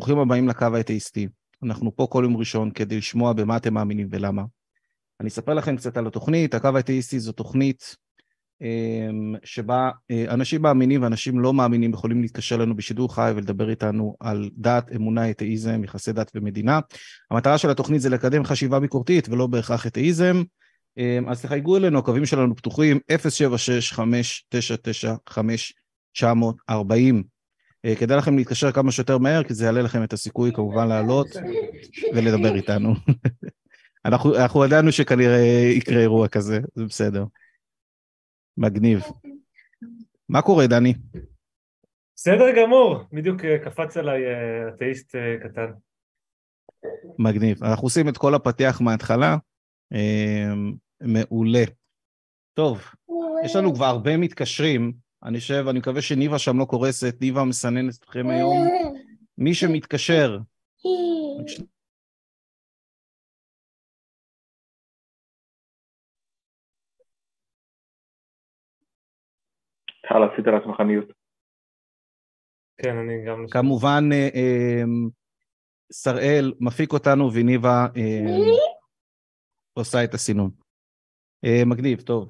ברוכים הבאים לקו האתאיסטי. אנחנו פה כל יום ראשון כדי לשמוע במה אתם מאמינים ולמה. אני אספר לכם קצת על התוכנית. הקו האתאיסטי זו תוכנית אמ, שבה אה, אנשים מאמינים ואנשים לא מאמינים יכולים להתקשר לנו בשידור חי ולדבר איתנו על דת, אמונה, אתאיזם, יחסי דת ומדינה. המטרה של התוכנית זה לקדם חשיבה ביקורתית ולא בהכרח אתאיזם. אמ, אז תחייגו אלינו, הקווים שלנו פתוחים 076-599-5940. אה, כדאי לכם להתקשר כמה שיותר מהר, כי זה יעלה לכם את הסיכוי כמובן לעלות ולדבר איתנו. אנחנו, אנחנו ידענו שכנראה יקרה אירוע כזה, זה בסדר. מגניב. מה קורה, דני? בסדר גמור, בדיוק אה, קפץ עליי אה, אתאיסט קטן. מגניב. אנחנו עושים את כל הפתיח מההתחלה. מעולה. טוב, יש לנו כבר הרבה מתקשרים. אני חושב, אני מקווה שניבה שם לא קורסת, ניבה מסננת אתכם היום. מי שמתקשר... אפשר עשית לעצמך מיוט. כן, אני גם... כמובן, אה, אה, שראל מפיק אותנו וניבה אה, עושה את הסינון. מגניב, טוב.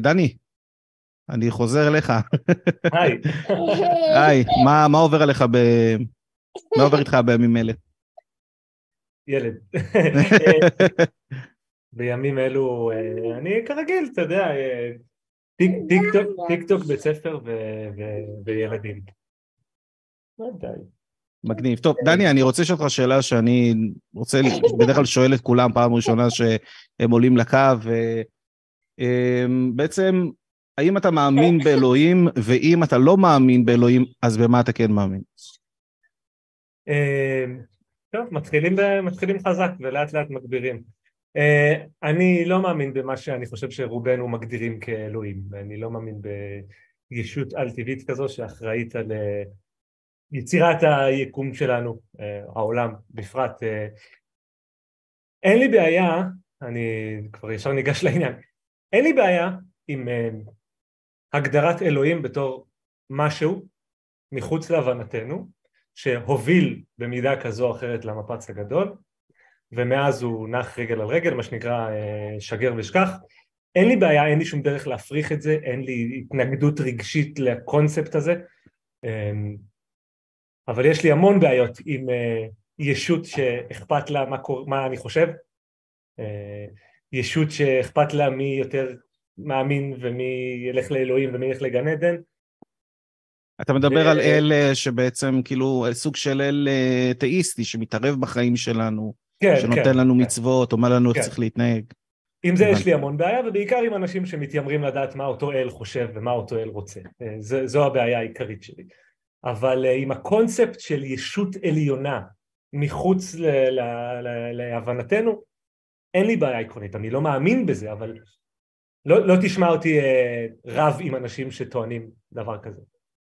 דני, אני חוזר אליך. היי. היי, מה, מה עובר עליך ב... מה עובר איתך בימים אלה? ילד. בימים אלו, אה, אני כרגיל, אתה יודע, אה, טיק טוק, בית ספר וילדים. מגניב. טוב, דני, אני רוצה לשאול אותך שאלה שאני רוצה, בדרך כלל שואל את כולם פעם ראשונה שהם עולים לקו, ובעצם אה, האם אתה מאמין באלוהים, ואם אתה לא מאמין באלוהים, אז במה אתה כן מאמין? אה, טוב, מתחילים, מתחילים חזק ולאט לאט מגבירים. אה, אני לא מאמין במה שאני חושב שרובנו מגדירים כאלוהים, אני לא מאמין בישות על-טבעית כזו שאחראית על אה, יצירת היקום שלנו, העולם בפרט. אין לי בעיה, אני כבר ישר ניגש לעניין, אין לי בעיה עם הגדרת אלוהים בתור משהו מחוץ להבנתנו, שהוביל במידה כזו או אחרת למפץ הגדול, ומאז הוא נח רגל על רגל, מה שנקרא אה, שגר ושכח. אין לי בעיה, אין לי שום דרך להפריך את זה, אין לי התנגדות רגשית לקונספט הזה, אמ, אבל יש לי המון בעיות עם אה, ישות שאכפת לה מה, קור... מה אני חושב, אה, ישות שאכפת לה מי יותר מאמין ומי ילך לאלוהים ומי ילך לגן עדן. אתה מדבר ו... על אל שבעצם כאילו סוג של אל אה, תאיסטי שמתערב בחיים שלנו, כן, שנותן כן, לנו כן. מצוות, אומר לנו איך כן. צריך להתנהג. עם זה יש לי המון בעיה, ובעיקר עם אנשים שמתיימרים לדעת מה אותו אל חושב ומה אותו אל רוצה. אה, זו, זו הבעיה העיקרית שלי. אבל אה, עם הקונספט של ישות עליונה מחוץ ל, ל, ל, להבנתנו, אין לי בעיה עקרונית. אני לא מאמין בזה, אבל לא, לא תשמע אותי אה, רב עם אנשים שטוענים דבר כזה.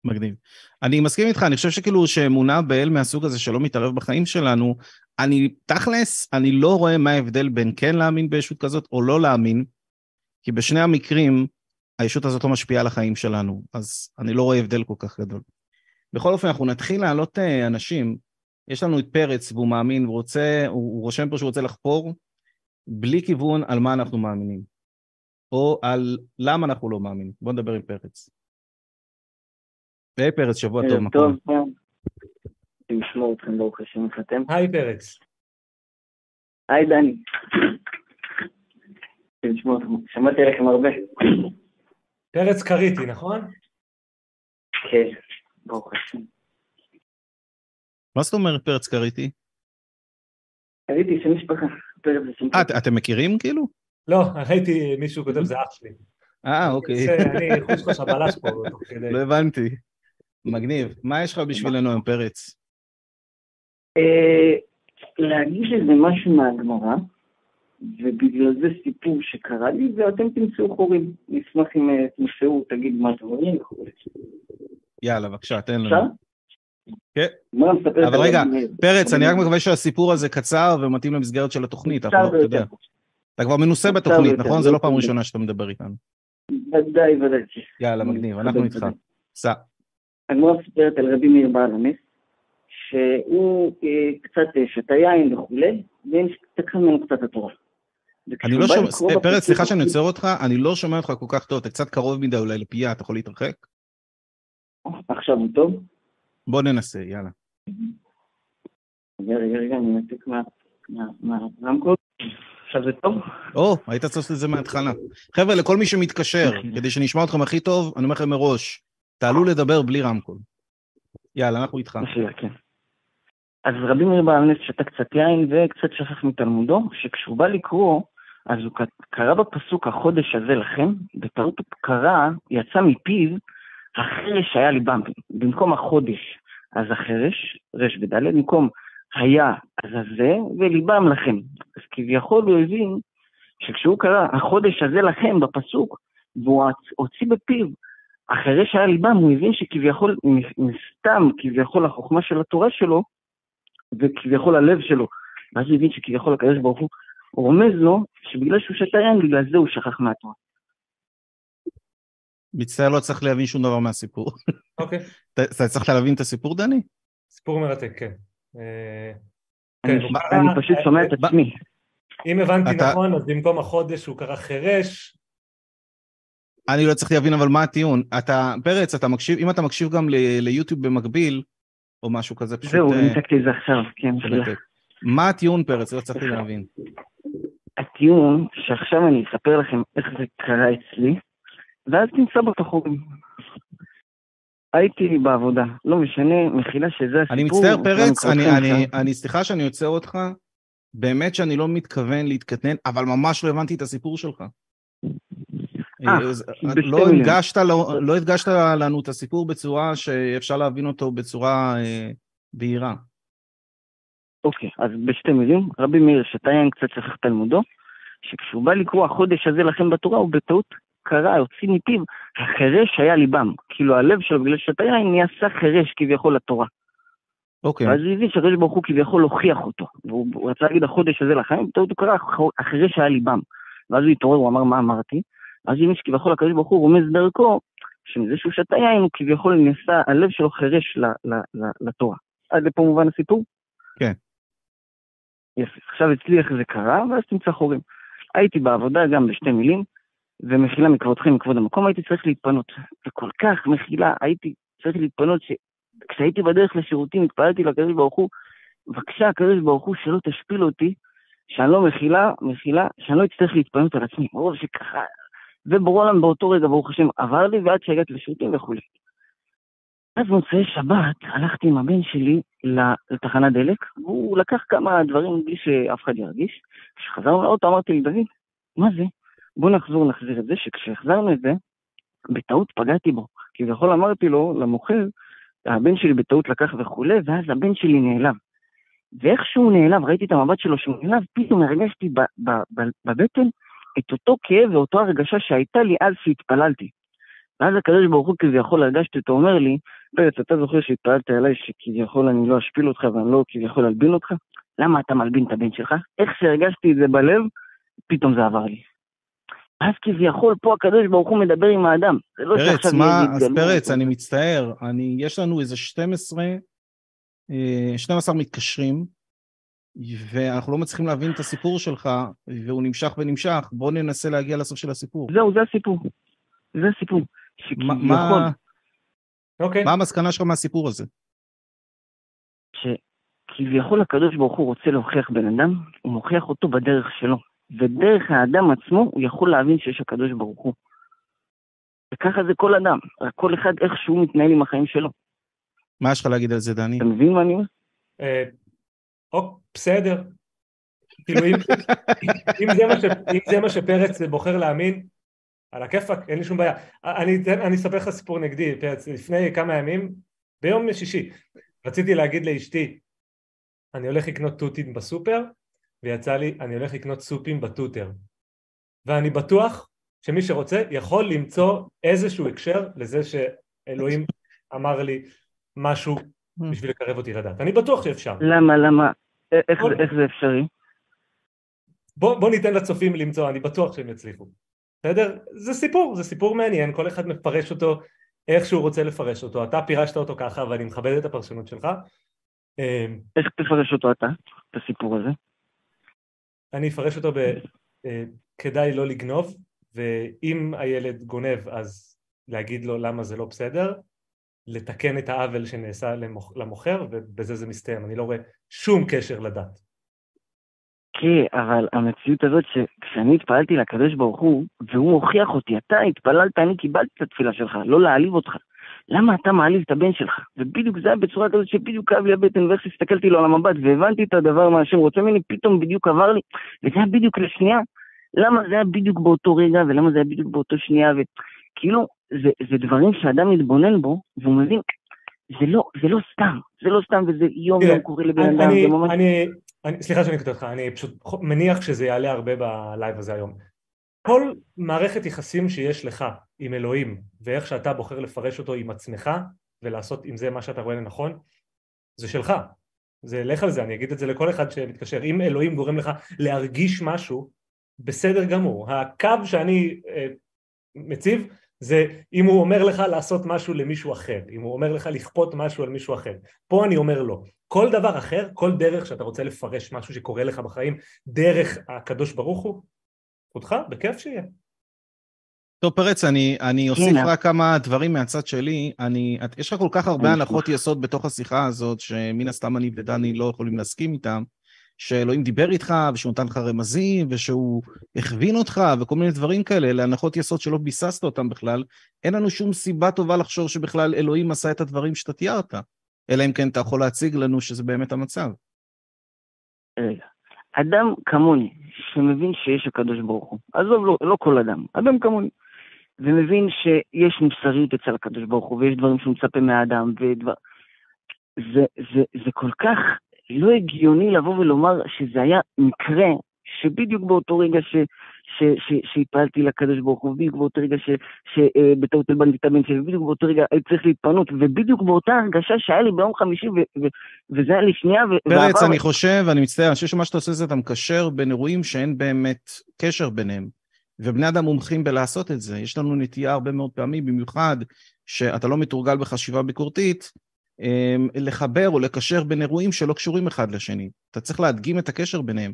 מגניב. אני מסכים איתך, אני חושב שכאילו שאמונה באל מהסוג הזה שלא מתערב בחיים שלנו, אני, תכלס, אני לא רואה מה ההבדל בין כן להאמין בישות כזאת או לא להאמין, כי בשני המקרים הישות הזאת לא משפיעה על החיים שלנו, אז אני לא רואה הבדל כל כך גדול. בכל אופן, אנחנו נתחיל להעלות אה, אנשים. יש לנו את פרץ, והוא מאמין, הוא רוצה, הוא, הוא רושם פה שהוא רוצה לחפור, בלי כיוון על מה אנחנו מאמינים. או על למה אנחנו לא מאמינים. בואו נדבר עם פרץ. היי פרץ, שבוע טוב, מה קורה? טוב, כן. לשמור אתכם ברוך השם, איך אתם? היי פרץ. היי דני. שמעתי עליכם הרבה. פרץ קריטי, נכון? כן, ברוך השם. מה זאת אומרת פרץ קריטי? קריטי, שם משפחה. משפחה. אתם מכירים כאילו? לא, ראיתי מישהו כותב, זה אח שלי. אה, אוקיי. אני חוש לך שבלש פה תוך כדי. לא הבנתי. מגניב. מה יש לך בשבילנו עם פרץ? אה, להגיש איזה משהו מהגמרא, ובגלל זה סיפור שקרה לי, ואתם תמצאו חורים. נשמח אם אה, תמצאו, תגיד מה אתם רואים וכו'. יאללה, בבקשה, תן לנו. אפשר? כן. אבל רגע, פרץ, אני רק מקווה שהסיפור הזה קצר ומתאים למסגרת של התוכנית. קצר ביותר. אתה כבר מנוסה בתוכנית, נכון? זה לא פעם ראשונה שאתה מדבר איתנו. ודאי, ודאי. יאללה, מגניב, אנחנו איתך. סע. הגמרא מספרת על רבי מאיר בעל הנס, שהוא אה, קצת אה, שתה יין וכולי, ונשתכחה ממנו קצת התורה. אני לא שומע, פרץ, סליחה שאני עוצר אותך, אני לא שומע אותך כל כך טוב, אתה קצת קרוב מדי אולי לפייה, אתה יכול להתרחק? עכשיו הוא טוב? בוא ננסה, יאללה. רגע, רגע, רגע, אני מנתק מהרמקול. עכשיו זה טוב? או, היית צריך לעשות את זה מההתחלה. חבר'ה, לכל מי שמתקשר, כדי שנשמע אתכם הכי טוב, אני אומר לכם מראש, תעלו לדבר בלי רמקול. יאללה, אנחנו איתך. כן. אז רבי מאיר בעל נס שתה קצת יין וקצת שכח מתלמודו, שכשהוא בא לקרוא, אז הוא קרא בפסוק החודש הזה לכם, בטעות הוא קרא, יצא מפיו, החרש היה ליבם. במקום החודש, אז החרש, רש ודלת, במקום היה, אז הזה, וליבם לכם. אז כביכול הוא הבין שכשהוא קרא החודש הזה לכם בפסוק, והוא הוציא בפיו החרש היה ליבם, הוא הבין שכביכול, מסתם, כביכול החוכמה של התורה שלו, וכביכול הלב שלו. ואז הוא הבין שכביכול הקדוש ברוך הוא רומז לו שבגלל שהוא שתה יין, בגלל זה הוא שכח מהתורה. מצטער, לא צריך להבין שום דבר מהסיפור. אוקיי. אתה צריך להבין את הסיפור, דני? סיפור מרתק, כן. אה, כן אני פשוט שומע את עצמי. אם הבנתי נכון, אז במקום החודש הוא קרא חירש. אני לא צריך להבין, אבל מה הטיעון? אתה, פרץ, אתה מקשיב, אם אתה מקשיב גם ליוטיוב במקביל, או משהו כזה, פשוט... זהו, ניתקתי את זה עכשיו, כן, מה הטיעון, פרץ? לא הצלחתי להבין. הטיעון, שעכשיו אני אספר לכם איך זה קרה אצלי, ואז תמצא בתחורים. הייתי בעבודה, לא משנה, מחילה שזה הסיפור. אני מצטער, פרץ, אני, אני, אני, סליחה שאני עוצר אותך, באמת שאני לא מתכוון להתקטנן, אבל ממש לא הבנתי את הסיפור שלך. אה, אה, לא הדגשת, לא, לא הדגשת לנו את הסיפור בצורה שאפשר להבין אותו בצורה אה, בהירה. אוקיי, אז בשתי מילים, רבי מאיר שטיין קצת שכח תלמודו, שכשהוא בא לקרוא החודש הזה לכם בתורה, הוא בטעות קרא, הוציא מפיו, החירש היה ליבם. כאילו הלב שלו, בגלל שאתה יין, נעשה חירש כביכול לתורה. אוקיי. ואז הוא הבין שהקדוש ברוך הוא כביכול הוכיח אותו. והוא רצה להגיד החודש הזה לחיים, בטעות הוא קרא, החירש היה ליבם. ואז הוא התעורר, הוא אמר, מה אמרתי? אז הוא הבין שכביכול הקדוש ברוך הוא רומז דרכו, שמזה שהוא שתה יין, הוא כביכול נעשה, הלב שלו חירש לתורה. עד לפה מובן הסיפור? כן. יפה. עכשיו אצלי איך זה קרה, ואז תמצא חורים. הייתי בעבודה גם בשתי מילים, ומחילה מכבודכם, מכבוד המקום, הייתי צריך להתפנות. וכל כך מחילה, הייתי צריך להתפנות, שכשהייתי בדרך לשירותים התפללתי לקדוש ברוך הוא, בבקשה הקדוש ברוך הוא שלא תשפיל אותי, שאני לא מחילה, מחילה, שאני לא אצטרך להתפנות על עצמי. ברור שככה, וברור עולם באותו רגע, ברוך השם, עבר לי ועד שהגעתי לשירותים וכולי. אז מוצאי שבת הלכתי עם הבן שלי לתחנת דלק, והוא לקח כמה דברים בלי שאף אחד ירגיש. כשחזרנו לאוטו אמרתי לי, דוד, מה זה? בוא נחזור נחזיר את זה, שכשהחזרנו את זה, בטעות פגעתי בו. כביכול אמרתי לו, למוכר, הבן שלי בטעות לקח וכולי, ואז הבן שלי נעלב. ואיך שהוא נעלב, ראיתי את המבט שלו שהוא נעלב, פתאום הרגשתי בבטן את אותו כאב ואותו הרגשה שהייתה לי אז שהתפללתי. ואז הקדוש ברוך הוא כביכול הרגשתי אותו אומר לי, פרץ, אתה זוכר שהתפללת אליי שכביכול אני לא אשפיל אותך ואני לא כביכול אלבין אותך? למה אתה מלבין את הבן שלך? איך שהרגשתי את זה בלב, פתאום זה עבר לי. אז כביכול פה הקדוש ברוך הוא מדבר עם האדם. זה לא פרץ, מה, אז פרץ, אני מצטער, אני, יש לנו איזה 12, 12 אה, מתקשרים, ואנחנו לא מצליחים להבין את הסיפור שלך, והוא נמשך ונמשך, בוא ננסה להגיע לסוף של הסיפור. זהו, זה הסיפור. זה הסיפור. מה, אוקיי. מה המסקנה שלך מהסיפור הזה? שכביכול הקדוש ברוך הוא רוצה להוכיח בן אדם, הוא מוכיח אותו בדרך שלו. ודרך האדם עצמו הוא יכול להבין שיש הקדוש ברוך הוא. וככה זה כל אדם, רק כל אחד איך שהוא מתנהל עם החיים שלו. מה יש לך להגיד על זה, דני? אתה מבין מה אני אומר? אה, בסדר. כאילו אם זה מה שפרץ בוחר להאמין, על הכיפאק, אין לי שום בעיה. אני אספר לך סיפור נגדי, פרץ, לפני כמה ימים, ביום שישי, רציתי להגיד לאשתי, אני הולך לקנות תותים בסופר, ויצא לי, אני הולך לקנות סופים בטוטר. ואני בטוח שמי שרוצה יכול למצוא איזשהו הקשר לזה שאלוהים אמר לי משהו בשביל לקרב אותי לדעת. אני בטוח שאפשר. למה, למה? איך, בוא, איך זה אפשרי? בוא, בוא ניתן לצופים למצוא, אני בטוח שהם יצליחו. בסדר? זה סיפור, זה סיפור מעניין, כל אחד מפרש אותו איך שהוא רוצה לפרש אותו. אתה פירשת אותו ככה ואני מכבד את הפרשנות שלך. אה, איך תפרש אותו אתה, את הסיפור הזה? אני אפרש אותו ב... אה, לא לגנוב, ואם הילד גונב אז להגיד לו למה זה לא בסדר, לתקן את העוול שנעשה למוכ- למוכר, ובזה זה מסתיים. אני לא רואה שום קשר לדת. כן, אבל המציאות הזאת שכשאני התפללתי לקדוש ברוך הוא, והוא הוכיח אותי, אתה התפללת, אני קיבלתי את התפילה שלך, לא להעליב אותך. למה אתה מעליב את הבן שלך? ובדיוק זה היה בצורה כזאת שבדיוק כאב לי הבטן, ואיך שהסתכלתי לו על המבט והבנתי את הדבר מה השם רוצה ממני, פתאום בדיוק עבר לי, וזה היה בדיוק לשנייה. למה זה היה בדיוק באותו רגע, ולמה זה היה בדיוק באותו שנייה, וכאילו, זה, זה דברים שאדם מתבונן בו, והוא מבין, זה לא, זה לא סתם, זה לא סתם, וזה יום יום קורה לבן אדם, זה ממש... אני, אני, סליחה שאני קוטע אותך, אני פשוט מניח שזה יעלה הרבה בלייב הזה היום. כל מערכת יחסים שיש לך עם אלוהים ואיך שאתה בוחר לפרש אותו עם עצמך ולעשות עם זה מה שאתה רואה לנכון, זה שלך. זה לך על זה, אני אגיד את זה לכל אחד שמתקשר. אם אלוהים גורם לך להרגיש משהו, בסדר גמור. הקו שאני אה, מציב זה אם הוא אומר לך לעשות משהו למישהו אחר, אם הוא אומר לך לכפות משהו על מישהו אחר. פה אני אומר לא. כל דבר אחר, כל דרך שאתה רוצה לפרש משהו שקורה לך בחיים דרך הקדוש ברוך הוא, זכותך, בכיף שיהיה. טוב פרץ, אני, אני אוסיף הנה. רק כמה דברים מהצד שלי. אני, את, יש לך כל כך הרבה הנחות. יסוד בתוך השיחה הזאת, שמן הסתם אני ודני לא יכולים להסכים איתם, שאלוהים דיבר איתך, ושהוא נתן לך רמזים, ושהוא הכווין אותך, וכל מיני דברים כאלה, אלה הנחות יסוד שלא ביססת אותם בכלל. אין לנו שום סיבה טובה לחשוב שבכלל אלוהים עשה את הדברים שאתה תיארת. אלא אם כן אתה יכול להציג לנו שזה באמת המצב. רגע. אדם כמוני, שמבין שיש הקדוש ברוך הוא, עזוב, לא, לא כל אדם, אדם כמוני, ומבין שיש מוסריות אצל הקדוש ברוך הוא, ויש דברים שהוא מצפה מהאדם, ודבר... זה, זה, זה כל כך לא הגיוני לבוא ולומר שזה היה מקרה שבדיוק באותו רגע ש, שהתפעלתי לקדוש ברוך הוא, בדיוק באותו רגע שבטעות הבן שלי, בדיוק באותו רגע הייתי צריך להתפנות, ובדיוק באותה הרגשה שהיה לי ביום חמישי, וזה היה לי שנייה, פרץ, אני חושב, ואני מצטער, אני חושב שמה שאתה עושה זה אתה מקשר בין אירועים שאין באמת קשר ביניהם. ובני אדם מומחים בלעשות את זה. יש לנו נטייה הרבה מאוד פעמים, במיוחד שאתה לא מתורגל בחשיבה ביקורתית, אמ, לחבר או לקשר בין אירועים שלא קשורים אחד לשני. אתה צריך להדגים את הקשר ביניהם.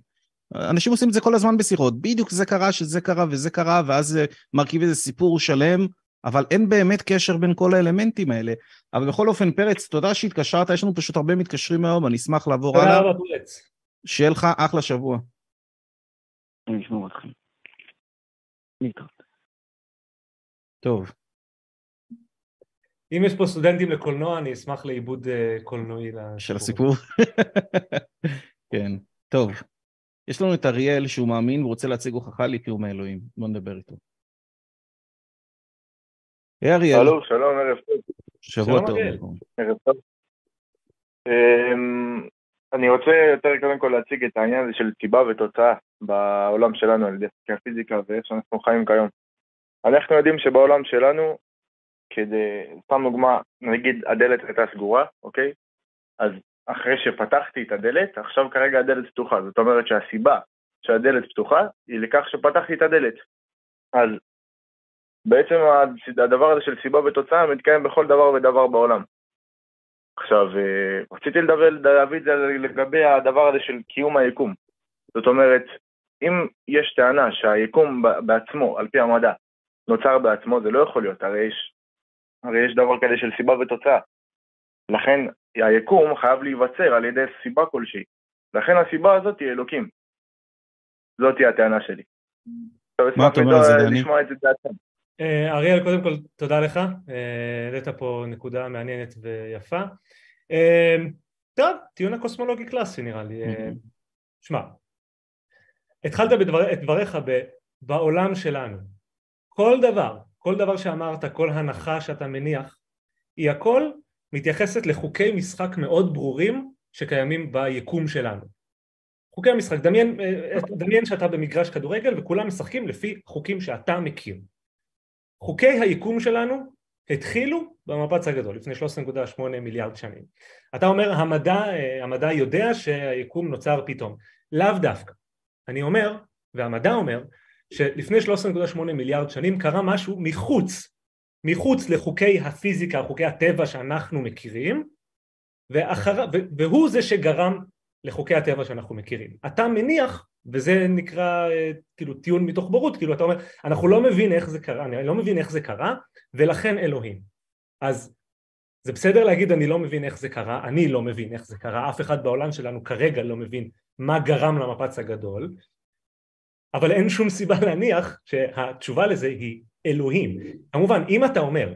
אנשים עושים את זה כל הזמן בשיחות, בדיוק זה קרה, שזה קרה וזה קרה, ואז זה מרכיב איזה סיפור שלם, אבל אין באמת קשר בין כל האלמנטים האלה. אבל בכל אופן, פרץ, תודה שהתקשרת, יש לנו פשוט הרבה מתקשרים היום, אני אשמח לעבור תודה הלאה. רבה פרץ. שיהיה לך אחלה שבוע. אני אשמור אתכם. טוב. אם יש פה סטודנטים לקולנוע, אני אשמח לעיבוד אה, קולנועי של. הסיפור. כן, טוב. יש לנו את אריאל שהוא מאמין ורוצה להציג הוכחה לקיום האלוהים. בוא נדבר איתו. היי אריאל, הלו, שלום, ערב טוב. שבוע טוב. ערב טוב. אמ, אני רוצה יותר קודם כל להציג את העניין הזה של סיבה ותוצאה בעולם שלנו על ידי הפיזיקה ואיך שאנחנו חיים כיום. אנחנו יודעים שבעולם שלנו, כדי, סתם דוגמה, נגיד הדלת הייתה סגורה, אוקיי? אז אחרי שפתחתי את הדלת, עכשיו כרגע הדלת פתוחה. זאת אומרת שהסיבה שהדלת פתוחה היא לכך שפתחתי את הדלת. אז בעצם הדבר הזה של סיבה ותוצאה מתקיים בכל דבר ודבר בעולם. עכשיו, אה, רציתי לדבר, להביא את זה לגבי הדבר הזה של קיום היקום. זאת אומרת, אם יש טענה שהיקום בעצמו, על פי המדע, נוצר בעצמו, זה לא יכול להיות, הרי יש, הרי יש דבר כזה של סיבה ותוצאה. לכן היקום חייב להיווצר על ידי סיבה כלשהי. לכן הסיבה הזאת היא אלוקים. זאת היא הטענה שלי. מה אתה אומר על זה, לדעת- דני? אה, אריאל, קודם כל תודה לך, אה, העלית פה נקודה מעניינת ויפה. אה, טוב, טיעון הקוסמולוגי קלאסי נראה לי. אה, שמע, התחלת בדבר, את דבריך ב, בעולם שלנו. כל דבר, כל דבר שאמרת, כל הנחה שאתה מניח, היא הכל מתייחסת לחוקי משחק מאוד ברורים שקיימים ביקום שלנו. חוקי המשחק, דמיין, אה, דמיין שאתה במגרש כדורגל וכולם משחקים לפי חוקים שאתה מכיר. חוקי היקום שלנו התחילו במפץ הגדול לפני 13.8 מיליארד שנים. אתה אומר המדע, אה, המדע יודע שהיקום נוצר פתאום. לאו דווקא. אני אומר, והמדע אומר, שלפני 13.8 מיליארד שנים קרה משהו מחוץ, מחוץ לחוקי הפיזיקה, חוקי הטבע שאנחנו מכירים, ואחר, והוא זה שגרם לחוקי הטבע שאנחנו מכירים. אתה מניח, וזה נקרא אה, כאילו טיעון מתוך בורות, כאילו אתה אומר, אנחנו לא מבין איך זה קרה, אני לא מבין איך זה קרה, ולכן אלוהים. אז זה בסדר להגיד אני לא מבין איך זה קרה, אני לא מבין איך זה קרה, אף אחד בעולם שלנו כרגע לא מבין מה גרם למפץ הגדול, אבל אין שום סיבה להניח שהתשובה לזה היא אלוהים. כמובן, אם אתה אומר,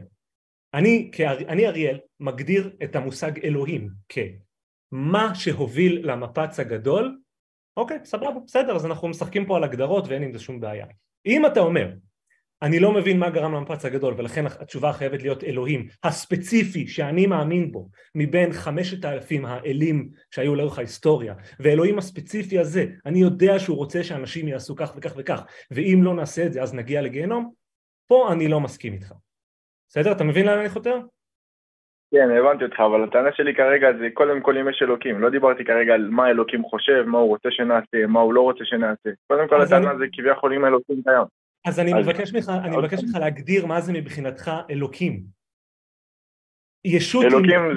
אני, אני אריאל מגדיר את המושג אלוהים כמה שהוביל למפץ הגדול, אוקיי, סבבה, בסדר, אז אנחנו משחקים פה על הגדרות ואין עם זה שום בעיה. אם אתה אומר, אני לא מבין מה גרם למפץ הגדול ולכן התשובה חייבת להיות אלוהים הספציפי שאני מאמין בו מבין חמשת האלפים האלים שהיו לאורך ההיסטוריה ואלוהים הספציפי הזה אני יודע שהוא רוצה שאנשים יעשו כך וכך וכך ואם לא נעשה את זה אז נגיע לגיהנום פה אני לא מסכים איתך בסדר? אתה מבין לאן אני חותר? כן, הבנתי אותך, אבל הטענה שלי כרגע זה קודם כל אם יש אלוקים. לא דיברתי כרגע על מה אלוקים חושב, מה הוא רוצה שנעשה, מה הוא לא רוצה שנעשה. קודם כל הטענה אני... זה כביכול אם אלוקים קיים. אז אני מבקש ממך, אני מבקש ממך להגדיר מה זה מבחינתך אלוקים. ישות, עם,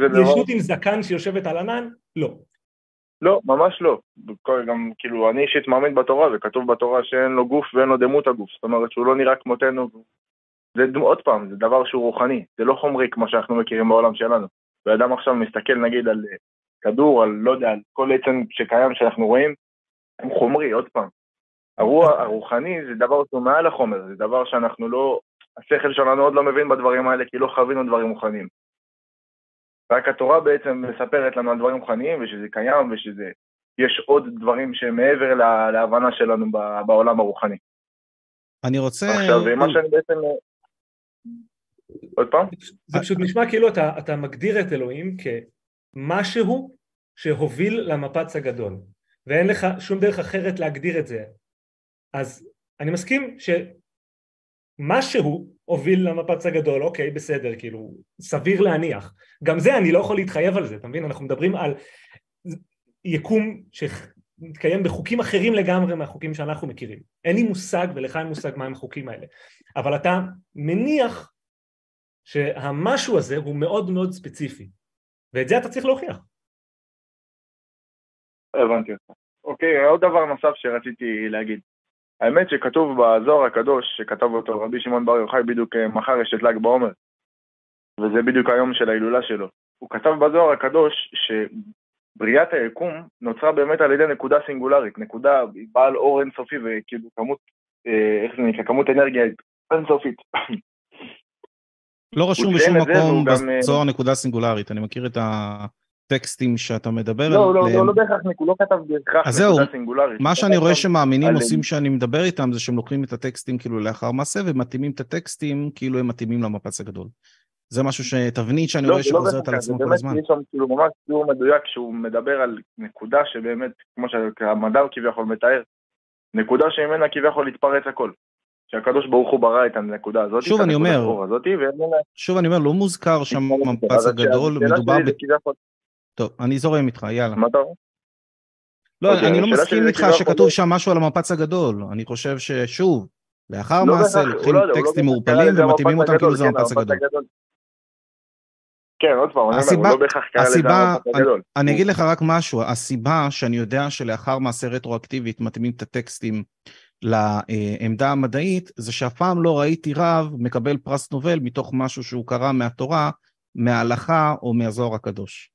דבר... ישות עם זקן שיושבת על ענן? לא. לא, ממש לא. גם, כאילו, אני אישית מאמין בתורה, וכתוב בתורה שאין לו גוף ואין לו דמות הגוף. זאת אומרת שהוא לא נראה כמותנו. זה, עוד פעם, זה דבר שהוא רוחני. זה לא חומרי כמו שאנחנו מכירים בעולם שלנו. ואדם עכשיו מסתכל נגיד על אה, כדור, על לא יודע, על כל עצם שקיים שאנחנו רואים, הוא חומרי, עוד פעם. הרוח הרוחני זה דבר שהוא מעל החומר, זה דבר שאנחנו לא, השכל שלנו עוד לא מבין בדברים האלה כי לא חווינו דברים רוחניים. רק התורה בעצם מספרת לנו על דברים רוחניים ושזה קיים ושזה, יש עוד דברים שמעבר לה, להבנה שלנו בעולם הרוחני. אני רוצה... עכשיו, מה שאני בעצם... עוד פעם? זה פשוט נשמע כאילו אתה, אתה מגדיר את אלוהים כמשהו שהוביל למפץ הגדול, ואין לך שום דרך אחרת להגדיר את זה. אז אני מסכים שמשהו הוביל למפץ הגדול, אוקיי, בסדר, כאילו, סביר להניח. גם זה, אני לא יכול להתחייב על זה, אתה מבין? אנחנו מדברים על יקום שמתקיים בחוקים אחרים לגמרי מהחוקים שאנחנו מכירים. אין לי מושג, ולך אין מושג מהם החוקים האלה. אבל אתה מניח שהמשהו הזה הוא מאוד מאוד ספציפי, ואת זה אתה צריך להוכיח. הבנתי אותך. אוקיי, עוד דבר נוסף שרציתי להגיד. האמת שכתוב בזוהר הקדוש, שכתב אותו רבי שמעון בר יוחאי בדיוק אה, מחר יש את ל"ג בעומר, וזה בדיוק היום של ההילולה שלו. הוא כתב בזוהר הקדוש שבריאת היקום נוצרה באמת על ידי נקודה סינגולרית, נקודה בעל אור אינסופי וכאילו כמות, אה, איך זה נקרא, כמות אנרגיה אינסופית. לא רשום בשום מקום אה, בזוהר נקודה סינגולרית, אני מכיר את ה... טקסטים שאתה מדבר לא, לא, לא, לא בהכרח, הוא לא כתב בהכרח נקודה סינגולרית. מה שאני רואה שמאמינים עושים שאני מדבר איתם זה שהם לוקחים את הטקסטים כאילו לאחר מעשה ומתאימים את הטקסטים כאילו הם מתאימים למפץ הגדול. זה משהו שתבנית שאני רואה שחוזרת על עצמו כל הזמן. זה באמת יש שם כאילו ממש תיאור מדויק שהוא מדבר על נקודה שבאמת, כמו שהמדע כביכול מתאר, נקודה שממנה כביכול להתפרץ הכל. שהקדוש ברוך הוא ברא את הנקודה הזאת, שוב אני אומר, שוב אני אומר, לא מוזכר שם מפץ הגדול, מדובר טוב, אני זורם איתך, יאללה. מה אתה אומר? לא, אוקיי, אני לא מסכים איתך שכתוב שם משהו על המפץ הגדול. אני חושב ששוב, לאחר לא מעשה לוקחים לא, לא, טקסטים מעורפלים ומתאימים אותם כאילו זה המפץ הגדול. כן, עוד פעם, אני אומר, הוא לא בהכרח קרא לזה המפץ הגדול. אני אגיד לך רק משהו, הסיבה שאני יודע שלאחר מעשה רטרואקטיבית מתאימים את הטקסטים לעמדה המדעית, זה שאף פעם לא ראיתי רב מקבל פרס נובל מתוך משהו שהוא קרא מהתורה, מההלכה או מהזוהר הקדוש.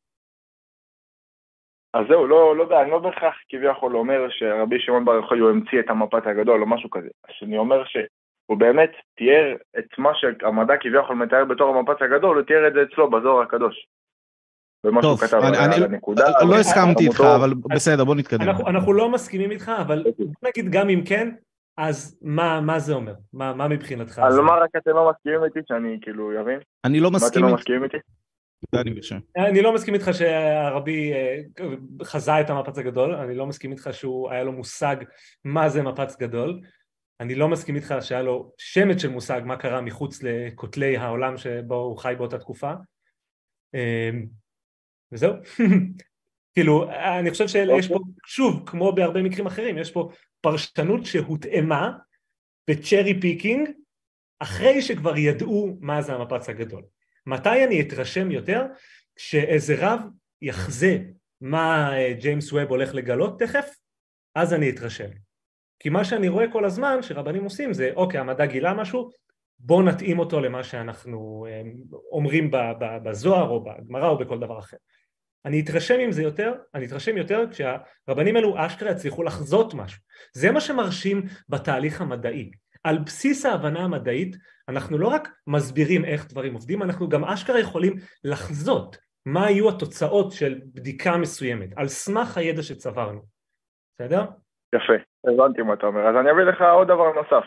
אז זהו, לא, לא, אני לא בהכרח כביכול אומר שרבי שמעון בר יוחאי הוא המציא את המפת הגדול או משהו כזה. אז אני אומר שהוא באמת תיאר את מה שהמדע כביכול מתאר בתור המפץ הגדול, הוא תיאר את זה אצלו בזוהר הקדוש. ומה שהוא כתב אני, על אני, הנקודה. לא הסכמתי איתך, אבל בסדר, בוא נתקדם. אנחנו, אנחנו לא מסכימים איתך, אבל אוקיי. נגיד גם אם כן, אז מה, מה זה אומר? מה, מה מבחינתך? אז לומר רק אתם לא מסכימים איתי, שאני כאילו אבין? אני לא מסכים, מה אני לא מסכים איתך שהרבי אה, חזה את המפץ הגדול, אני לא מסכים איתך שהוא היה לו מושג מה זה מפץ גדול, אני לא מסכים איתך שהיה לו שמץ של מושג מה קרה מחוץ לכותלי העולם שבו הוא חי באותה תקופה. אמ, וזהו. כאילו אני חושב שיש פה שוב כמו בהרבה מקרים אחרים יש פה פרשנות שהותאמה ב cherry picking אחרי שכבר ידעו מה זה המפץ הגדול מתי אני אתרשם יותר? כשאיזה רב יחזה מה אה, ג'יימס ווב הולך לגלות תכף, אז אני אתרשם. כי מה שאני רואה כל הזמן שרבנים עושים זה אוקיי המדע גילה משהו בואו נתאים אותו למה שאנחנו אה, אומרים בזוהר או בגמרא או בכל דבר אחר. אני אתרשם עם זה יותר, אני אתרשם יותר כשהרבנים האלו אשכרה יצליחו לחזות משהו. זה מה שמרשים בתהליך המדעי. על בסיס ההבנה המדעית אנחנו לא רק מסבירים איך דברים עובדים, אנחנו גם אשכרה יכולים לחזות מה יהיו התוצאות של בדיקה מסוימת, על סמך הידע שצברנו. בסדר? יפה, הבנתי מה אתה אומר. אז אני אביא לך עוד דבר נוסף.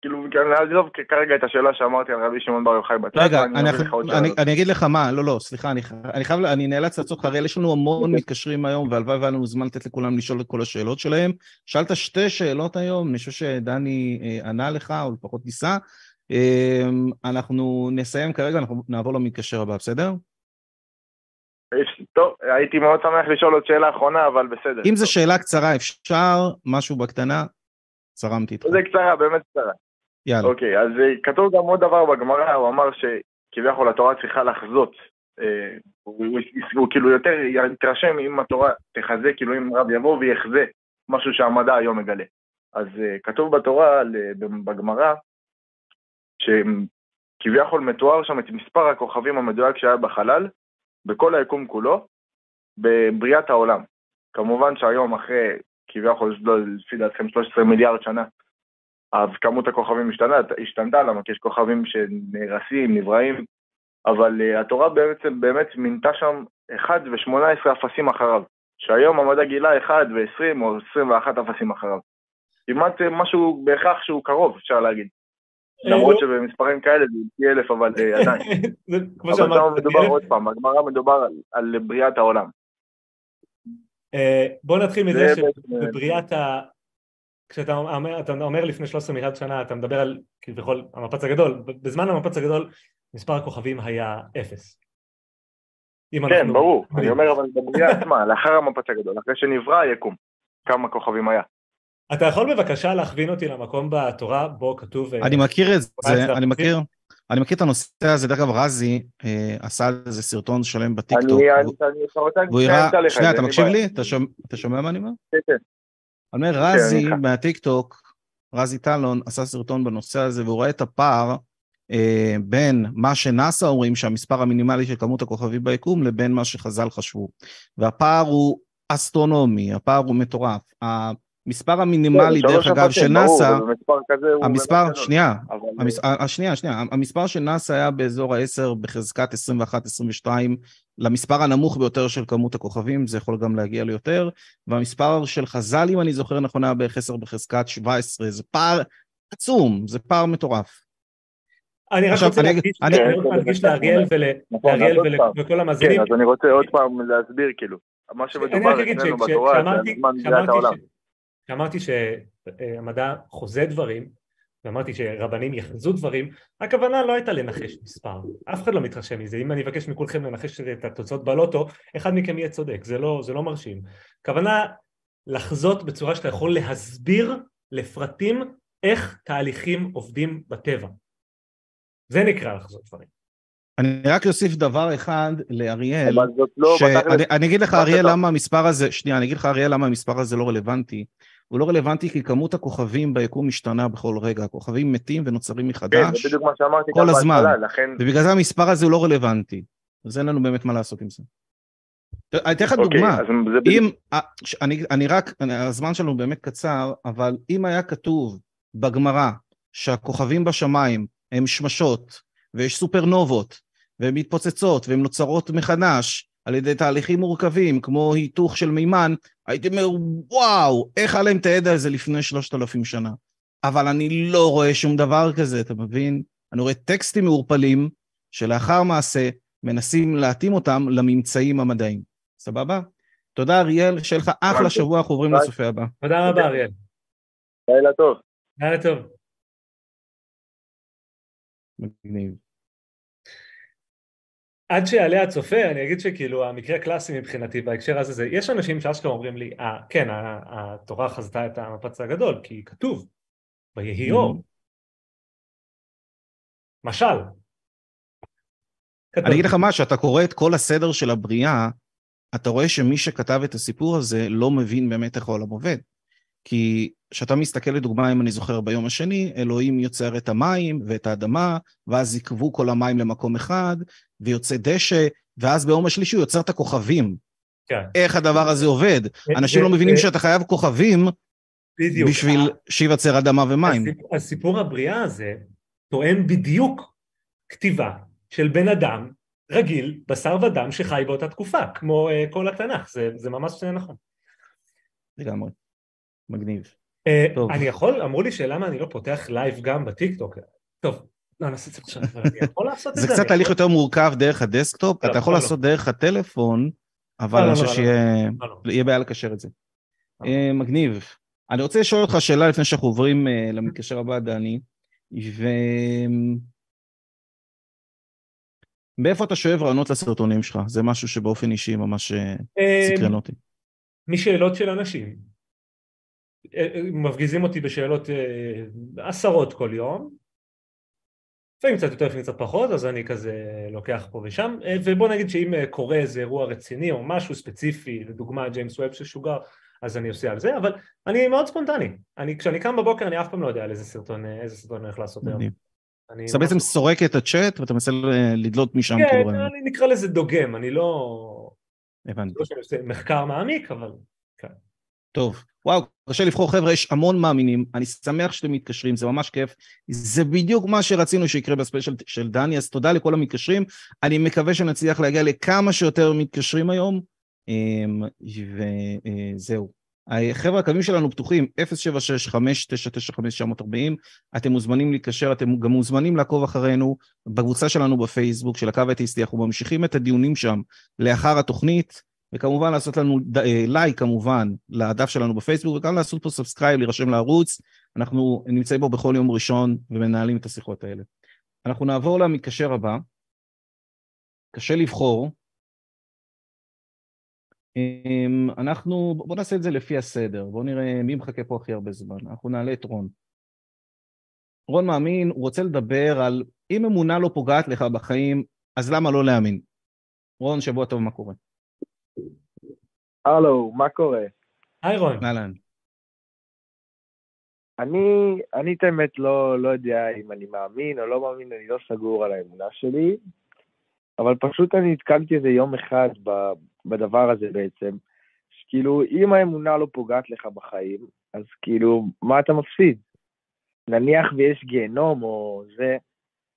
כאילו, נעזוב כרגע את השאלה שאמרתי על רבי שמעון בר יוחאי בצד, רגע, אני, אני, אני אגיד לך מה, לא, לא, סליחה, אני, אני חייב, אני נאלץ לעצור לך, הרי יש לנו המון אוקיי. מתקשרים היום, והלוואי והיה לנו זמן לתת לכולם לשאול את כל השאלות שלהם. שאלת שתי שאלות היום, אני חושב שדני אה, ענה לך, או לפחות ניסה. אה, אנחנו נסיים כרגע, אנחנו נעבור למתקשר הבא, בסדר? טוב, הייתי מאוד שמח לשאול עוד שאלה אחרונה, אבל בסדר. אם זו שאלה קצרה, אפשר משהו בקטנה? צרמתי איתך. זה קצרה, באמת קצרה. יאללה. אוקיי, אז אה, כתוב גם עוד דבר בגמרא, הוא אמר שכביכול התורה צריכה לחזות. אה, הוא, כאילו יותר יתרשם אם התורה תחזה, כאילו אם רב יבוא ויחזה משהו שהמדע היום מגלה. אז אה, כתוב בתורה, בגמרא, שכביכול מתואר שם את מספר הכוכבים המדויק שהיה בחלל, בכל היקום כולו, בבריאת העולם. כמובן שהיום אחרי כביכול, לא, לפי דעתכם 13 מיליארד שנה, אז כמות הכוכבים השתנה, השתנתה, למה כי יש כוכבים שנהרסים, נבראים, אבל uh, התורה בעצם באמת מינתה שם 1 ו-18 אפסים אחריו, שהיום המדע גילה 1 ו-20 או 21 אפסים אחריו. כמעט אה, משהו בהכרח שהוא קרוב, אפשר להגיד. למרות שבמספרים כאלה זה פי אלף, אבל אה, עדיין. אבל שם מדובר עוד פעם, בגמרא מדובר על בריאת העולם. אה, בוא נתחיל מזה שבבריאת ה... כשאתה אומר, אתה אומר לפני 13 מיליארד שנה, אתה מדבר על כביכול המפץ הגדול, בזמן המפץ הגדול מספר הכוכבים היה אפס. כן, ברור, אני אומר אבל בבריאה עצמה, לאחר המפץ הגדול, אחרי שנברא היקום, כמה כוכבים היה. אתה יכול בבקשה להכווין אותי למקום בתורה בו כתוב... אה, אני מכיר את זה, אני מכיר. אני מכיר את הנושא הזה, דרך אגב רזי אה, עשה איזה סרטון שלם בטיקטוק. אני, אני, אני, שנייה, אתה מקשיב לי? אתה שומע מה אני אומר? כן, כן. אני אומר, רזי מהטיקטוק, רזי טלון, עשה סרטון בנושא הזה, והוא רואה את הפער אה, בין מה שנאסא אומרים, שהמספר המינימלי של כמות הכוכבים ביקום, לבין מה שחז"ל חשבו. והפער הוא אסטרונומי, הפער הוא מטורף. המספר המינימלי, כן, דרך אגב, של נאסא, המספר, שנייה, שנייה, שנייה, המספר של נאסא היה באזור ה-10 בחזקת 21-22, למספר הנמוך ביותר של כמות הכוכבים, זה יכול גם להגיע ליותר, והמספר של חז"ל, אם אני זוכר נכון, היה בערך 10 בחזקת 17, זה פער עצום, זה פער מטורף. אני רק רוצה להדגיש לאריאל נכון, ולכל המאזינים. כן, אז אני רוצה עוד פעם להסביר, כאילו, מה שמדובר אצלנו בתורה זה הזמן בגלל העולם. כשאמרתי שהמדע חוזה דברים, ואמרתי שרבנים יחזו דברים, הכוונה לא הייתה לנחש מספר, אף אחד לא מתרשם מזה, אם אני אבקש מכולכם לנחש את התוצאות בלוטו, אחד מכם יהיה צודק, זה לא, זה לא מרשים. הכוונה לחזות בצורה שאתה יכול להסביר לפרטים איך תהליכים עובדים בטבע. זה נקרא לחזות דברים. אני רק אוסיף דבר אחד לאריאל, לא שאני אגיד לך אריאל למה המספר הזה, שנייה, אני אגיד לך אריאל למה המספר הזה לא רלוונטי. הוא לא רלוונטי כי כמות הכוכבים ביקום משתנה בכל רגע, הכוכבים מתים ונוצרים מחדש כן, זה מה שאמרתי כל הזמן, לכן... ובגלל זה המספר הזה הוא לא רלוונטי, אז אין לנו באמת מה לעשות עם זה. אני אתן לך אוקיי, דוגמה, אם, אה, אני, אני רק, הזמן שלנו באמת קצר, אבל אם היה כתוב בגמרא שהכוכבים בשמיים הם שמשות ויש סופרנובות והן מתפוצצות והן נוצרות מחדש על ידי תהליכים מורכבים כמו היתוך של מימן, הייתי אומר, וואו, איך היה להם את הידע הזה לפני שלושת אלפים שנה? אבל אני לא רואה שום דבר כזה, אתה מבין? אני רואה טקסטים מעורפלים שלאחר מעשה מנסים להתאים אותם לממצאים המדעיים. סבבה? תודה אריאל, שיהיה לך אחלה שבוע, אנחנו עוברים לצופה הבא. תודה רבה אריאל. לילה טוב. לילה טוב. מגניב. עד שיעלה הצופה אני אגיד שכאילו המקרה הקלאסי מבחינתי בהקשר הזה זה יש אנשים שאשכרה אומרים לי אה כן התורה חזתה את המפץ הגדול כי כתוב ויהי אור mm-hmm. משל אני אגיד לך משהו אתה קורא את כל הסדר של הבריאה אתה רואה שמי שכתב את הסיפור הזה לא מבין באמת איך העולם עובד. כי כשאתה מסתכל לדוגמה, אם אני זוכר ביום השני, אלוהים יוצר את המים ואת האדמה, ואז יקבו כל המים למקום אחד, ויוצא דשא, ואז ביום השלישי הוא יוצר את הכוכבים. כן. איך הדבר הזה עובד? אנשים לא מבינים שאתה חייב כוכבים בדיוק. בשביל שייווצר אדמה ומים. הסיפור, הסיפור הבריאה הזה תואם בדיוק כתיבה של בן אדם רגיל, בשר ודם, שחי באותה תקופה, כמו אה, כל התנ"ך, זה, זה ממש נכון. לגמרי. מגניב. אה, טוב. אני יכול, אמרו לי שלמה אני לא פותח live גם בטיקטוק. טוב, לא, נעשה את זה עכשיו, אבל אני יכול לעשות את זה. זה קצת תהליך יותר מורכב דרך ה desktop, אתה יכול לעשות דרך הטלפון, אבל אני חושב שיהיה בעיה לקשר את זה. מגניב. אני רוצה לשאול אותך שאלה לפני שאנחנו עוברים למתקשר הבא, דני, ו... מאיפה אתה שואב רעיונות לסרטונים שלך? זה משהו שבאופן אישי ממש סקרן אותי. משאלות של אנשים. מפגיזים אותי בשאלות עשרות כל יום, לפעמים קצת יותר, לפעמים קצת פחות, אז אני כזה לוקח פה ושם, ובוא נגיד שאם קורה איזה אירוע רציני או משהו ספציפי, לדוגמה ג'יימס ווב ששוגר, אז אני עושה על זה, אבל אני מאוד ספונטני. אני, כשאני קם בבוקר אני אף פעם לא יודע על איזה סרטון, איזה סרטון אני הולך לעשות היום. אתה בעצם סורק את הצ'אט ואתה מנסה לדלות משם כן, כאילו... כן, אני נקרא לזה דוגם, אני לא... הבנתי. לא שאני עושה מחקר מעמיק, אבל כן. טוב, וואו, קשה לבחור. חבר'ה, יש המון מאמינים, אני שמח שאתם מתקשרים, זה ממש כיף. זה בדיוק מה שרצינו שיקרה בספיישל של דני, אז תודה לכל המתקשרים. אני מקווה שנצליח להגיע לכמה שיותר מתקשרים היום, וזהו. חבר'ה, הקווים שלנו פתוחים, 076-5995-940, אתם מוזמנים להתקשר, אתם גם מוזמנים לעקוב אחרינו בקבוצה שלנו בפייסבוק של הקו האתאיסטי, אנחנו ממשיכים את הדיונים שם לאחר התוכנית, וכמובן לעשות לנו לייק כמובן לדף שלנו בפייסבוק, וגם לעשות פה subscribe, להירשם לערוץ, אנחנו נמצאים פה בכל יום ראשון ומנהלים את השיחות האלה. אנחנו נעבור למתקשר הבא, קשה לבחור, אנחנו, בוא נעשה את זה לפי הסדר, בוא נראה מי מחכה פה הכי הרבה זמן, אנחנו נעלה את רון. רון מאמין, הוא רוצה לדבר על אם אמונה לא פוגעת לך בחיים, אז למה לא להאמין? רון, שבוע טוב, מה קורה? הלו, מה קורה? היי רון. אהלן. אני, אני את האמת לא, לא יודע אם אני מאמין או לא מאמין, אני לא סגור על האמונה שלי, אבל פשוט אני נתקלתי איזה יום אחד בדבר הזה בעצם, שכאילו, אם האמונה לא פוגעת לך בחיים, אז כאילו, מה אתה מפסיד? נניח ויש גיהנום או זה,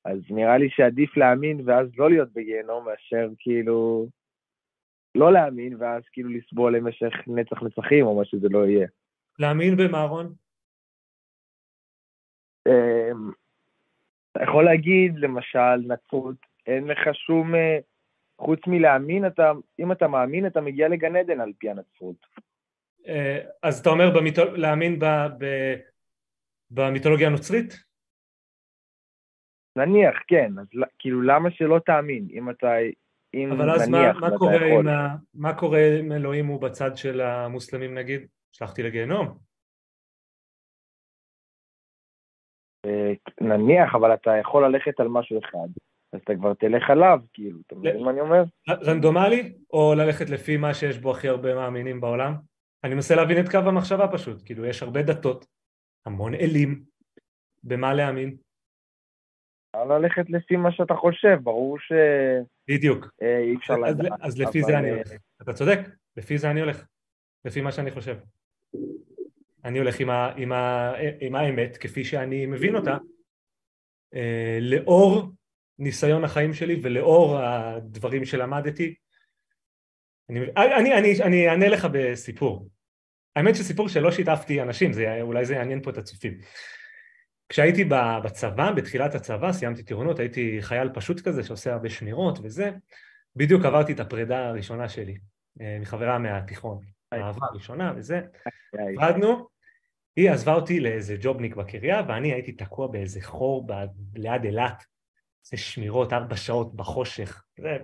אז נראה לי שעדיף להאמין ואז לא להיות בגיהנום מאשר כאילו לא להאמין ואז כאילו לסבול למשך נצח נצחים או מה שזה לא יהיה. להאמין במה רון? אמ, אתה יכול להגיד למשל נצרות, אין לך שום אה, חוץ מלהאמין, אתה, אם אתה מאמין, אתה מגיע לגן עדן על פי הנצרות. אה, אז אתה אומר במיתול... להאמין ב... ב... במיתולוגיה הנוצרית? נניח, כן, אז כאילו למה שלא תאמין, אם אתה, אם אבל אז מה, מה, קורה עם ה... מה קורה אם אלוהים הוא בצד של המוסלמים נגיד? שלחתי לגיהנום? אה, נניח, אבל אתה יכול ללכת על משהו אחד, אז אתה כבר תלך עליו, כאילו, אתה מבין מה אני אומר? רנדומלי, או ללכת לפי מה שיש בו הכי הרבה מאמינים בעולם? אני מנסה להבין את קו המחשבה פשוט, כאילו יש הרבה דתות, המון אלים, במה להאמין? ללכת לפי מה שאתה חושב, ברור ש... בדיוק. אה, אי אפשר לדעת. אז לפי זה אני הולך. אתה צודק, לפי זה אני הולך. לפי מה שאני חושב. אני הולך עם, ה, עם, ה, עם האמת כפי שאני מבין אותה, אה, לאור ניסיון החיים שלי ולאור הדברים שלמדתי. אני, אני, אני, אני אענה לך בסיפור. האמת שסיפור שלא שיתפתי אנשים, זה, אולי זה יעניין פה את הצופים. כשהייתי בצבא, בתחילת הצבא, סיימתי טירונות, הייתי חייל פשוט כזה שעושה הרבה שמירות וזה, בדיוק עברתי את הפרידה הראשונה שלי אה, מחברה מהתיכון, האהבה הראשונה וזה, נפרדנו, היא עזבה אותי לאיזה ג'ובניק בקריה ואני הייתי תקוע באיזה חור ליד אילת, זה שמירות ארבע שעות בחושך, זה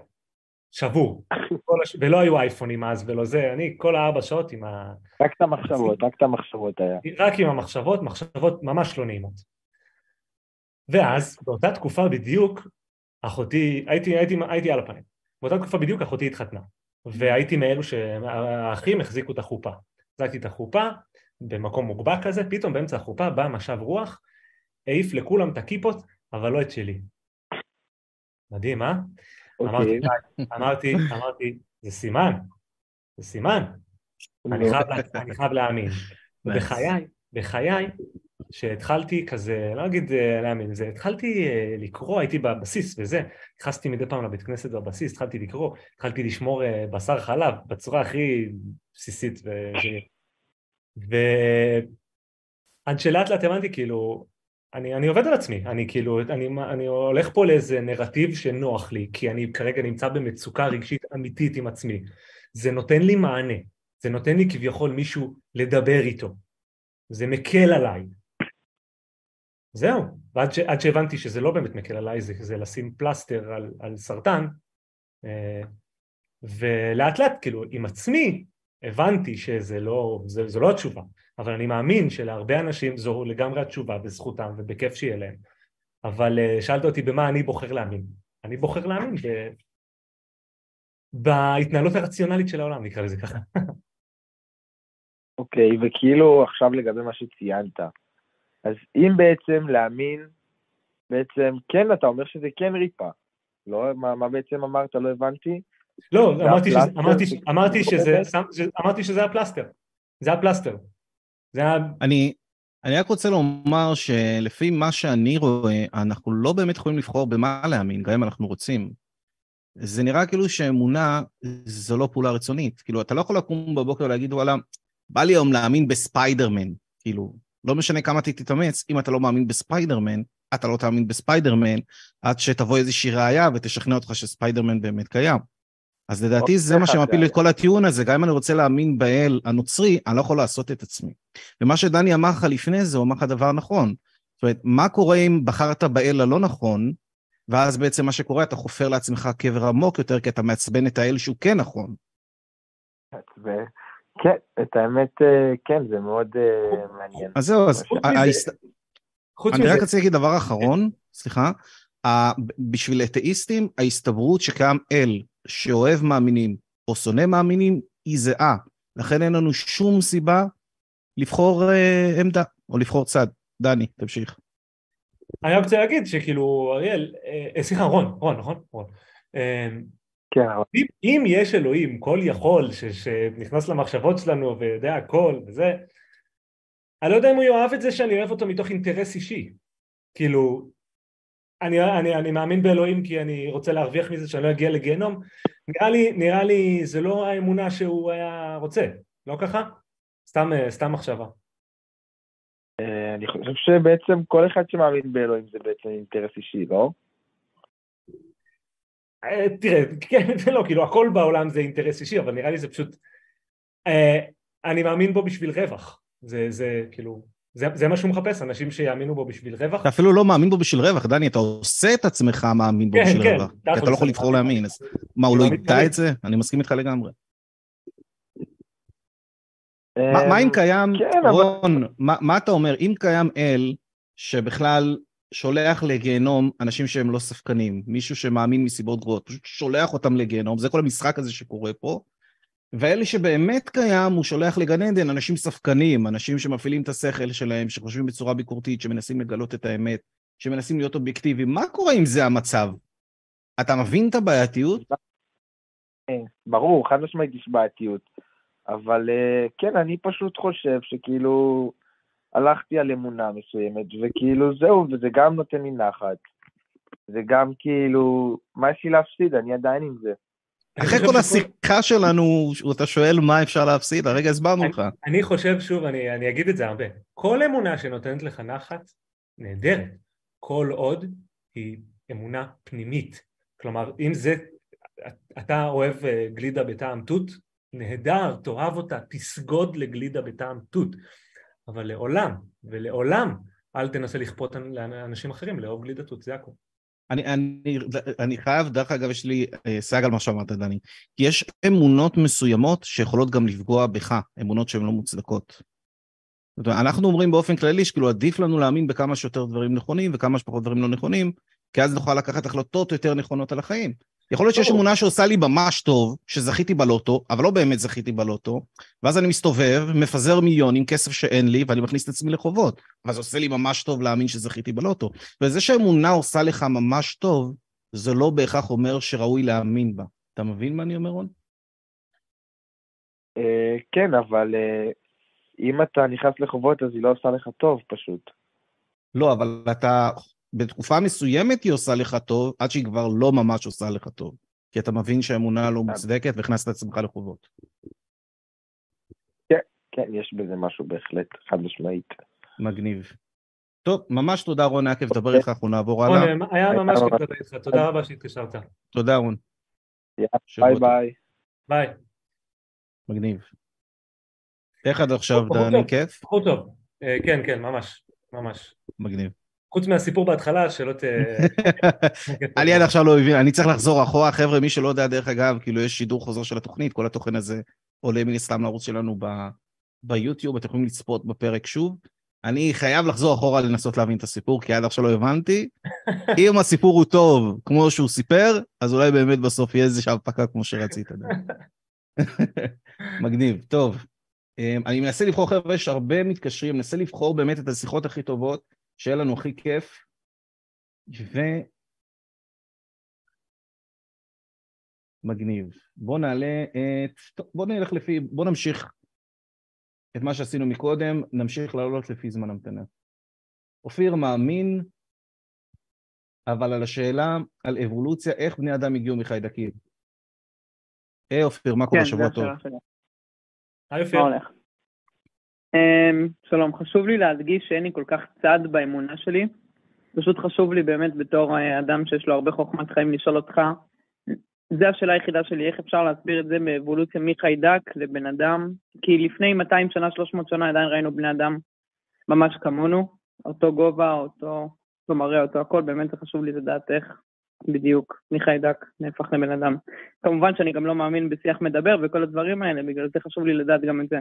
שבור, הש... ולא היו אייפונים אז ולא זה, אני כל הארבע שעות עם ה... רק את המחשבות, רק את המחשבות היה. רק עם המחשבות, מחשבות ממש לא נעימות. ואז באותה תקופה בדיוק אחותי, הייתי, הייתי, הייתי על הפנים, באותה תקופה בדיוק אחותי התחתנה. והייתי מאלו שהאחים החזיקו את החופה. החזקתי את החופה במקום מוגבע כזה, פתאום באמצע החופה בא משב רוח, העיף לכולם את הכיפות, אבל לא את שלי. מדהים, אה? אמרתי, אוקיי. אמרתי, אמרתי, זה סימן, זה סימן, אני חייב, לה- אני חייב להאמין. בחיי, בחיי, שהתחלתי כזה, לא אגיד אה, להאמין, זה התחלתי אה, לקרוא, הייתי בבסיס וזה, נכנסתי מדי פעם לבית כנסת בבסיס, התחלתי לקרוא, התחלתי לשמור אה, בשר חלב בצורה הכי בסיסית ו... ועד שלאט לאט הבנתי כאילו, אני, אני עובד על עצמי, אני כאילו, אני, אני הולך פה לאיזה נרטיב שנוח לי, כי אני כרגע נמצא במצוקה רגשית אמיתית עם עצמי, זה נותן לי מענה, זה נותן לי כביכול מישהו לדבר איתו, זה מקל עליי. זהו, ועד ש, עד שהבנתי שזה לא באמת מקל עליי, זה, זה לשים פלסטר על, על סרטן, אה, ולאט לאט, כאילו, עם עצמי, הבנתי שזה לא, זה, זה לא התשובה, אבל אני מאמין שלהרבה אנשים זו לגמרי התשובה בזכותם ובכיף שיהיה להם. אבל אה, שאלת אותי במה אני בוחר להאמין. אני בוחר להאמין ב... בהתנהלות הרציונלית של העולם, נקרא לזה ככה. אוקיי, וכאילו עכשיו לגבי מה שציינת, אז אם בעצם להאמין, בעצם כן, אתה אומר שזה כן ריפה. לא, מה, מה בעצם אמרת? לא הבנתי. לא, אמרתי, שזה, אמרתי, ש- אמרתי, שזה, אמרתי שזה הפלסטר. זה הפלסטר. זה ה... אני, אני רק רוצה לומר שלפי מה שאני רואה, אנחנו לא באמת יכולים לבחור במה להאמין, גם אם אנחנו רוצים. זה נראה כאילו שאמונה זו לא פעולה רצונית. כאילו, אתה לא יכול לקום בבוקר ולהגיד, וואלה, בא לי היום להאמין בספיידרמן. כאילו, לא משנה כמה אתה תתאמץ, אם אתה לא מאמין בספיידרמן, אתה לא תאמין בספיידרמן, עד שתבוא איזושהי ראייה ותשכנע אותך שספיידרמן באמת קיים. אז לדעתי זה מה איך שמפיל את כל הטיעון הזה, גם אם אני רוצה להאמין באל הנוצרי, אני לא יכול לעשות את עצמי. ומה שדני אמר לך לפני זה, הוא אמר לך דבר נכון. זאת אומרת, מה קורה אם בחרת באל הלא נכון, ואז בעצם מה שקורה, אתה חופר לעצמך קבר עמוק יותר, כי אתה מעצבן את האל שהוא כן נכון. ו- כן, את האמת, אה, כן, זה מאוד אה, מעניין. אז זהו, אז חוץ מזה- אני רק רוצה להגיד דבר אחרון, סליחה, בשביל אתאיסטים, ההסתברות שקיים אל שאוהב מאמינים או שונא מאמינים היא זהה. לכן אין לנו שום סיבה לבחור אה, עמדה או לבחור צד. דני, תמשיך. אני רק רוצה להגיד שכאילו, אריאל, סליחה, רון, רון, נכון? רון. כן, אם, אם יש אלוהים כל יכול ש, שנכנס למחשבות שלנו ויודע הכל וזה, אני לא יודע אם הוא יאהב את זה שאני אוהב אותו מתוך אינטרס אישי. כאילו, אני, אני, אני מאמין באלוהים כי אני רוצה להרוויח מזה שאני לא אגיע לגיהנום, נראה לי, נראה לי זה לא האמונה שהוא היה רוצה, לא ככה? סתם, סתם מחשבה. אה, אני חושב שבעצם כל אחד שמאמין באלוהים זה בעצם אינטרס אישי, לא? אה, תראה, כן ולא, כאילו הכל בעולם זה אינטרס אישי, אבל נראה לי זה פשוט... אה, אני מאמין בו בשביל רווח. זה, זה כאילו, זה, זה מה שהוא מחפש, אנשים שיאמינו בו בשביל רווח. אתה אפילו לא מאמין בו בשביל רווח, דני, אתה עושה את עצמך מאמין בו כן, בשביל כן, רווח. כי תכלס, אתה לא יכול לבחור. להאמין, אז מה, הוא לא מאמין ידע. את זה? אני מסכים איתך לגמרי. מה, אה, מה אם קיים, כן, אבל- רון, מה, מה אתה אומר, אם קיים אל שבכלל שולח לגיהנום אנשים שהם לא ספקנים, מישהו שמאמין מסיבות גרועות, פשוט שולח אותם לגיהנום, זה כל המשחק הזה שקורה פה, ואלה שבאמת קיים, הוא שולח לגן עדן אנשים ספקנים, אנשים שמפעילים את השכל שלהם, שחושבים בצורה ביקורתית, שמנסים לגלות את האמת, שמנסים להיות אובייקטיביים, מה קורה אם זה המצב? אתה מבין את הבעייתיות? כן, ברור, חד משמעית יש בעייתיות. אבל אה, כן, אני פשוט חושב שכאילו הלכתי על אמונה מסוימת, וכאילו זהו, וזה גם נותן לי נחת. זה גם כאילו, מה יש לי להפסיד? אני עדיין עם זה. אחרי כל השיחה שלנו, אתה שואל מה אפשר להפסיד, הרגע הסברנו לך. אני חושב, שוב, אני, אני אגיד את זה הרבה, כל אמונה שנותנת לך נחת, נהדרת, כל עוד היא אמונה פנימית. כלומר, אם זה, אתה אוהב אה, גלידה בטעם תות, נהדר, תאהב אותה, תסגוד לגלידה בטעם תות, אבל לעולם, ולעולם, אל תנסה לכפות לאנשים אחרים לאהוב גלידה תות, זה הכול. אני, אני, אני חייב, דרך אגב, יש לי אה, סייג על מה שאמרת, דני. כי יש אמונות מסוימות שיכולות גם לפגוע בך, אמונות שהן לא מוצדקות. זאת אומרת, אנחנו אומרים באופן כללי שכאילו עדיף לנו להאמין בכמה שיותר דברים נכונים וכמה שפחות דברים לא נכונים, כי אז נוכל לקחת החלטות יותר נכונות על החיים. יכול להיות שיש. אמונה שעושה לי ממש טוב, שזכיתי בלוטו, אבל לא באמת זכיתי בלוטו, ואז אני מסתובב, מפזר מיליונים, כסף שאין לי, ואני מכניס את עצמי לחובות. ואז עושה לי ממש טוב להאמין שזכיתי בלוטו. וזה שאמונה עושה לך ממש טוב, זה לא בהכרח אומר שראוי להאמין בה. אתה מבין מה אני אומר, רון? אה, כן, אבל אה, אם אתה נכנס לחובות אז היא לא עושה לך טוב פשוט. לא, אבל אתה, בתקופה מסוימת היא עושה לך טוב, עד שהיא כבר לא ממש עושה לך טוב. כי אתה מבין שהאמונה לא מוצדקת והכנסת את עצמך לחובות. כן, יש בזה משהו בהחלט, חד משמעית. מגניב. טוב, ממש תודה רון, היה כיף לדבר איתך, אנחנו נעבור הלאה. רון, היה ממש כיף לדבר איתך, תודה רבה שהתקשרת. תודה רון. ביי. ביי. ביי. מגניב. איך עד עכשיו, דני? טוב. כיף? בחור טוב. אה, כן, כן, ממש, ממש. מגניב. חוץ מהסיפור בהתחלה, שלא ת... אני עד עכשיו לא מבין, אני צריך לחזור אחורה, חבר'ה, מי שלא יודע, דרך אגב, כאילו יש שידור חוזר של התוכנית, כל התוכן הזה עולה מן הסתם לערוץ שלנו ב- ביוטיוב, אתם יכולים לצפות בפרק שוב. אני חייב לחזור אחורה לנסות להבין את הסיפור, כי עד עכשיו לא הבנתי. אם הסיפור הוא טוב, כמו שהוא סיפר, אז אולי באמת בסוף יהיה איזושהי הפקה כמו שרצית. מגניב, טוב. אמ, אני מנסה לבחור, חבר'ה, יש הרבה מתקשרים, מנסה לבחור באמת את השיחות הכי טובות, שיהיה לנו הכי כיף. ו... מגניב. בוא נעלה את... טוב, בוא נלך לפי... בוא נמשיך את מה שעשינו מקודם, נמשיך לעלות לפי זמן המתנה. אופיר מאמין, אבל על השאלה על אבולוציה, איך בני אדם הגיעו מחיידקים? היי אופיר, מה קורה? כן, שבוע טוב. השאלה שלי. היי אופיר. אמ, שלום, חשוב לי להדגיש שאין לי כל כך צד באמונה שלי. פשוט חשוב לי באמת בתור אה, אדם שיש לו הרבה חוכמת חיים לשאול אותך, זו השאלה היחידה שלי, איך אפשר להסביר את זה באבולוציה מחיידק לבן אדם? כי לפני 200 שנה, 300 שנה עדיין ראינו בני אדם ממש כמונו, אותו גובה, אותו, אותו מראה, אותו הכל, באמת זה חשוב לי לדעת איך בדיוק מחיידק נהפך לבן אדם. כמובן שאני גם לא מאמין בשיח מדבר וכל הדברים האלה, בגלל זה חשוב לי לדעת גם את זה.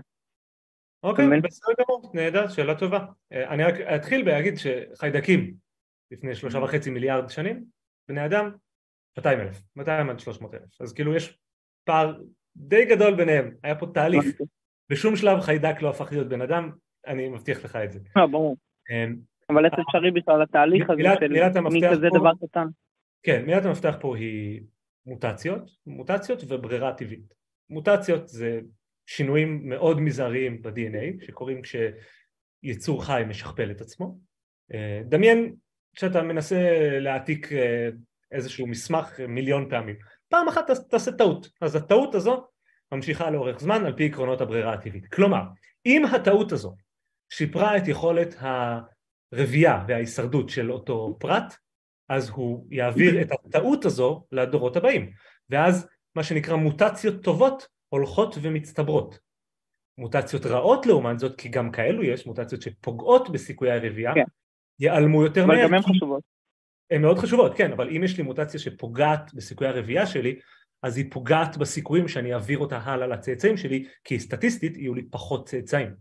אוקיי, באמת. בסדר גמור, נהדר, שאלה טובה. אה, אני רק אתחיל בהגיד שחיידקים לפני שלושה וחצי מיליארד שנים, בני אדם 200 אלף, 200 עד 300 אלף, אז כאילו יש פער די גדול ביניהם, היה פה תהליך, בשום שלב חיידק לא הפך להיות בן אדם, אני מבטיח לך את זה. לא, ברור. אה, אבל איך אפשרי בכלל התהליך הזה של המפתח מכזה דבר קטן? כן, מילת המפתח פה היא מוטציות, מוטציות וברירה טבעית. מוטציות זה שינויים מאוד מזעריים ב-DNA שקורים כשיצור חי משכפל את עצמו. אה, דמיין שאתה מנסה להעתיק אה, איזשהו מסמך מיליון פעמים. פעם אחת תעש- תעשה טעות, אז הטעות הזו ממשיכה לאורך זמן על פי עקרונות הברירה הטבעית. כלומר, אם הטעות הזו שיפרה את יכולת הרבייה וההישרדות של אותו פרט, אז הוא יעביר את הטעות הזו לדורות הבאים ואז מה שנקרא מוטציות טובות הולכות ומצטברות מוטציות רעות לעומת זאת כי גם כאלו יש מוטציות שפוגעות בסיכויי הרבייה כן. ייעלמו יותר אבל מהר גם הן חשובות. הן מאוד חשובות כן אבל אם יש לי מוטציה שפוגעת בסיכויי הרבייה שלי אז היא פוגעת בסיכויים שאני אעביר אותה הלאה לצאצאים שלי כי סטטיסטית יהיו לי פחות צאצאים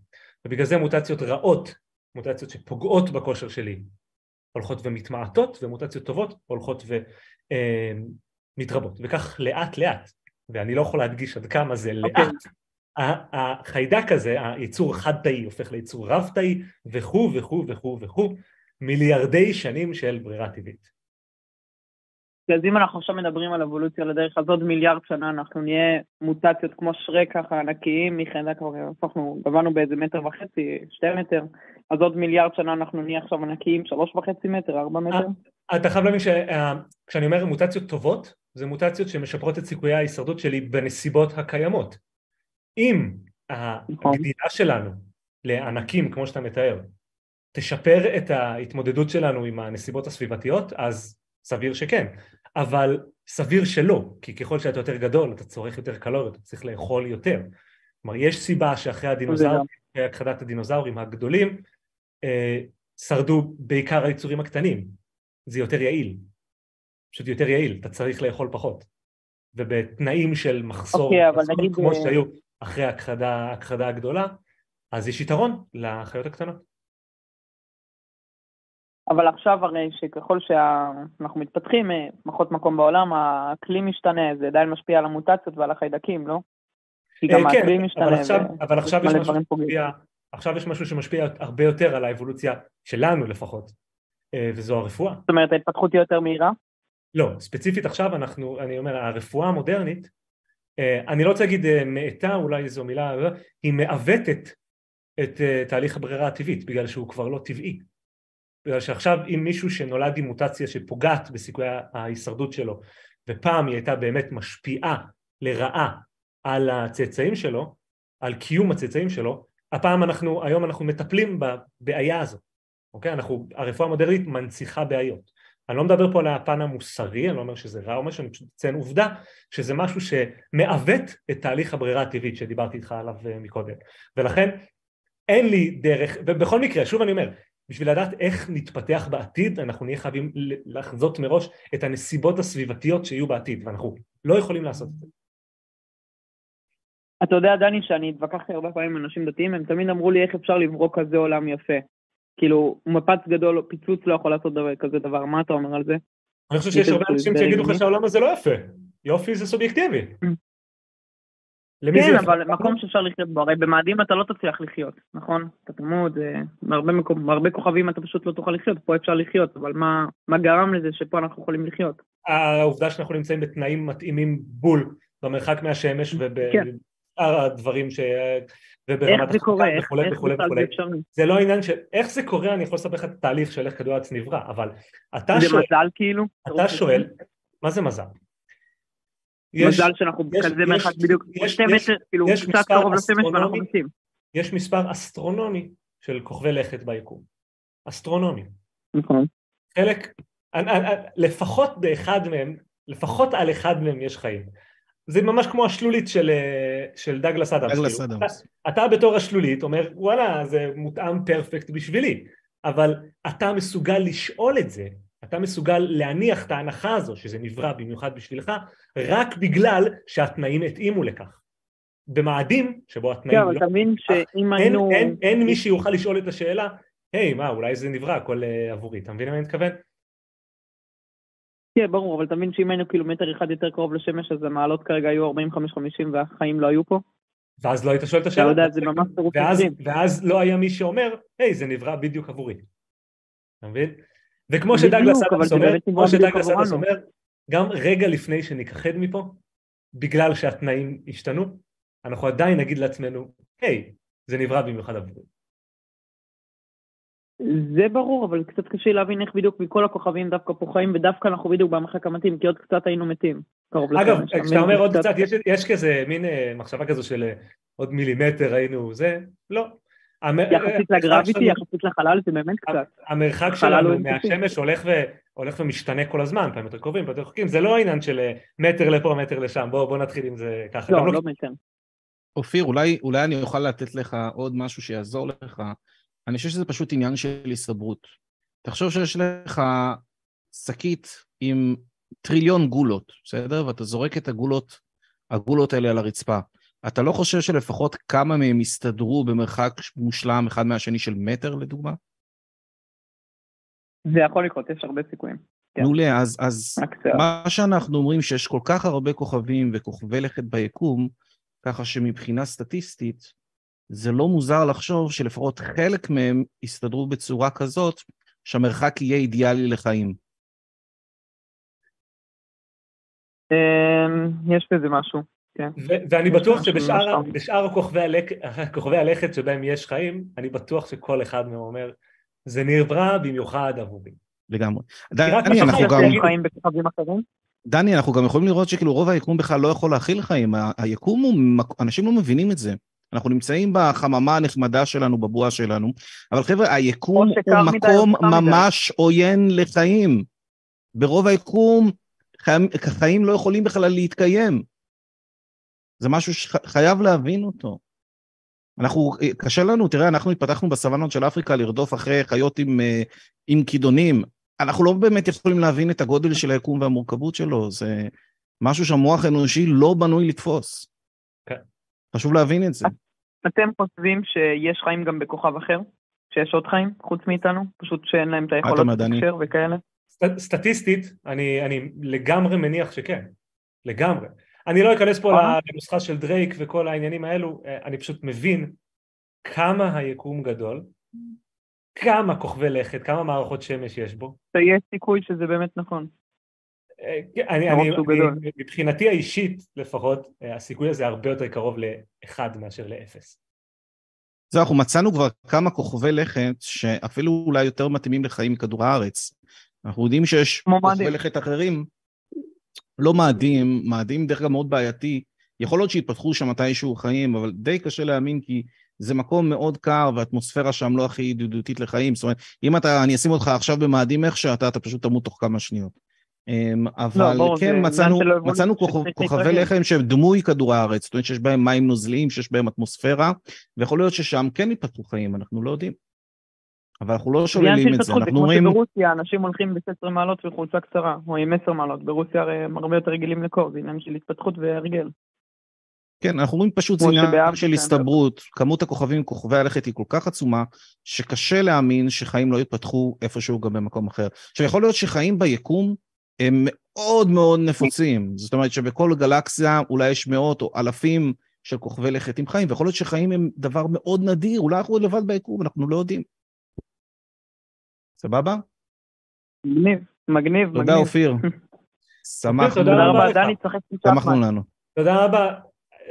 ובגלל זה מוטציות רעות מוטציות שפוגעות בכושר שלי הולכות ומתמעטות ומוטציות טובות הולכות ומתרבות וכך לאט לאט ואני לא יכול להדגיש עד כמה זה אוקיי. לאט ה- החיידק הזה היצור חד תאי הופך ליצור רב תאי וכו' וכו' וכו' וכו' מיליארדי שנים של ברירה טבעית אז אם אנחנו עכשיו מדברים על אבולוציה לדרך, אז עוד מיליארד שנה אנחנו נהיה מוטציות כמו שרק ככה ענקיים מחיידק, הפכנו, גבלנו באיזה מטר וחצי, שתי מטר, אז עוד מיליארד שנה אנחנו נהיה עכשיו ענקיים, שלוש וחצי מטר, ארבע מטר. אתה חייב להבין שכשאני אומר מוטציות טובות זה מוטציות שמשפרות את סיכויי ההישרדות שלי בנסיבות הקיימות. אם נכון. הגדילה שלנו לענקים כמו שאתה מתאר תשפר את ההתמודדות שלנו עם הנסיבות הסביבתיות אז סביר שכן. אבל סביר שלא כי ככל שאתה יותר גדול אתה צורך יותר קלוריות אתה צריך לאכול יותר. כלומר יש סיבה שאחרי הדינוזאורים אחרי הכחדת הדינוזאורים הגדולים אה, שרדו בעיקר היצורים הקטנים. זה יותר יעיל פשוט יותר יעיל אתה צריך לאכול פחות ובתנאים של מחסור אוקיי, אבל מחסור נגיד, כמו אה, שהיו אחרי ההכחדה הגדולה אז יש יתרון לחיות הקטנות אבל עכשיו הרי שככל שאנחנו מתפתחים, אה, פחות מקום בעולם, האקלים משתנה, זה עדיין משפיע על המוטציות ועל החיידקים, לא? כי גם אה, כן, האקלים משתנה. אבל עכשיו, ו- אבל עכשיו, יש משהו. שמשפיע, עכשיו יש משהו שמשפיע הרבה יותר על האבולוציה שלנו לפחות, וזו הרפואה. זאת אומרת, ההתפתחות היא יותר מהירה? לא, ספציפית עכשיו אנחנו, אני אומר, הרפואה המודרנית, אה, אני לא רוצה להגיד אה, מאטה, אולי זו מילה, היא מעוותת את אה, תהליך הברירה הטבעית, בגלל שהוא כבר לא טבעי. בגלל שעכשיו אם מישהו שנולד עם מוטציה שפוגעת בסיכויי ההישרדות שלו, ופעם היא הייתה באמת משפיעה לרעה על הצאצאים שלו, על קיום הצאצאים שלו, הפעם אנחנו, היום אנחנו מטפלים בבעיה הזו, אוקיי? אנחנו, הרפואה המודרנית מנציחה בעיות. אני לא מדבר פה על הפן המוסרי, אני לא אומר שזה רע או משהו, אני פשוט אציין עובדה שזה משהו שמעוות את תהליך הברירה הטבעית שדיברתי איתך עליו אה, מקודם. ולכן אין לי דרך, ובכל מקרה, שוב אני אומר, בשביל לדעת איך נתפתח בעתיד, אנחנו נהיה חייבים לחזות מראש את הנסיבות הסביבתיות שיהיו בעתיד, ואנחנו לא יכולים לעשות את זה. אתה יודע, דני, שאני התווכחתי הרבה פעמים עם אנשים דתיים, הם תמיד אמרו לי איך אפשר לברוא כזה עולם יפה. כאילו, מפץ גדול, פיצוץ לא יכול לעשות דבר, כזה דבר, מה אתה אומר על זה? אני חושב שיש הרבה אנשים שיגידו לך שהעולם הזה לא יפה. יופי זה סובייקטיבי. כן, יפה? אבל מקום שאפשר לחיות בו, הרי במאדים אתה לא תצליח לחיות, נכון? אתה תמות, אה, בהרבה מקום- בהרבה כוכבים אתה פשוט לא תוכל לחיות, פה אפשר לחיות, אבל מה מה גרם לזה שפה אנחנו יכולים לחיות? העובדה שאנחנו נמצאים בתנאים מתאימים בול במרחק מהשמש כן. ובשאר הדברים ש... וברמת זה? איך וכולי וכולי וכולי. זה? זה לא עניין של איך זה קורה אני יכול לספר לך את התהליך של איך כדור הארץ נברא אבל אתה זה שואל, מזל כאילו? אתה שואל מה זה מזל? יש- מזל שאנחנו יש- מרחק בדיוק, יש- שתי מטר, כאילו קצת קרוב לשמש ואנחנו. מתים. יש מספר אסטרונומי של כוכבי לכת ביקום אסטרונומי נכון. חלק, לפחות באחד מהם, לפחות על אחד מהם יש חיים. זה ממש כמו השלולית של, אה, של דגלס אדמס. דגלס כאילו. אדמס. אתה, אתה בתור השלולית אומר וואלה זה מותאם פרפקט בשבילי, אבל אתה מסוגל לשאול את זה, אתה מסוגל להניח את ההנחה הזו שזה נברא במיוחד בשבילך, רק בגלל שהתנאים התאימו לכך. במאדים שבו כן, התנאים אבל לא... אתה מבין שאם אין, היינו... אין, אין מי שיוכל לשאול את השאלה, היי מה אולי זה נברא הכל אה, עבורי, אתה מבין למה אני מתכוון? כן, ברור, אבל אתה מבין שאם היינו קילומטר אחד יותר קרוב לשמש, אז המעלות כרגע היו 45-50 והחיים לא היו פה? ואז לא היית שואל את אתה השאלה. יודע, זה ממש טירוף מקרים. ואז לא היה מי שאומר, היי, זה נברא בדיוק עבורי. אתה מבין? וכמו שדגלס אדמס אומר, כמו שדגלס אדמס. אומר, גם רגע לפני שניכחד מפה, בגלל שהתנאים השתנו, אנחנו עדיין נגיד לעצמנו, היי, זה נברא במיוחד עבורי. זה ברור, אבל קצת קשה להבין איך בדיוק מכל הכוכבים דווקא פה חיים, ודווקא אנחנו בדיוק במרחק המתאים, כי עוד קצת היינו מתים. קרוב אגב. כשאתה אומר עוד קצת- קצת, יש, יש כזה מין אה, מחשבה כזו של אה, עוד מילימטר היינו זה, לא. המ- יחסית המרחק לגרביטי, שלנו- יחסית לחלל, זה באמת קצת. המרחק שלנו אינסופי. מהשמש הולך, ו... הולך ומשתנה כל הזמן, פעמים יותר קרובים, פעמים יותר רחוקים, זה לא העניין של אה, מטר לפה, מטר לשם, בוא, בוא נתחיל עם זה ככה. גם לא, לא מטר. אופיר, אולי, אולי אני אוכל לתת לך עוד משהו שיעזור לך. אני חושב שזה פשוט עניין של הסתברות. תחשוב שיש לך שקית עם טריליון גולות, בסדר? ואתה זורק את הגולות, הגולות האלה על הרצפה. אתה לא חושב שלפחות כמה מהם יסתדרו במרחק מושלם אחד מהשני של מטר, לדוגמה? זה יכול לקרות, יש הרבה סיכויים. כן. מעולה, אז, אז מה שאנחנו אומרים שיש כל כך הרבה כוכבים וכוכבי לכת ביקום, ככה שמבחינה סטטיסטית, זה לא מוזר לחשוב שלפחות חלק מהם יסתדרו בצורה כזאת שהמרחק יהיה אידיאלי לחיים. אמ, יש בזה משהו, כן. ואני בטוח שבשאר כוכבי הלכת שבהם יש חיים, אני בטוח שכל אחד מהם אומר, זה נברא במיוחד עבורי. לגמרי. דני, אנחנו גם? דני, אנחנו גם יכולים לראות שכאילו רוב היקום בכלל לא יכול להכיל חיים. היקום הוא, אנשים לא מבינים את זה. אנחנו נמצאים בחממה הנחמדה שלנו, בבועה שלנו, אבל חבר'ה, היקום הוא מקום חם מדי. ממש עוין לחיים. ברוב היקום חיים, חיים לא יכולים בכלל להתקיים. זה משהו שחייב להבין אותו. אנחנו, קשה לנו, תראה, אנחנו התפתחנו בסוואנות של אפריקה לרדוף אחרי חיות עם, אה, עם כידונים. אנחנו לא באמת יכולים להבין את הגודל של היקום והמורכבות שלו, זה משהו שהמוח האנושי לא בנוי לתפוס. חשוב להבין את זה. אתם חושבים שיש חיים גם בכוכב אחר? שיש עוד חיים חוץ מאיתנו? פשוט שאין להם את היכולות דני? לתקשר וכאלה? סט- סטטיסטית, אני, אני לגמרי מניח שכן, לגמרי. אני לא אכנס פה אה. לנוסחה של דרייק וכל העניינים האלו, אה, אני פשוט מבין כמה היקום גדול, כמה כוכבי לכת, כמה מערכות שמש יש בו. שיש סיכוי שזה באמת נכון. אה, אני, אני. מבחינתי האישית לפחות, הסיכוי הזה הרבה יותר קרוב לאחד מאשר לאפס. זהו, אנחנו מצאנו כבר כמה כוכבי לכת שאפילו אולי יותר מתאימים לחיים מכדור הארץ. אנחנו יודעים שיש כוכבי. לכת אחרים, לא מאדים, מאדים דרך אגב מאוד בעייתי. יכול להיות שיתפתחו שם מתישהו חיים, אבל די קשה להאמין כי זה מקום מאוד קר והאטמוספירה שם לא הכי ידידותית לחיים. זאת אומרת, אם אתה, אני אשים אותך עכשיו במאדים איך שאתה, אתה פשוט תמות תוך כמה שניות. אמ, אבל ברור, זה כן, מצאנו, מצאנו כוכב- כוכבי. לחם שהם דמוי כדור הארץ, זאת אומרת שיש בהם מים נוזליים, שיש בהם אטמוספירה, ויכול להיות ששם כן יתפתחו חיים, אנחנו לא יודעים. אבל אנחנו לא שוללים את זה, אנחנו כמו אומרים, שברוסיה אנשים הולכים ב-16 מעלות וחולצה קצרה, או עם 10 מעלות, ברוסיה הרי הם הרבה יותר רגילים לקור, זה עניין של התפתחות והרגל. כן, אנחנו אומרים פשוט זה כמו עניין שבאפריקה של הסתברות, כמות הכוכבים, כוכבי הלכת היא כל כך עצומה, שקשה להאמין שחיים לא יתפתחו איפשהו גם במקום אחר. עכשיו, יכול להיות שחיים ביקום הם מאוד מאוד נפוצים, זאת אומרת שבכל גלקסיה אולי יש מאות או אלפים של כוכבי לכת עם חיים, ויכול להיות שחיים הם דבר מאוד נדיר, אולי אנחנו לבד ביקום, אנחנו לא יודעים. סבבה? מגניב, מגניב, תודה מגניב. אופיר. שמחנו, תודה תודה רבה. דני, שמחנו. לנו. תודה רבה.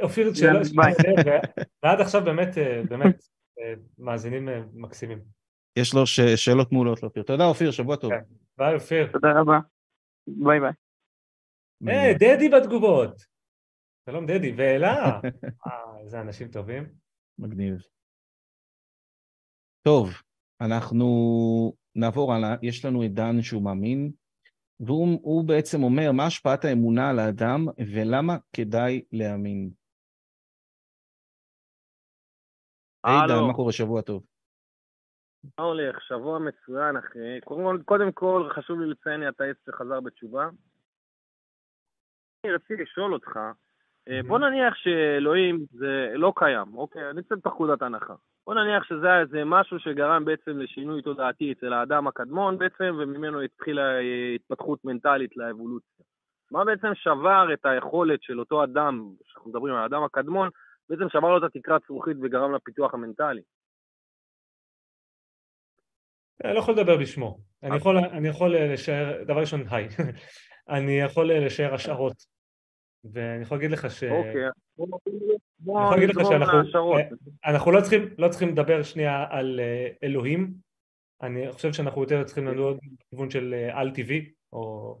אופיר, שאלה, ועד עכשיו באמת, אה, באמת, אה, מאזינים אה, מקסימים. יש לו שאלות מעולות לאופיר. תודה אופיר, שבוע טוב. כן. ביי אופיר. תודה רבה. ביי ביי. היי, דדי בתגובות. שלום דדי, וואלה. אה, איזה אנשים טובים. מגניב. טוב, אנחנו נעבור הלאה. יש לנו את דן שהוא מאמין, והוא הוא בעצם אומר מה השפעת האמונה על האדם ולמה כדאי להאמין. היי דן. מה קורה? שבוע טוב. מה הולך? שבוע מצוין, אחי. קודם כל, קודם כל חשוב לי לציין את העץ שחזר בתשובה. אני רציתי לשאול אותך, אה, בוא נניח שאלוהים זה לא קיים, אוקיי? אני אצא בפקודת הנחה. בוא נניח שזה היה איזה משהו שגרם בעצם לשינוי תודעתי אצל האדם הקדמון בעצם, וממנו התחילה אה, התפתחות מנטלית לאבולוציה. מה בעצם שבר את היכולת של אותו אדם, שאנחנו מדברים על האדם הקדמון, בעצם שבר לו את התקרת זכוכית וגרם לפיתוח המנטלי? אני לא יכול לדבר בשמו. אני יכול, אני יכול אה, לשער, דבר ראשון, היי. אני יכול אה, לשער השערות. ואני יכול להגיד לך ש... אוקיי. אני יכול להגיד לך שאנחנו. אה, אנחנו לא צריכים, לא צריכים לדבר שנייה על אה, אלוהים. אני חושב שאנחנו יותר צריכים לדבר בכיוון של אה, על-טבעי, או,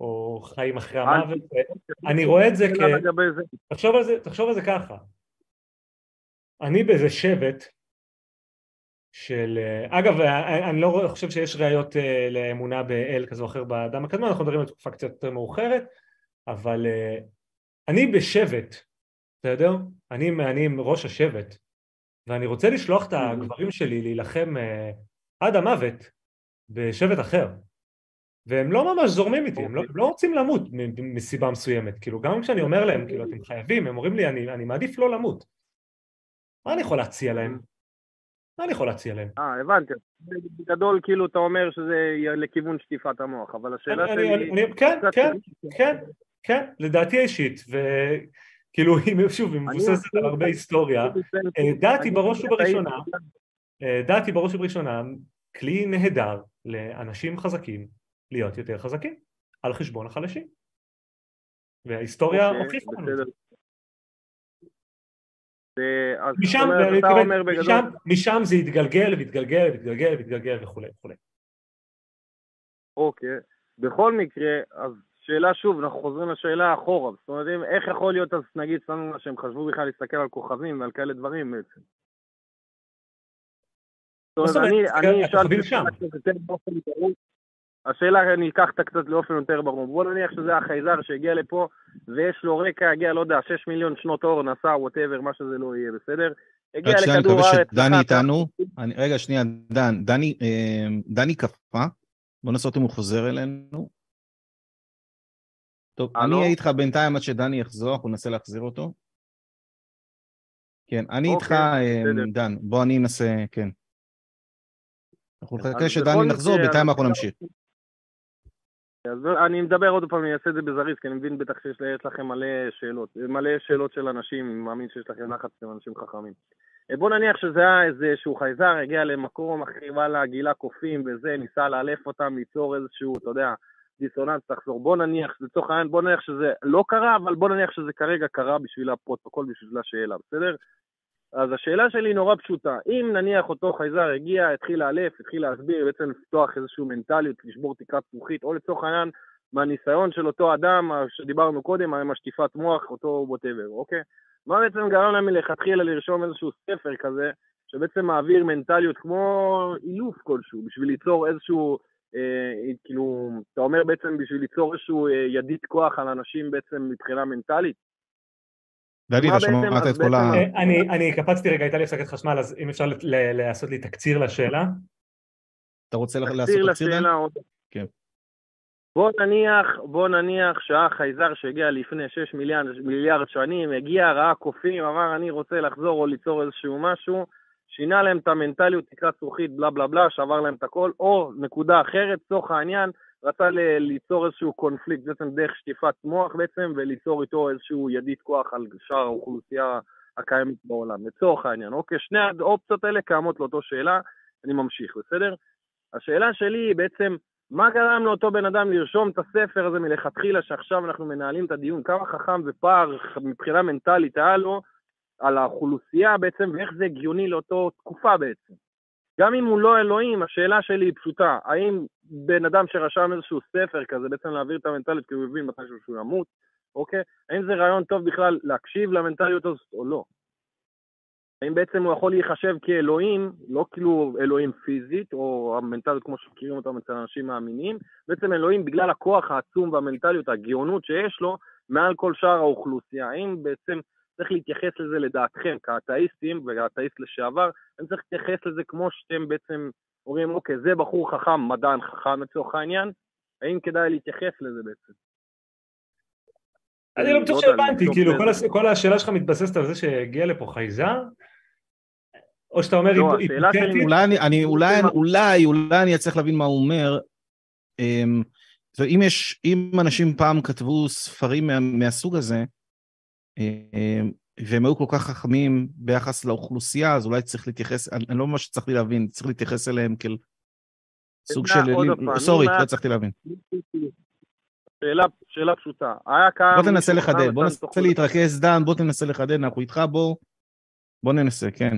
או חיים אחרי המוות. אני רואה את זה כ... תחשוב על זה, תחשוב על זה ככה. אני באיזה שבט של... אה, אגב, אה, אני לא חושב שיש ראיות אה, לאמונה באל כזה או אחר באדם הקדמון, אנחנו מדברים על תקופה קצת יותר מאוחרת, אבל אה, אני בשבט, בסדר? אני, אני עם ראש השבט, ואני רוצה לשלוח את הגברים שלי להילחם אה, עד המוות בשבט אחר. והם לא ממש זורמים איתי, הם לא, הם לא רוצים למות מסיבה מסוימת, כאילו גם כשאני אומר להם, כאילו אתם חייבים, הם אומרים לי אני, אני מעדיף לא למות. מה אני יכול להציע להם? מה אני יכול להציע להם? אה, הבנתי. בגדול, כאילו, אתה אומר שזה לכיוון שטיפת המוח, אבל השאלה אני- שלי... אני- אני- כן, כן, כן, כן, לדעתי האישית, וכאילו שוב, היא מבוססת על הרבה היסטוריה, אה, דעתי בראש ובראשונה, אה, דעתי בראש ובראשונה, כלי נהדר לאנשים חזקים להיות יותר חזקים, על חשבון החלשים. וההיסטוריה אוקיי, הוכיחה לנו ו- אז זאת משם, אומרת, אתה אומר בגדול... משם, משם זה יתגלגל ויתגלגל ויתגלגל ויתגלגל וכולי וכולי. אוקיי. בכל מקרה, אז שאלה שוב, אנחנו חוזרים לשאלה אחורה. זאת אומרת, איך יכול להיות, אז נגיד, שמנו שהם חשבו בכלל להסתכל על כוכבים ועל כאלה דברים בעצם. זאת אומרת, אני, תסתכל, השאלה, אני אקח אותה קצת לאופן יותר ברור. בוא נניח שזה החייזר שהגיע לפה, ויש לו רקע, הגיע, לא יודע, 6 מיליון שנות אור, נסע, ווטאבר, מה שזה לא יהיה, בסדר? הגיע רק שנייה, אני לכדור מקווה הארץ, שדני איתנו. אני- רגע, שנייה, דן, דני, אה, דני קפא. בוא נעשה אם הוא חוזר אלינו. טוב, אני הלו? אהיה איתך בינתיים עד שדני יחזור, אנחנו ננסה להחזיר אותו. כן, אני איתך, אוקיי, אה, בסדר. דן, בוא אני אנסה, כן. אנחנו אז נחכה שדני נחזור, בינתיים אנחנו נמשיך. אז אני מדבר עוד פעם, אני אעשה את זה בזריז, כי אני מבין בטח שיש יש לכם מלא שאלות. מלא שאלות של אנשים, אני מאמין שיש לכם לחץ, אתם אנשים חכמים. אה, בוא נניח שזה היה איזשהו חייזר, הגיע למקום, אחי, וואלה, גילה קופים וזה, ניסה לאלף אותם, ליצור איזשהו, אתה יודע, דיסוננס, תחזור. בוא נניח, לצורך העניין, בוא נניח שזה לא קרה, אבל בוא נניח שזה כרגע קרה בשביל הפרוטוקול, בשביל השאלה, בסדר? אז השאלה שלי נורא פשוטה. אם נניח אותו חייזר הגיע, התחיל לאלף, התחיל להסביר, בעצם לפתוח איזושהי מנטליות, לשבור תקרת זכוכית, או לצורך העניין, מהניסיון של אותו אדם שדיברנו קודם, עם השטיפת מוח, אותו whatever, אוקיי? מה בעצם גרם להם מלכתחילה לרשום איזשהו ספר כזה, שבעצם מעביר מנטליות כמו אילוף כלשהו, בשביל ליצור איזשהו, אה, כאילו, אתה אומר בעצם בשביל ליצור איזשהו אה, ידית כוח על אנשים בעצם מבחינה מנטלית? מה אתה שמעת בעצם- את כל ה... אה, אני, קפצתי רגע, הייתה לי הפסקת חשמל, אז אם אפשר ל- ל- לעשות לי תקציר לשאלה. אתה רוצה לעשות תקציר. כן. בוא נניח, בוא נניח שהחייזר שהגיע לפני 6 מיליארד, מיליארד שנים, הגיע, ראה קופים, אמר אני רוצה לחזור או ליצור איזשהו משהו, שינה להם את המנטליות, תקרת זכוכית, בלה בלה בלה, שבר להם את הכל, או נקודה אחרת, לצורך העניין, רצה ל- ליצור איזשהו קונפליקט בעצם דרך שטיפת מוח בעצם, וליצור איתו איזשהו ידית כוח על שאר האוכלוסייה הקיימת בעולם, לצורך העניין. אוקיי, שני האופציות האלה קיימות לאותו שאלה, אני ממשיך, בסדר? השאלה שלי היא בעצם, מה גרם לאותו בן אדם לרשום את הספר הזה מלכתחילה, שעכשיו אנחנו מנהלים את הדיון, כמה חכם ופער מבחינה מנטלית היה לו על האוכלוסייה בעצם, ואיך זה הגיוני לאותו תקופה בעצם. גם אם הוא לא אלוהים, השאלה שלי היא פשוטה, האם בן אדם שרשם איזשהו ספר כזה, בעצם להעביר את המנטליות כי הוא הבין מתישהו שהוא ימות, אוקיי? האם זה רעיון טוב בכלל להקשיב למנטליות הזאת או לא? האם בעצם הוא יכול להיחשב כאלוהים, לא כאילו אלוהים פיזית, או המנטליות כמו שמכירים אותם אצל אנשים מאמינים, בעצם אלוהים בגלל הכוח העצום והמנטליות, הגאונות שיש לו, מעל כל שאר האוכלוסייה. האם בעצם צריך להתייחס לזה לדעתכם, כאתאיסטים ואתאיסט לשעבר, האם צריך להתייחס לזה כמו שאתם בעצם אומרים, אוקיי, זה בחור חכם, מדען חכם לצורך העניין, האם כדאי להתייחס לזה בעצם? אני לא בטוח לא שהבנתי, אני כאילו כל הש- כל השאלה שלך מתבססת על זה שהגיע לפה חייזר? או שאתה אומר לא, היפותטית? אולי אני, אני, אולי, אני אצליח להבין מה הוא אומר. אמ, אם יש, אם אנשים פעם כתבו ספרים מה, מהסוג הזה, והם היו כל כך חכמים ביחס לאוכלוסייה, אז אולי צריך להתייחס, אני, אני לא ממש הצלחתי להבין, צריך להתייחס אליהם כאל סוג של... סורי, לא הצלחתי להבין. שאלה, שאלה פשוטה, היה קם... בוא תנסה לחדד, בוא ננסה להתרכז, דן, בוא תנסה לחדד, אנחנו איתך, בוא, בוא ננסה, כן.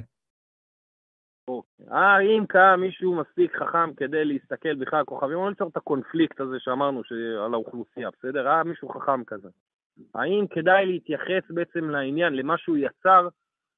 האם קם מישהו מספיק חכם כדי להסתכל בכלל על כוכבים, או ליצור את הקונפליקט הזה שאמרנו על האוכלוסייה, בסדר? היה מישהו חכם כזה. האם כדאי להתייחס בעצם לעניין, למה שהוא יצר,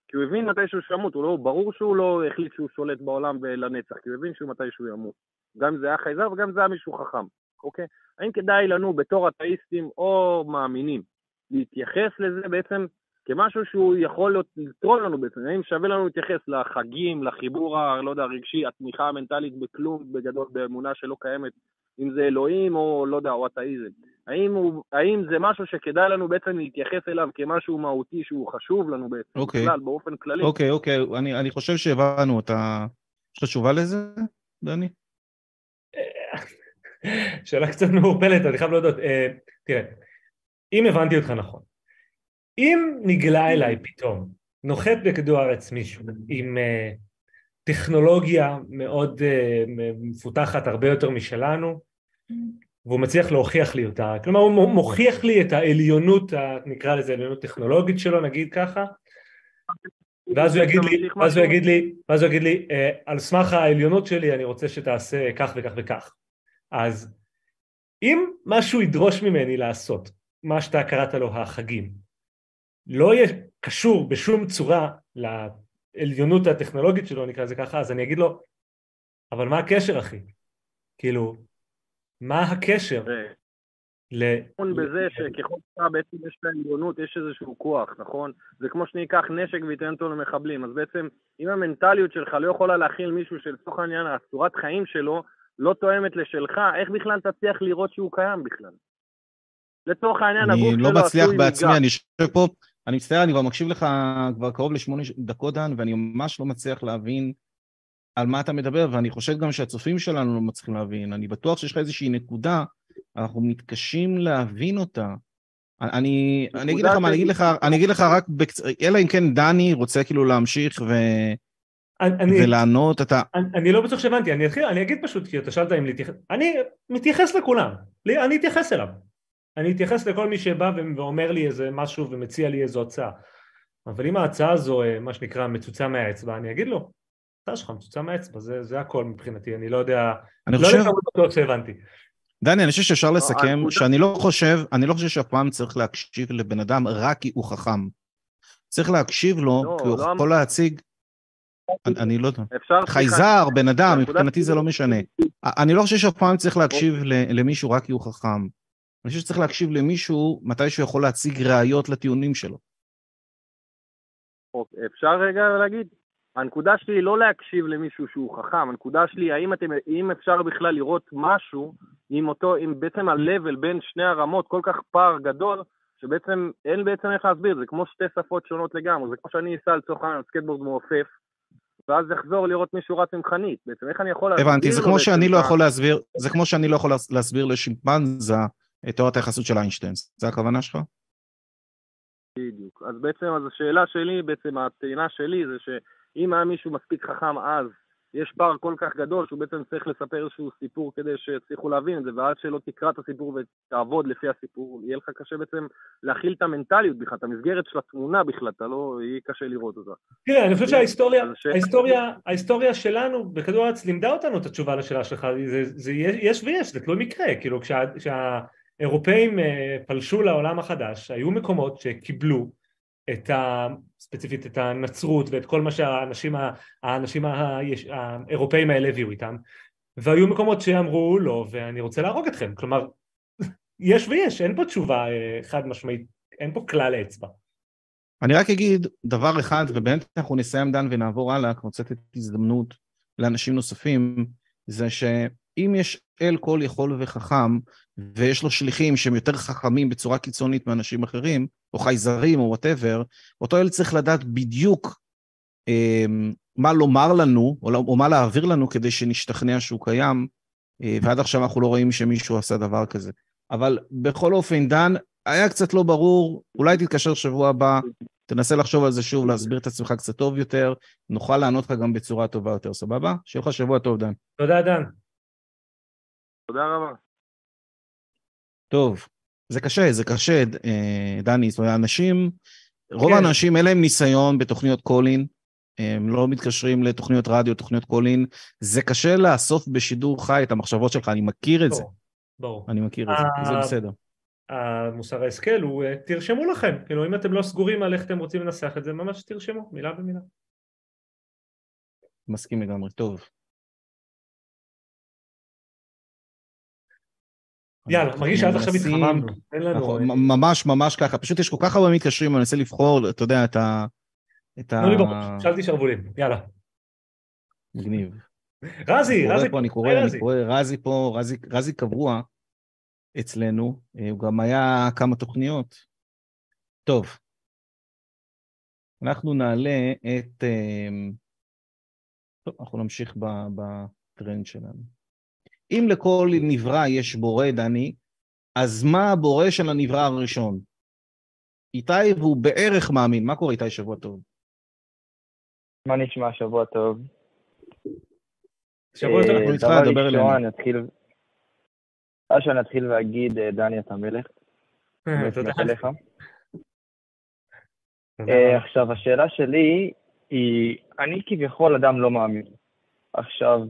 כי הוא הבין מתישהו שהוא ימות, הוא לא, ברור שהוא לא החליט שהוא שולט בעולם לנצח, כי הוא הבין שהוא מתישהו ימות. גם זה היה חייזר וגם זה היה מישהו חכם, אוקיי? האם כדאי לנו בתור אתאיסטים או מאמינים להתייחס לזה בעצם כמשהו שהוא יכול לתרום לנו בעצם, האם שווה לנו להתייחס לחגים, לחיבור, ה- לא יודע, הרגשי, התמיכה המנטלית בכלום, בגדול, באמונה שלא קיימת, אם זה אלוהים או לא יודע, או אתאיזם. האם, הוא, האם זה משהו שכדאי לנו בעצם להתייחס אליו כמשהו מהותי שהוא חשוב לנו בעצם, אוקיי. בכלל, באופן כללי? אוקיי, אוקיי, אני, אני חושב שהבנו, אתה... יש לך תשובה לזה, דני? שאלה קצת מעורפלת, אני חייב להודות. אה, תראה, אם הבנתי אותך נכון, אם נגלה אליי פתאום, נוחת בכדור הארץ מישהו עם אה, טכנולוגיה מאוד אה, מפותחת הרבה יותר משלנו, והוא מצליח להוכיח לי אותה, כלומר הוא מוכיח לי את העליונות, נקרא לזה עליונות טכנולוגית שלו, נגיד ככה, ואז הוא יגיד לי, ואז הוא? יגיד לי, ואז הוא יגיד לי, אה, על סמך העליונות שלי אני רוצה שתעשה כך וכך וכך. אז אם משהו ידרוש ממני לעשות, מה שאתה קראת לו החגים, לא יהיה קשור בשום צורה לעליונות הטכנולוגית שלו, נקרא לזה ככה, אז אני אגיד לו, אבל מה הקשר אחי? כאילו, מה הקשר ל... נכון בזה שככל שאתה בעצם יש לעליונות, יש איזשהו כוח, נכון? זה כמו שניקח נשק וייתן אותו למחבלים, אז בעצם אם המנטליות שלך לא יכולה להכיל מישהו שלצורך העניין הצורת חיים שלו לא תואמת לשלך, איך בכלל תצליח לראות שהוא קיים בכלל? לצורך העניין, הגוף אני שלו לא מצליח בעצמי. אני יושב פה, אני מצטער, אני כבר מקשיב לך כבר קרוב לשמונה דקות, דן, ואני ממש לא מצליח להבין על מה אתה מדבר, ואני חושב גם שהצופים שלנו לא מצליחים להבין. אני בטוח שיש לך איזושהי נקודה, אנחנו מתקשים להבין אותה. אני, אני אגיד לך מה, אני אגיד לך, אני אגיד לך רק, בקצ... אלא אם כן דני רוצה כאילו להמשיך ו... אני, ולענות, אתה... אני, אני לא בטוח שהבנתי, אני אתחיל, אני אגיד פשוט, כי אתה שאלת אם להתייחס, אני מתייחס לכולם, לי, אני אתייחס אליו. אני אתייחס לכל מי שבא ואומר לי איזה משהו ומציע לי איזו הצעה. אבל אם ההצעה הזו, אה, מה שנקרא, מצוצה מהאצבע, אני אגיד לו, ההצעה שלך מצוצה מהאצבע, זה, זה הכל מבחינתי, אני לא יודע, אני לא חושב... יודע כמה בטוח שהבנתי. דני, אני חושב שאפשר לסכם לא, שאני לא חושב, אני לא חושב שאף פעם צריך להקשיב לבן אדם רק כי הוא חכם. צריך להקשיב לו, לא, כי הוא לא יכול להציג... אני לא יודע. חייזר, בן אדם, מבחינתי זה לא משנה. אני לא חושב שאף פעם צריך להקשיב למישהו רק כי הוא חכם. אני חושב שצריך להקשיב למישהו מתי שהוא יכול להציג ראיות לטיעונים שלו. אוקיי, אפשר רגע להגיד? הנקודה שלי היא לא להקשיב למישהו שהוא חכם, הנקודה שלי האם אתם, אם אפשר בכלל לראות משהו עם אותו, עם בעצם ה-level בין שני הרמות כל כך פער גדול, שבעצם אין בעצם איך להסביר, זה כמו שתי שפות שונות לגמרי, זה כמו שאני אסע לצורך העניין סקייטבורד מעופף, ואז אחזור לראות מישהו רץ עם חנית, בעצם איך אני יכול להסביר הבנתי, זה כמו שאני לא יכול להסביר, זה כמו שאני לא יכול להסביר לשימפנזה את תיאוריית היחסות של איינשטיין, זה הכוונה שלך? בדיוק. אז בעצם, אז השאלה שלי, בעצם הטענה שלי זה שאם היה מישהו מספיק חכם אז, יש פער כל כך גדול שהוא בעצם צריך לספר איזשהו סיפור כדי שיצליחו להבין את זה, ועד שלא תקרא את הסיפור ותעבוד לפי הסיפור, יהיה לך קשה בעצם להכיל את המנטליות בכלל, את המסגרת של התמונה בכלל, אתה לא, יהיה קשה לראות אותה. תראה, אני חושב שההיסטוריה, ההיסטוריה, ההיסטוריה שלנו בכדור הארץ לימדה אותנו את התשובה לשאלה שלך, זה, זה יש ויש, זה תלוי מקרה, כאילו כשה... כשה אירופאים אה, פלשו לעולם החדש, היו מקומות שקיבלו את ה... ספציפית את הנצרות ואת כל מה שהאנשים, האנשים האירופאים האלה הביאו איתם והיו מקומות שאמרו לא ואני רוצה להרוג אתכם. כלומר יש ויש אין פה תשובה אה, חד משמעית אין פה כלל אצבע. אני רק אגיד דבר אחד ובאמת אנחנו נסיים דן ונעבור הלאה כי לתת הזדמנות לאנשים נוספים זה שאם יש אל כל יכול וחכם ויש לו שליחים שהם יותר חכמים בצורה קיצונית מאנשים אחרים, או חייזרים או whatever, אותו אל צריך לדעת בדיוק אה, מה לומר לנו, או, או מה להעביר לנו כדי שנשתכנע שהוא קיים, אה, ועד עכשיו אנחנו לא רואים שמישהו עשה דבר כזה. אבל בכל אופן, דן, היה קצת לא ברור, אולי תתקשר שבוע הבא, תנסה לחשוב על זה שוב, להסביר את עצמך קצת טוב יותר, נוכל לענות לך גם בצורה טובה יותר, סבבה? שיהיה לך שבוע טוב, דן. תודה, דן. תודה רבה. טוב, זה קשה, זה קשה, אה, דני, זאת אומרת, אנשים, רוב כן. האנשים אין להם ניסיון בתוכניות קולין, הם לא מתקשרים לתוכניות רדיו, תוכניות קולין, זה קשה לאסוף בשידור חי את המחשבות שלך, אני מכיר את זה. ברור. אני מכיר את זה, זה בסדר. המוסר ההשכל הוא, אה, תרשמו לכם, כאילו אם אתם לא סגורים על איך אתם רוצים לנסח את זה, ממש תרשמו, מילה במילה. מסכים לגמרי, טוב. יאללה, מרגיש שעד עכשיו התחממנו, אין לנו... נכון, ממש ממש ככה, פשוט יש כל כך הרבה מתקשרים, אני מנסה לבחור, אתה יודע, את ה... את ה... תנו לי בראש, שאלתי שרוולים, יאללה. מגניב. רזי, רזי, אני קורא, אני קורא, רזי פה, רזי קבוע אצלנו, אה, הוא גם היה כמה תוכניות. טוב, אנחנו נעלה את... אה, טוב, אנחנו נמשיך בטרנד שלנו. אם לכל נברא יש בורא, דני, אז מה הבורא של הנברא הראשון? איתי והוא בערך מאמין. מה קורה איתי? שבוע טוב. מה נשמע? שבוע טוב. שבוע טוב, אנחנו איתך, דבר אלינו. שאני אתחיל ואגיד, אה, דני, אתה מלך. אה, תודה. אה, עכשיו, השאלה שלי היא, אני כביכול אדם לא מאמין. עכשיו,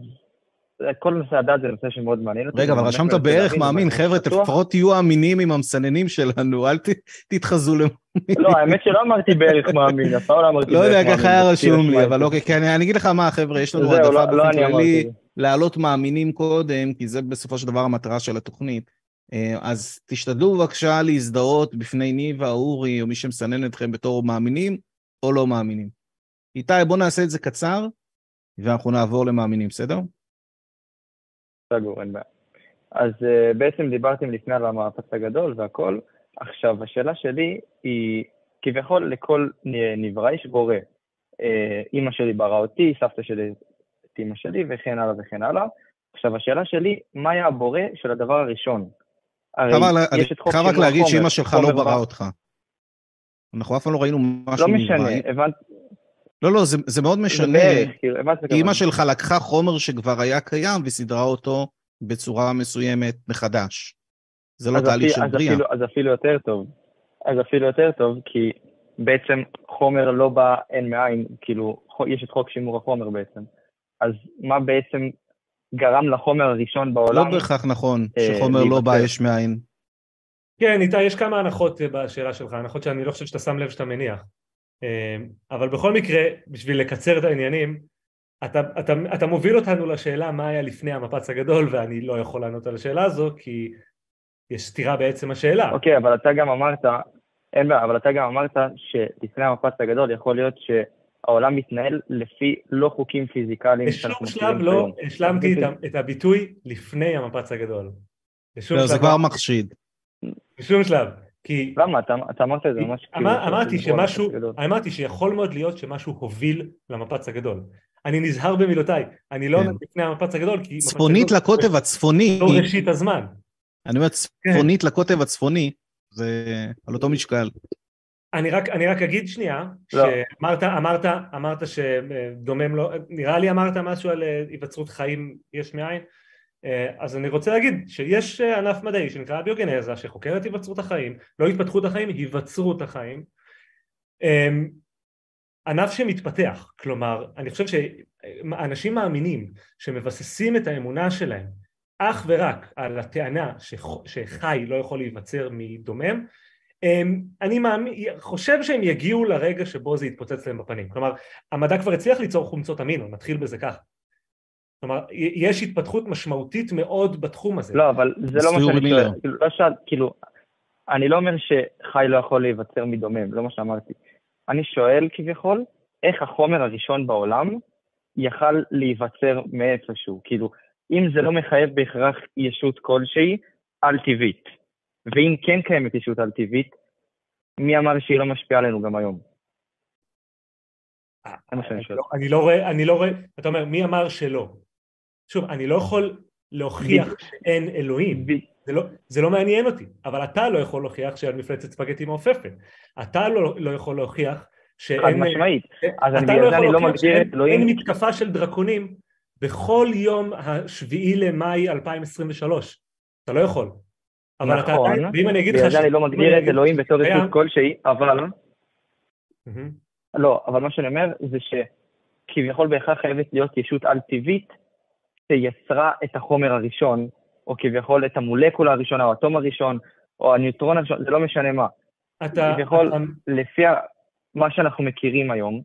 כל נושא הדת זה נושא שמאוד מעניין אותי. רגע, אבל רשמת בערך מאמין, חבר'ה, לפחות תהיו אמינים עם המסננים שלנו, אל תתחזו למאמין. לא, האמת שלא אמרתי בערך מאמין, אף פעם לא אמרתי בערך מאמין. לא יודע, ככה היה רשום לי, אבל אוקיי, כן, אני אגיד לך מה, חבר'ה, יש לנו העדפה באופן כללי להעלות מאמינים קודם, כי זה בסופו של דבר המטרה של התוכנית. אה, אז תשתדלו בבקשה להזדהות בפני ניבה, אורי, או מי שמסנן אתכם בתור מאמינים או לא מאמינים. איתי, בוא נעשה את זה קצר, ואנחנו נעבור למאמינים, בסדר? סגור, אין בעיה. אז uh, בעצם דיברתם לפני על המאפס הגדול והכל. עכשיו, השאלה שלי היא, כביכול לכל נברא יש בורא. Uh, אימא שלי ברא אותי, סבתא שלי אימא שלי וכן הלאה וכן הלאה. עכשיו, השאלה שלי, מה היה הבורא של הדבר הראשון? הרי חייב יש את חוק חייב רק שימור להגיד החומר, שאימא שלך לא בראה אותך. אנחנו אף פעם לא ראינו משהו לא נברא. משנה, הבנת, לא, לא, זה זה מאוד משנה. כאילו, אימא. שלך לקחה חומר שכבר היה קיים וסידרה אותו בצורה מסוימת מחדש. זה לא אז תהליך אפילו- של אז בריאה. אפילו- אז אפילו יותר טוב. אז אפילו יותר טוב, כי בעצם חומר לא בא אין מאין, כאילו, יש את חוק שימור החומר בעצם. אז מה בעצם גרם לחומר הראשון לא בעולם? בהכרח נכון אה, שחומר לא. בא יש מאין. כן, איתי, יש כמה הנחות אה, בשאלה שלך, הנחות שאני לא חושב שאתה שם לב שאתה מניח. אה, אבל בכל מקרה, בשביל לקצר את העניינים, אתה, אתה, אתה מוביל אותנו לשאלה מה היה לפני המפץ הגדול, ואני לא יכול לענות על השאלה הזו, כי יש סתירה בעצם השאלה. אוקיי, אבל אתה גם אמרת, אין בעיה, אבל אתה גם אמרת שלפני המפץ הגדול יכול להיות שהעולם מתנהל לפי לא חוקים פיזיקליים בשום שלב לא. השלמתי את, את הביטוי לפני המפץ הגדול. בשום לא, זה כבר לא- מחשיד. בשום שלב. כי למה? אתה, אתה אמרת את זה ממש כאילו... אמר, אמרתי שמשהו. אמרתי שיכול מאוד להיות שמשהו הוביל למפץ הגדול. אני נזהר במילותיי, אני לא כן. אומר לפני המפץ הגדול, כי... צפונית לקוטב הצפוני, לא ראשית הזמן. אני אומר צפונית לקוטב הצפוני, זה על אותו משקל. אני רק, אני רק אגיד שנייה, לא. שאמרת, אמרת, אמרת שדומם לא, נראה לי אמרת משהו על אה, היווצרות חיים יש מאין, אז אני רוצה להגיד שיש אה, ענף מדעי שנקרא הביוגנזה שחוקר את היווצרות החיים, לא התפתחות החיים, היווצרות החיים, אה, ענף שמתפתח, כלומר אני חושב שאנשים מאמינים שמבססים את האמונה שלהם אך ורק על הטענה שח- שחי לא יכול להיווצר מדומם אמ, אני מאמין, חושב שהם יגיעו לרגע שבו זה יתפוצץ להם בפנים. כלומר, המדע כבר הצליח ליצור חומצות אמינו, נתחיל בזה ככה. כלומר, יש התפתחות משמעותית מאוד בתחום הזה. לא, אבל זה לא מה שאני. שואל. כאילו, לא שאל, כאילו, אני לא אומר שחי לא יכול להיווצר מדומם, לא מה שאמרתי. אני שואל כביכול, איך החומר הראשון בעולם יכל להיווצר מאיפשהו. כאילו, אם זה לא מחייב בהכרח ישות כלשהי, על-טבעית. ואם כן קיימת ישות על-טבעית, מי אמר שהיא לא משפיעה עלינו גם היום? אני שואל. לא- אני לא רואה, אני לא רואה, אתה אומר, מי אמר שלא? שוב, אני לא יכול להוכיח. שאין אלוהים. זה לא, זה לא מעניין אותי, אבל אתה לא יכול להוכיח שעל מפלצת ספגטי מעופפת. אתה לא, לא יכול להוכיח שאין... חד משמעית. אז אני בגלל לא זה יכול אני לא מגדיר שאין את אלוהים- אין מתקפה של דרקונים בכל יום השביעי למאי 2023. אתה לא יכול. אבל אתה נכון, עדיין, ואם אני אגיד לך... בגלל זה אני לא מגדיר את אלוהים בתור ישות כלשהי, אבל... לא, אבל מה שאני אומר זה שכביכול בהכרח חייבת להיות ישות על-טבעית שיצרה את החומר הראשון, או כביכול את המולקולה הראשונה, או האטום הראשון, או הניוטרון הראשון, זה לא משנה מה. אתה... כביכול, אתה- לפי מה שאנחנו מכירים היום,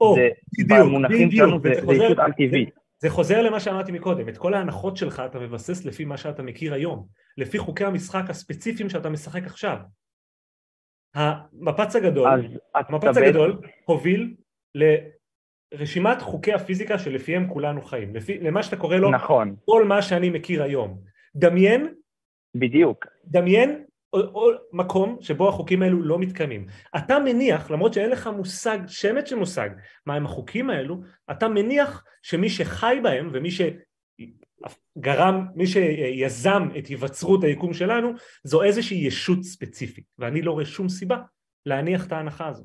או, זה בדיוק, במונחים בדיוק, שלנו זה וזה זה חוזר- ישות על-טבעית. זה חוזר למה שאמרתי מקודם, את כל ההנחות שלך אתה מבסס לפי מה שאתה מכיר היום, לפי חוקי המשחק הספציפיים שאתה משחק עכשיו. המפץ הגדול, המפץ. הגדול הוביל לרשימת חוקי הפיזיקה שלפיהם כולנו חיים, לפי, למה שאתה קורא לו נכון, כל מה שאני מכיר היום. דמיין, בדיוק. דמיין או, או מקום שבו החוקים האלו לא מתקיימים. אתה מניח, למרות שאין לך מושג, שמץ של מושג, מהם החוקים האלו, אתה מניח שמי שחי בהם ומי שגרם, מי שיזם את היווצרות היקום שלנו, זו איזושהי ישות ספציפית, ואני לא רואה שום סיבה להניח את ההנחה הזו.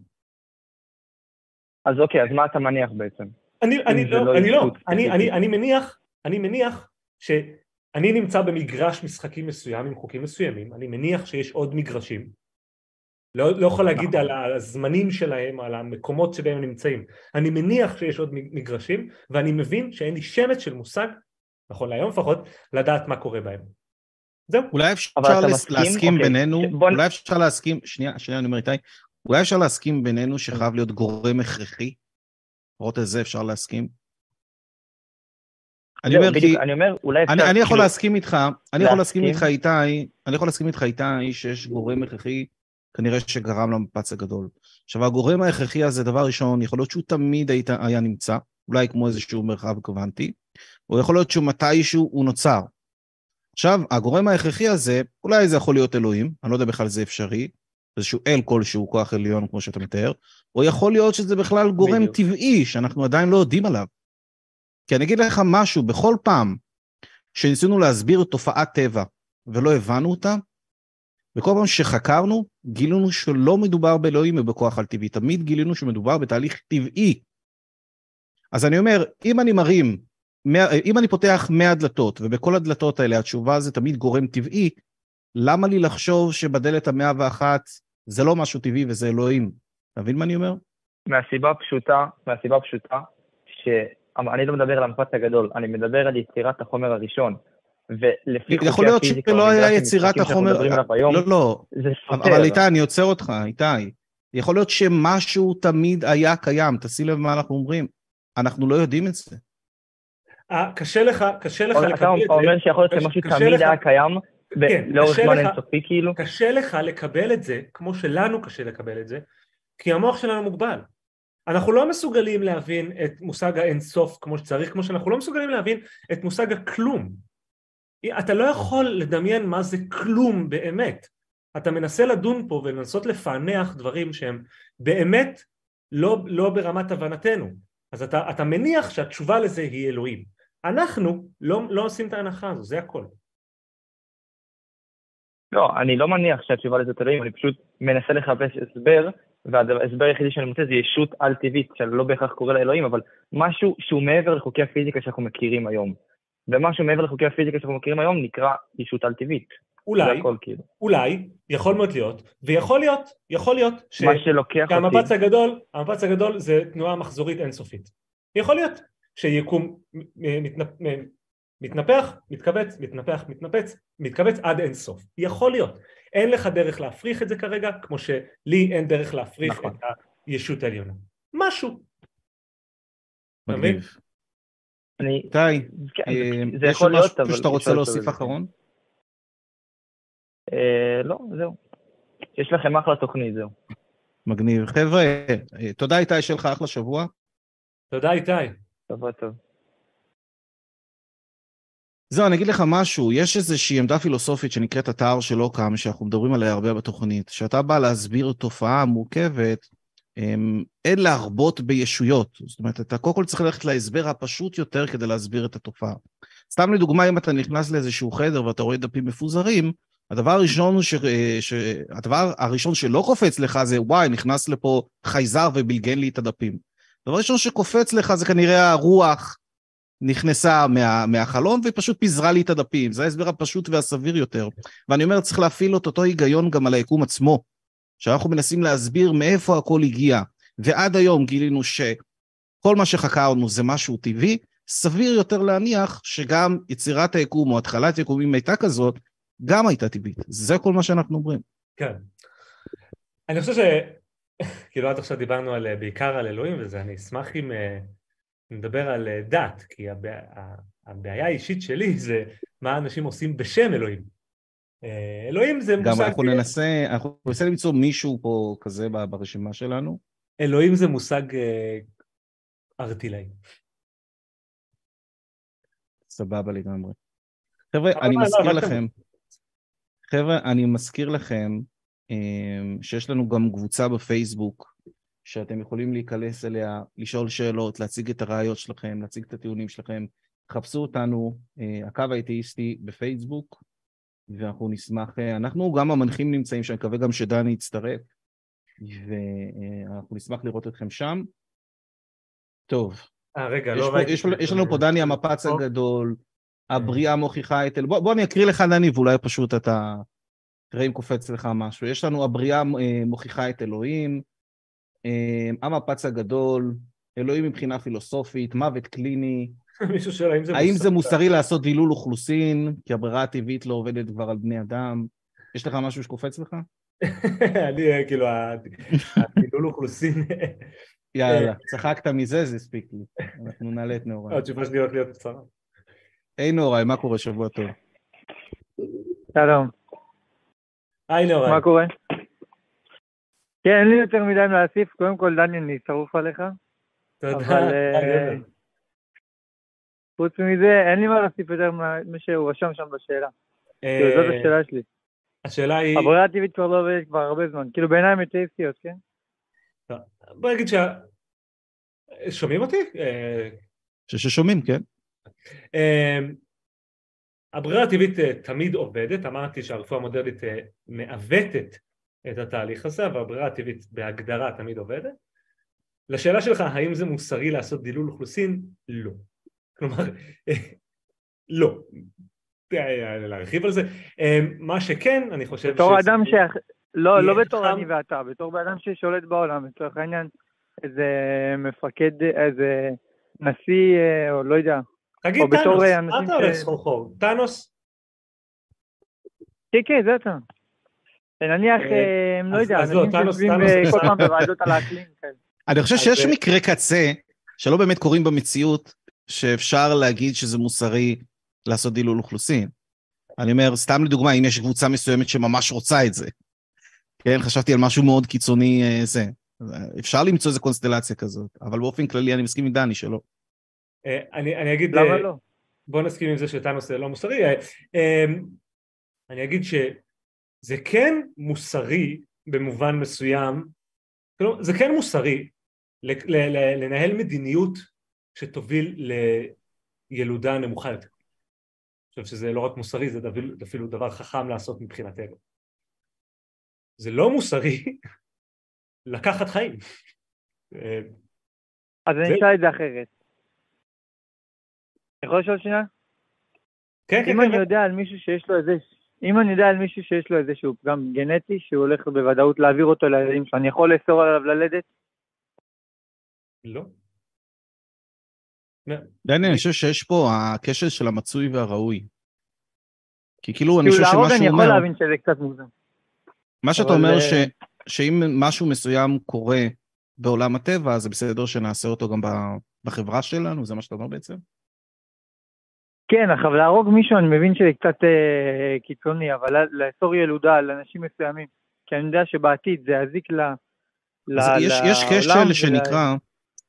אז אוקיי, אז מה אתה מניח בעצם? אני, אני לא, לא אני לא, אני. אני, אני מניח, אני מניח שאני נמצא במגרש משחקים מסוים עם חוקים מסוימים, אני מניח שיש עוד מגרשים, לא, לא יכול להגיד נכון. על הזמנים שלהם, על המקומות שבהם הם נמצאים, אני מניח שיש עוד מגרשים, ואני מבין שאין לי שמץ של מושג, נכון להיום לפחות, לדעת מה קורה בהם. זהו. אולי אפשר? להסכים אוקיי, בינינו, בוא אולי אפשר להסכים, שנייה, שנייה, אני אומר איתי, אולי אפשר להסכים בינינו שחייב להיות גורם הכרחי? לפחות על זה אפשר להסכים. אני זהו, אומר כי, בדיוק, אני אומר, אולי אפשר... אני, אני יכול כאילו, להסכים איתך, אני יכול להסכים להסכים? איתך איתי, אני יכול להסכים איתך איתי שיש גורם הכרחי, כנראה שגרם למפץ הגדול. עכשיו הגורם ההכרחי הזה, דבר ראשון, יכול להיות שהוא תמיד היית, היה נמצא, אולי כמו איזשהו מרחב קוונטי, או יכול להיות שמתישהו הוא נוצר. עכשיו, הגורם ההכרחי הזה, אולי זה יכול להיות אלוהים, אני לא יודע בכלל זה אפשרי, איזשהו אל כלשהו, כוח עליון, כמו שאתה מתאר, או יכול להיות שזה בכלל גורם בדיוק. טבעי, שאנחנו עדיין לא יודעים עליו. כי אני אגיד לך משהו, בכל פעם שניסינו להסביר תופעת טבע ולא הבנו אותה, וכל פעם שחקרנו, גילינו שלא מדובר באלוהים ובכוח על טבעי, תמיד גילינו שמדובר בתהליך טבעי. אז אני אומר, אם אני מרים, אם אני פותח 100 דלתות, ובכל הדלתות האלה התשובה זה תמיד גורם טבעי, למה לי לחשוב שבדלת המאה ואחת זה לא משהו טבעי וזה אלוהים? אתה מבין מה אני אומר? מהסיבה הפשוטה, מהסיבה הפשוטה, שאני לא מדבר על המפץ הגדול, אני מדבר על יצירת החומר הראשון. ולפי חוקי יכול להיות הפיזיקה, שלא היה יצירת החומר, היום, לא, לא. אבל איתי, אני עוצר אותך, איתי. יכול להיות שמשהו תמיד היה קיים, תשים לב מה אנחנו אומרים. אנחנו לא יודעים את זה. אה, קשה לך, קשה לך אתה לקבל את זה. אומר שיכול להיות שמשהו תמיד לך- היה קיים, כן, לאורך זמן אינסופי כאילו? קשה לך לקבל את זה, כמו שלנו קשה לקבל את זה, כי המוח שלנו מוגבל. אנחנו לא מסוגלים להבין את מושג האינסוף כמו שצריך, כמו שאנחנו לא מסוגלים להבין את מושג הכלום. אתה לא יכול לדמיין מה זה כלום באמת. אתה מנסה לדון פה ולנסות לפענח דברים שהם באמת לא, לא ברמת הבנתנו. אז אתה, אתה מניח שהתשובה לזה היא אלוהים. אנחנו לא, לא עושים את ההנחה הזו, זה הכל. לא, אני לא מניח שהתשובה לזה אלוהים, אני פשוט מנסה לחפש הסבר, וההסבר היחידי שאני מוצא זה ישות על-טבעית, שאני לא בהכרח קורא לה אלוהים, אבל משהו שהוא מעבר לחוקי הפיזיקה שאנחנו מכירים היום. ומשהו מעבר לחוקי הפיזיקה שאנחנו מכירים היום נקרא ישות על-טבעית. אולי, הכל כאילו. אולי, יכול מאוד להיות, ויכול להיות, יכול להיות ש... מה שלוקח אותי... שהמפץ הגדול, המפץ הגדול זה תנועה מחזורית אינסופית. יכול להיות שיקום מתנפח, מתכווץ, מתנפח, מתנפץ, מתכווץ עד אינסוף. יכול להיות. אין לך דרך להפריך את זה כרגע, כמו שלי אין דרך להפריך נכון. את הישות העליונה. משהו. מגניב. אני... איתי, כן, אה, יש. משהו שאתה רוצה להוסיף. אחרון? אה, לא, זהו. יש לכם אחלה תוכנית, זהו. מגניב. חבר'ה, אה, תודה איתי, שיהיה לך אחלה שבוע. תודה איתי. שבוע טוב. זהו, אני אגיד לך משהו, יש איזושהי עמדה פילוסופית שנקראת התאר של אוקאם, שאנחנו מדברים עליה הרבה בתוכנית. כשאתה בא להסביר תופעה מורכבת, אמ, אין להרבות בישויות. זאת אומרת, אתה קודם כל צריך ללכת להסבר הפשוט יותר כדי להסביר את התופעה. סתם לדוגמה, אם אתה נכנס לאיזשהו חדר ואתה רואה דפים מפוזרים, הדבר הראשון, ש... ש... הדבר הראשון שלא קופץ לך זה, וואי, נכנס לפה חייזר ובלגן לי את הדפים. הדבר הראשון שקופץ לך זה כנראה הרוח נכנסה מה, מהחלון והיא פשוט פיזרה לי את הדפים. זה ההסבר הפשוט והסביר יותר. ואני אומר, צריך להפעיל את אותו היגיון גם על היקום עצמו. שאנחנו מנסים להסביר מאיפה הכל הגיע, ועד היום גילינו שכל מה שחקרנו זה משהו טבעי, סביר יותר להניח שגם יצירת היקום או התחלת יקומים הייתה כזאת, גם הייתה טבעית. זה כל מה שאנחנו אומרים. כן. אני חושב ש... כאילו עד עכשיו דיברנו על, בעיקר על אלוהים וזה, אני אשמח אם אה, נדבר על אה, דת, כי הבע... הבעיה האישית שלי זה מה אנשים עושים בשם אלוהים. אה, אלוהים זה גם מושג... אנחנו ננסה, אנחנו ננסה למצוא מישהו פה כזה ברשימה שלנו. אלוהים זה מושג אה, ארטילאי. סבבה לגמרי. חבר'ה, אני לא, מזכיר לכם, חבר'ה, אני מזכיר לכם שיש לנו גם קבוצה בפייסבוק, שאתם יכולים להיכנס אליה, לשאול שאלות, להציג את הראיות שלכם, להציג את הטיעונים שלכם. חפשו אותנו, אה, הקו האתאיסטי בפייסבוק, ואנחנו נשמח, אה, אנחנו גם המנחים נמצאים שם, אני מקווה גם שדני יצטרף, ואנחנו נשמח לראות אתכם שם. טוב, אה, רגע, לא פה, ראיתי. יש, יש לנו פה דני המפץ. הגדול, הבריאה מוכיחה את אל... בוא, בוא אני אקריא לך דני ואולי פשוט אתה... תראה אם קופץ לך משהו. יש לנו הבריאה אה, מוכיחה את אלוהים, אה, המפץ הגדול, אלוהים מבחינה פילוסופית, מוות קליני, מישהו שואל האם זה האם זה מוסרי לעשות דילול אוכלוסין, כי הברירה הטבעית לא עובדת כבר על בני אדם? יש לך משהו שקופץ לך? אני אה, כאילו, הדילול אוכלוסין, יאללה, צחקת מזה, זה הספיק לי. אנחנו נעלה את נאורי. התשובה שלי הולכת להיות קצרה. היי נאורי, מה קורה? שבוע טוב. שלום, היי נאורי. מה קורה? כן, אין לי יותר מדי מה להוסיף. קודם כל, דני, אני שרוף עליך. תודה. אבל, אה. חוץ מזה, אין לי מה להוסיף יותר ממה שהוא רשם שם בשאלה. כאילו, זאת אה, השאלה שלי. השאלה היא, הברירה הטבעית כבר לא עובדת כבר הרבה זמן. כאילו, בעיניים אתאיסטיות, כן? בוא נגיד שה... שומעים אותי? אה, ששומעים, כן. הברירה הטבעית אה, תמיד עובדת, אמרתי שהרפואה המודרנית אה, מעוותת את התהליך הזה, אבל הברירה הטבעית בהגדרה תמיד עובדת. לשאלה שלך, האם זה מוסרי לעשות דילול אוכלוסין? לא. כלומר, לא. להרחיב על זה. אמ, מה שכן, אני חושב בתור ש... אדם ש... לא, לא בתור חם. אני ואתה, בתור בן אדם ששולט בעולם, לצורך העניין, איזה מפקד, איזה נשיא, אה, או לא יודע. תגיד טאנוס, מה אתה הולך סחור חור? טאנוס? כן, כן, זה אתה. נניח, אה, אה, לא יודע, אז לא, אנשים טאנוס- שיושבים טאנוס אה, כל. פעם בוועדות על האקלים. כן. אני חושב שיש מקרי קצה שלא באמת קורים במציאות, שאפשר להגיד שזה מוסרי לעשות דילול אוכלוסין. אני אומר, סתם לדוגמה, אם יש קבוצה מסוימת שממש רוצה את זה. כן, חשבתי על משהו מאוד קיצוני זה. אפשר למצוא איזה קונסטלציה כזאת, אבל באופן כללי אני מסכים עם דני שלא. אני אני אגיד... למה לא? בוא נסכים עם זה שטאנוס זה לא מוסרי. אני אגיד שזה כן מוסרי במובן מסוים, כלומר, זה כן מוסרי לנהל מדיניות שתוביל לילודה נמוכה יותר. אני חושב שזה לא רק מוסרי, זה אפילו דבר חכם לעשות מבחינתנו. זה לא מוסרי לקחת חיים. אז אני זה- אשאל את זה אחרת. יכול לשאול שנייה? כן, כן, אם כן, אני יודע על מישהו שיש לו איזה... אם אני יודע על מישהו שיש לו איזשהו פגם גנטי, שהוא הולך בוודאות להעביר אותו לילדים שלו, אני יכול לאסור עליו ללדת? לא. דני, אני חושב שיש פה הקשר של המצוי והראוי. כי כאילו, אני כאילו חושב להרוג שמה אני שהוא יכול אומר, להבין שזה קצת מוגזם. מה שאתה אומר אה, ש, שאם משהו מסוים קורה בעולם הטבע, זה בסדר שנעשה אותו גם בחברה שלנו? זה מה שאתה אומר בעצם? כן, אבל להרוג מישהו אני מבין שזה קצת אה, קיצוני, אבל לאסור ילודה לאנשים מסוימים, כי אני יודע שבעתיד זה יזיק ל... ל- יש, יש קשר ול- שנקרא,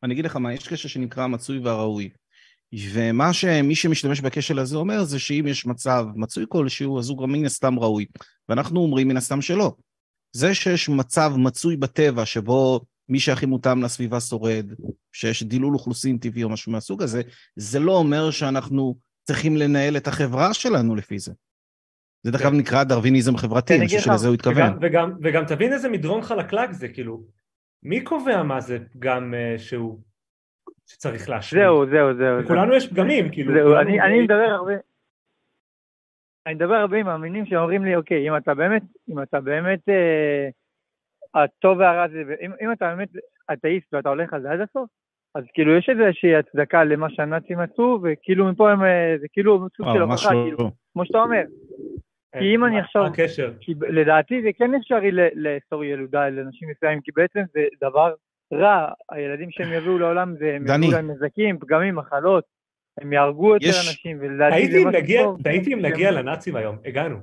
אני אגיד לך מה, יש קשר שנקרא המצוי והראוי. ומה שמי שמשתמש בכשל הזה אומר זה שאם יש מצב מצוי כלשהו, אז הוא גם מן הסתם ראוי. ואנחנו אומרים מן הסתם שלא. זה שיש מצב מצוי בטבע שבו מי שהכי מותאם לסביבה שורד, שיש דילול אוכלוסין טבעי או משהו מהסוג הזה, זה לא אומר שאנחנו צריכים לנהל את החברה שלנו לפי זה. זה דרך אגב נקרא דרוויניזם חברתי, כן, אני חושב שלזה הוא התכוון. וגם, וגם, וגם תבין איזה מדרון חלקלק זה, כאילו, מי קובע מה זה פגם אה, שהוא, שצריך להשלים? זהו, זהו, זהו. לכולנו יש פגמים, כאילו. זהו, אני, אני מדבר הרבה, אני מדבר הרבה עם מאמינים שאומרים לי, אוקיי, אם אתה באמת, אם אתה באמת, אה, הטוב והרע זה, אם, אם אתה באמת אתאיסט ואתה הולך על זה עד הסוף, אז כאילו יש איזושהי הצדקה למה שהנאצים עשו, וכאילו מפה הם, אה, זה כאילו סוג אה, של ממש הוכחה. כאילו, כמו שאתה אומר, אה, כי אם אני עכשיו- הקשר? כי לדעתי זה כן אפשרי ל- לאסור ילודה לאנשים מסוימים, כי בעצם זה דבר רע, הילדים שהם יביאו לעולם זה, הם. יביאו להם נזקים, פגמים, מחלות, הם יהרגו יותר אנשים, ולדעתי הייתי זה משהו נגיע, טוב. הייתי אם נגיע לנאצים היום, הגענו.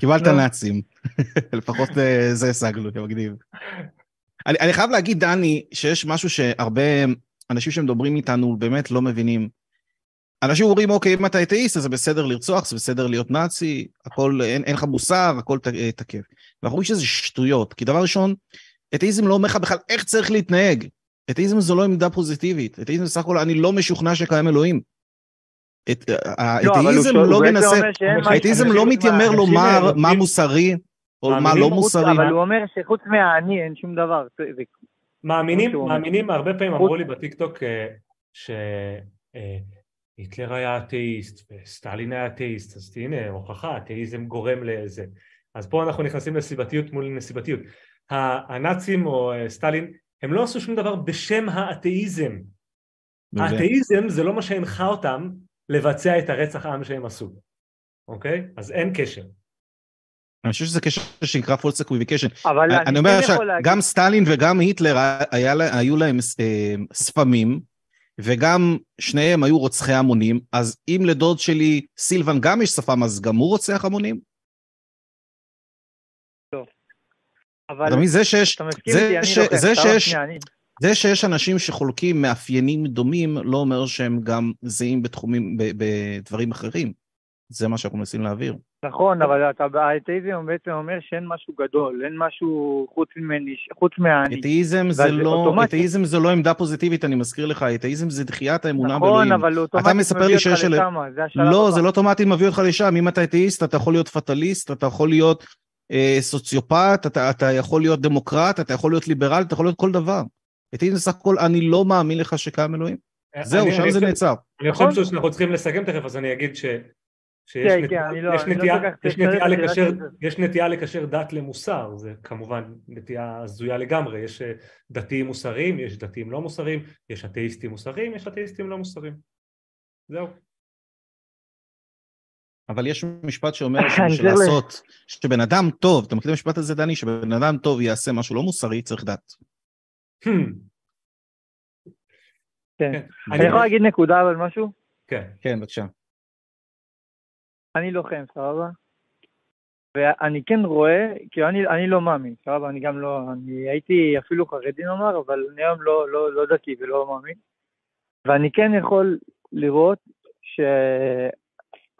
קיבלת. נאצים. לפחות אה, זה השגנו, כמגניב. אני, אני חייב להגיד, דני, שיש משהו שהרבה אנשים שמדברים איתנו באמת לא מבינים. אנשים אומרים, אוקיי, אם אתה אתאיסט, אז זה בסדר לרצוח, זה בסדר להיות נאצי, הכל, אין, אין לך מוסר, הכל ת- אה, תקף. ואנחנו רואים שזה שטויות, כי דבר ראשון, אתאיזם לא אומר לך בכלל איך צריך להתנהג. אתאיזם זו לא עמדה פוזיטיבית. אתאיזם בסך הכל, אני לא משוכנע שקיים אלוהים. את- לא, האתאיזם לא מנסה, האתאיזם לא מתיימר לומר מה מוסרי או מה לא מוסרי. אבל הוא אומר שחוץ מהאני אין שום דבר. מאמינים. מאמינים, הרבה פעמים אמרו לי בטיקטוק שהיטלר היה אתאיסט וסטלין היה אתאיסט, אז הנה הוכחה, אתאיזם גורם לזה. אז פה אנחנו נכנסים לסיבתיות מול נסיבתיות. הנאצים או אה, סטלין, הם לא עשו שום דבר בשם האתאיזם. האתאיזם זה לא מה שהנחה אותם לבצע את הרצח עם שהם עשו, אוקיי? אז אין קשר. אני חושב שזה קשר שנקרא false equivocation. אבל אני אני אומר כן עכשיו, יכול להגיד, גם סטלין וגם היטלר היה היו להם אה, ספמים, וגם שניהם היו רוצחי המונים, אז אם לדוד שלי סילבן גם יש שפם, אז גם הוא רוצח המונים? אבל אתה מבין, זה שיש, אתה מסכים זה איתי, אני ש- לוחם. זה לא שיש- זה שיש אנשים שחולקים מאפיינים דומים, לא אומר שהם גם זהים בתחומים, בדברים אחרים. זה מה שאנחנו מנסים להעביר. נכון, אבל אתה, האתאיזם בעצם אומר שאין משהו גדול, אין משהו חוץ ממני, חוץ מהאני. אתאיזם זה לא, אוטומטית- אתאיזם זה לא עמדה פוזיטיבית, אני מזכיר לך, אתאיזם זה דחיית האמונה נכון, באלוהים. אבל אוטומטית מספר מביא לי אותך שיש אלה- לשם, זה השלב לא, הבא. זה לא אוטומטית מביא אותך לשם. אם אתה אתאיסט, אתה יכול להיות פטליסט, אתה יכול להיות אה, סוציופט, אתה, אתה יכול להיות דמוקרט, אתה יכול להיות ליברל, אתה יכול להיות כל דבר. אתאיזם סך הכל, אני לא מאמין לך שקיים אלוהים. זהו, אני- שם זה נעצר. אני חושב נכון. שאנחנו צריכים לסכם תכף, אז אני אגיד ש... שיש כן, נטייה- כן, לא- יש לא יש לקשר- של זה. יש נטייה לקשר דת למוסר, זה כמובן נטייה הזויה לגמרי, יש אה, דתיים מוסריים, יש דתיים לא מוסריים, יש אתאיסטים מוסריים, יש אתאיסטים לא מוסריים. זהו. אבל יש משפט שאומר אני שבשביל צריך ל- לעשות, שבן אדם טוב, אתה מכיר את המשפט הזה, דני? שבן אדם טוב יעשה משהו לא מוסרי, צריך דת. Hmm, כן. כן. אני יכול להגיד נקודה אבל משהו? כן. כן, בבקשה. אני לוחם, סבבה? ואני כן רואה, כי אני, אני לא מאמין, סבבה? אני גם לא, אני הייתי אפילו חרדי נאמר, אבל אני היום לא, לא, לא דתי ולא מאמין. ואני כן יכול לראות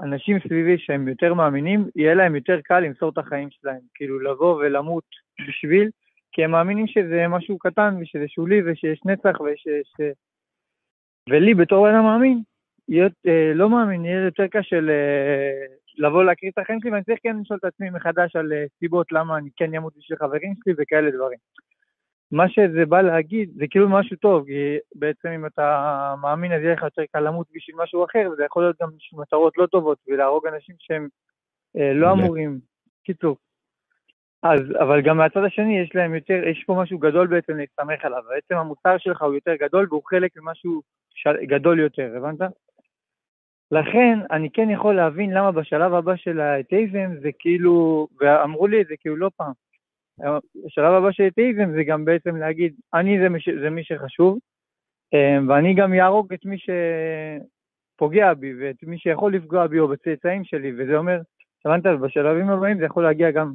שאנשים סביבי שהם יותר מאמינים, יהיה להם יותר קל למסור את החיים שלהם. כאילו לבוא ולמות בשביל, כי הם מאמינים שזה משהו קטן ושזה שולי ושיש נצח וש... ש... ולי בתור אדם מאמין, יהיה, אה, לא מאמין, יהיה יותר קשה ל... לבוא להקריא את החיים שלי, ואני צריך כן לשאול את עצמי מחדש על אה, סיבות למה אני כן אמות בשביל חברים שלי וכאלה דברים. מה שזה בא להגיד, זה כאילו משהו טוב, כי בעצם אם אתה מאמין אז יהיה לך יותר קל למות בשביל משהו אחר, וזה יכול להיות גם בשביל מטרות לא טובות, ולהרוג אנשים שהם אה, לא. אמורים. קיצור. אז, אבל גם מהצד השני יש להם יותר, יש פה משהו גדול בעצם להסתמך עליו, בעצם המוסר שלך הוא יותר גדול והוא חלק ממשהו. גדול יותר, הבנת? לכן אני כן יכול להבין למה בשלב הבא של האתאיזם זה כאילו, ואמרו לי את זה כאילו לא פעם, השלב הבא של האתאיזם זה גם בעצם להגיד, אני זה מי. זה מי שחשוב, אה, ואני גם יהרוג את מי שפוגע בי ואת מי שיכול לפגוע בי או בצאצאים שלי, וזה אומר, הבנת? בשלבים הבאים זה יכול להגיע גם,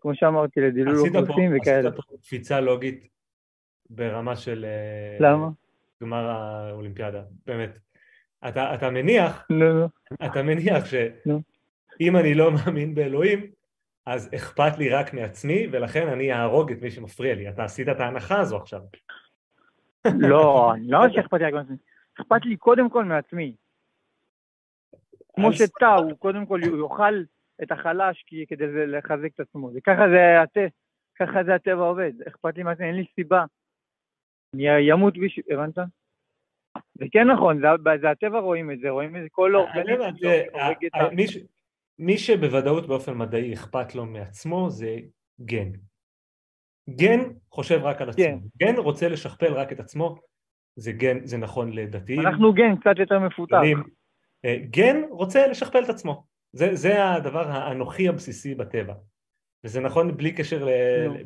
כמו שאמרתי, לדילול אוכלוסין וכאלה. עשית פה קפיצה לוגית ברמה של אה, למה? גמר האולימפיאדה, באמת. אתה, אתה מניח, נו. אתה מניח. שאם אני לא מאמין באלוהים, אז אכפת לי רק מעצמי, ולכן אני אהרוג את מי שמפריע לי. אתה עשית את ההנחה הזו עכשיו. לא, אני לא ממש אכפת לי רק מעצמי. אכפת לי קודם כל מעצמי. כמו שתא הוא קודם כל יאכל את החלש כדי לחזק את עצמו. זה ככה זה הטבע, ככה זה הטבע עובד. אכפת לי מעצמי, אין לי סיבה. אני ימות בשביל, הבנת? זה כן נכון, זה, זה הטבע רואים את זה, רואים את זה כל אני אורגניזם אומר, תראה, שהורג את ה- ה... ה- מי שבוודאות באופן מדעי אכפת לו מעצמו זה גן. גן חושב רק על עצמו. כן. גן רוצה לשכפל רק את עצמו, זה גן, זה נכון לדתיים. אנחנו גן קצת יותר מפותח. אה, גן רוצה לשכפל את עצמו. זה, זה הדבר האנוכי הבסיסי בטבע. וזה נכון בלי קשר.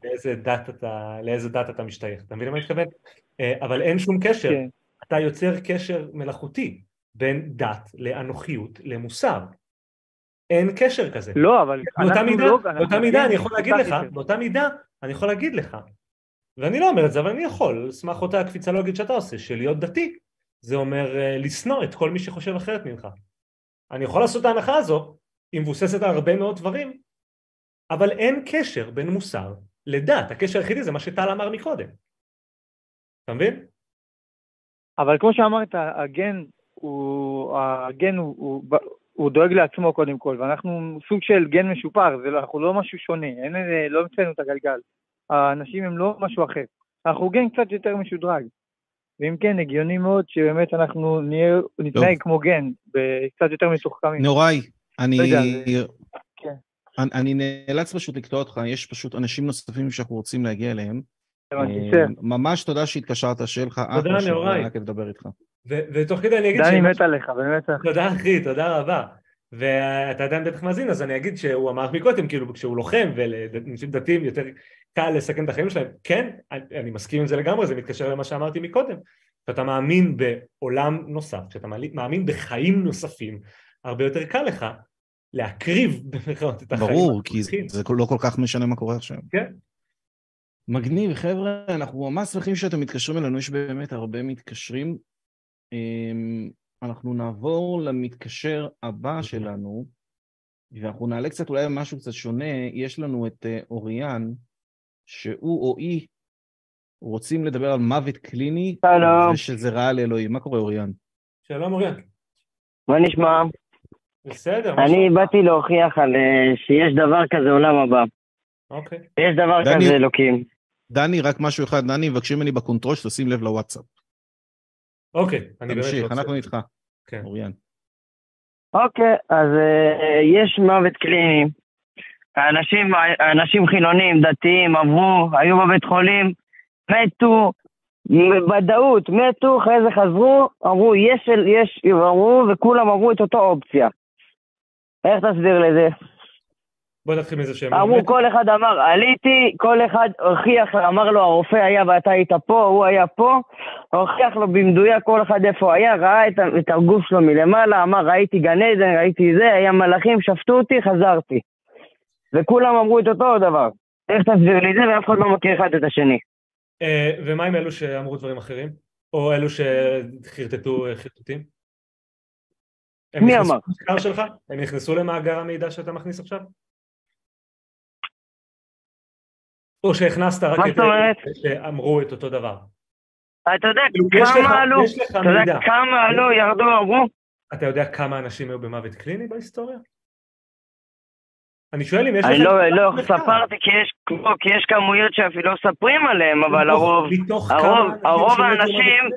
לאיזה דת אתה, לאיזה דת אתה משתייך. אתה מבין למה אני מתכוון? אה, אבל אין שום קשר. כן. אתה יוצר קשר מלאכותי בין דת לאנוכיות למוסר. אין קשר כזה. לא, אבל באותה מידה, לא... באותה מידה גן אני יכול להגיד לך. באותה מידה אני יכול להגיד לך, ואני לא אומר את זה, אבל אני יכול, על סמך אותה קפיצה לוגית שאתה עושה, שלהיות דתי, זה אומר אה, לשנוא את כל מי שחושב אחרת ממך. אני יכול לעשות את ההנחה הזו, היא מבוססת על הרבה מאוד דברים, אבל אין קשר בין מוסר לדת, הקשר היחידי זה מה שטל אמר מקודם. אתה מבין? אבל כמו שאמרת, הגן הוא, הגן הוא, הוא, הוא דואג לעצמו קודם כל, ואנחנו סוג של גן משופר, זה לא, אנחנו לא משהו שונה, אין לא המצאנו את הגלגל. האנשים הם לא משהו אחר. אנחנו גן קצת יותר משודרג. ואם כן, הגיוני מאוד שבאמת אנחנו נהיה, נתנהג כמו גן, קצת יותר מתוחכמים. נוראי, אני... לא זה- כן. אני, אני נאלץ פשוט לקטוע אותך, יש פשוט אנשים נוספים שאנחנו רוצים להגיע אליהם. אה, בסדר. ממש תודה שהתקשרת, שיהיה לך אחלה שבוע. היה כיף לדבר איתך. ו- ותוך כדי אני אגיד דני שמה- מת עליך, באמת. תודה אחי, תודה רבה. ואתה עדיין בטח מאזין, אז אני אגיד שהוא אמר מקודם, כאילו כשהוא לוחם ולאנשים דתיים יותר קל לסכן את החיים שלהם, כן, אני, מסכים עם זה לגמרי, זה מתקשר למה שאמרתי מקודם. כשאתה מאמין בעולם נוסף, כשאתה מאמין בחיים נוספים, הרבה יותר קל לך להקריב במירכאות את החיים. ברור, כי. זה לא כל כך משנה מה קורה עכשיו. כן. מגניב, חבר'ה, אנחנו ממש שמחים שאתם מתקשרים אלינו, יש באמת הרבה מתקשרים. אמ, אנחנו נעבור למתקשר הבא שלנו, ואנחנו נעלה קצת אולי משהו קצת שונה. יש לנו את אה, אוריאן, שהוא או היא רוצים לדבר על מוות קליני, שלום. ושזה רע לאלוהים. מה קורה, אוריאן? שלום אוריאן. מה נשמע? בסדר, מה שלומך? באתי להוכיח על אה, שיש דבר כזה עולם הבא. אוקיי. יש דבר דני- כזה אלוקים. דני, רק משהו אחד, דני, מבקשים ממני ב control שתשים לב לוואטסאפ. אוקיי, אני באמת תמשיך, רוצה. אנחנו איתך. כן. אוריאן. אוקיי, אז אה, יש מוות קליני. האנשים, האנשים חילונים, דתיים, עברו, היו בבית חולים, מתו, בוודאות, מתו, אחרי זה חזרו, אמרו יש, יש, אמרו, וכולם עברו את אותו אופציה. איך תסביר לזה? בוא נתחיל מזה שהם... אמרו, כל אחד אמר, עליתי, כל אחד הוכיח, אמר לו, הרופא היה ואתה היית פה, הוא היה פה, הוכיח לו במדויק כל אחד איפה היה, ראה את, את הגוף שלו מלמעלה, אמר, ראיתי גן עדן, ראיתי זה, היה מלאכים, שפטו אותי, חזרתי. וכולם אמרו את אותו דבר. איך תסביר לי זה, ואף אחד לא מכיר אחד את השני. אה, ומה עם אלו שאמרו דברים אחרים? או אלו שחרטטו אה, חרטוטים? מי אמר? הם נכנסו למאגר המידע שאתה מכניס עכשיו? או שהכנסת רק את? אלה שאמרו את אותו דבר? אתה יודע כאילו, כמה עלו? אתה יודע. כמה עלו, ירדו, אמרו? אתה יודע כמה אנשים היו במוות קליני בהיסטוריה? אני שואל אם יש לך... אני לא, לא. ספרתי כי יש, כי יש כמויות שאפילו לא מספרים עליהם, אבל הרוב, הרוב- הרוב האנשים-?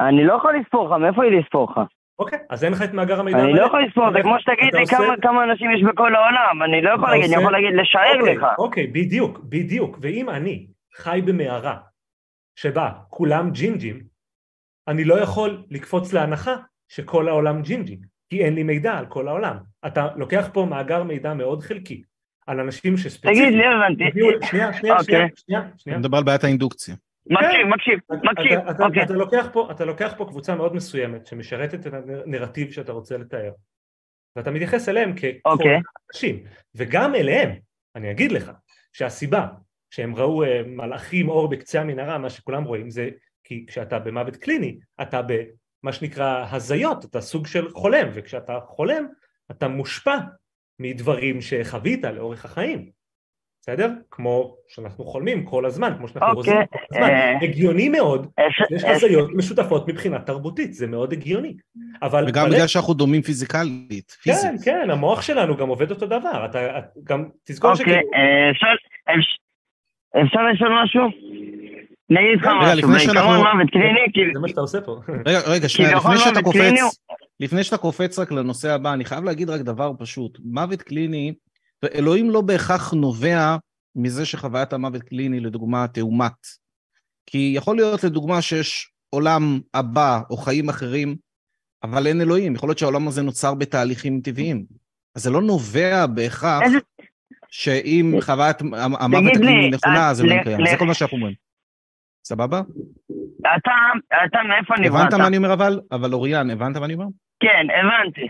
אני לא יכול לספור לך, מאיפה לי לספור לך? אוקיי, אז אין לך את מאגר המידע אני. לא יכול לספור, זה כמו שתגיד לי כמה- אנשים יש בכל העולם, אני לא יכול להגיד, אני יכול להגיד, לשער אוקיי, לך. אוקיי, בדיוק, בדיוק. ואם אני חי במערה שבה כולם ג'ינג'ים, אני לא יכול לקפוץ להנחה שכל העולם ג'ינג'ים, כי אין לי מידע על כל העולם. אתה לוקח פה מאגר מידע מאוד חלקי על אנשים שספציפית... תגיד לי, הבנתי. שנייה, שנייה, אוקיי. שנייה, שנייה, שנייה. אני מדבר על בעיית האינדוקציה. מקשיב, מקשיב, מקשיב, אתה, אתה, אוקיי. אתה, לוקח פה, קבוצה מאוד מסוימת שמשרתת את הנרטיב שאתה רוצה לתאר ואתה מתייחס אליהם ככל אוקיי. אנשים וגם אליהם אני אגיד לך שהסיבה שהם ראו אה, מלאכים אור בקצה המנהרה מה שכולם רואים זה כי כשאתה במוות קליני אתה במה שנקרא הזיות אתה סוג של חולם וכשאתה חולם אתה מושפע מדברים שחווית לאורך החיים בסדר? כמו שאנחנו חולמים כל הזמן, כמו שאנחנו אוקיי, רוזים כל הזמן. אה, הגיוני מאוד, אפשר- יש אפשר- הזיות משותפות מבחינה תרבותית, זה מאוד הגיוני. אבל וגם בגלל שאנחנו דומים פיזיקלית, כן, פיזית. כן, המוח שלנו גם עובד אותו דבר. אתה את- גם, תזכור אוקיי, שכאילו... אה, אפשר- לשאול משהו? אני אגיד לך רגע, משהו, בעיקרון מוות קליני, כאילו, זה מה שאתה עושה פה. רגע, רגע, שנייה, לפני שאתה מוות קליני קופץ, לפני שאתה קופץ רק לנושא הבא, אני חייב להגיד רק דבר פשוט. מוות קליני, אלוהים לא בהכרח נובע מזה שחוויית המוות קליני, לדוגמה, תאומת. כי יכול להיות, לדוגמה, שיש עולם הבא או חיים אחרים, אבל אין אלוהים. יכול להיות שהעולם הזה נוצר בתהליכים טבעיים. אז זה לא נובע בהכרח שאם חוויית המוות לי, הקליני נכונה, אז אלוהים לך- קיים. זה כל מה שאנחנו אומרים. סבבה? אתה, אתה מאיפה נבראת? הבנת מה אני אומר אבל? אבל אוריאן, הבנת מה אני אומר? כן, הבנתי.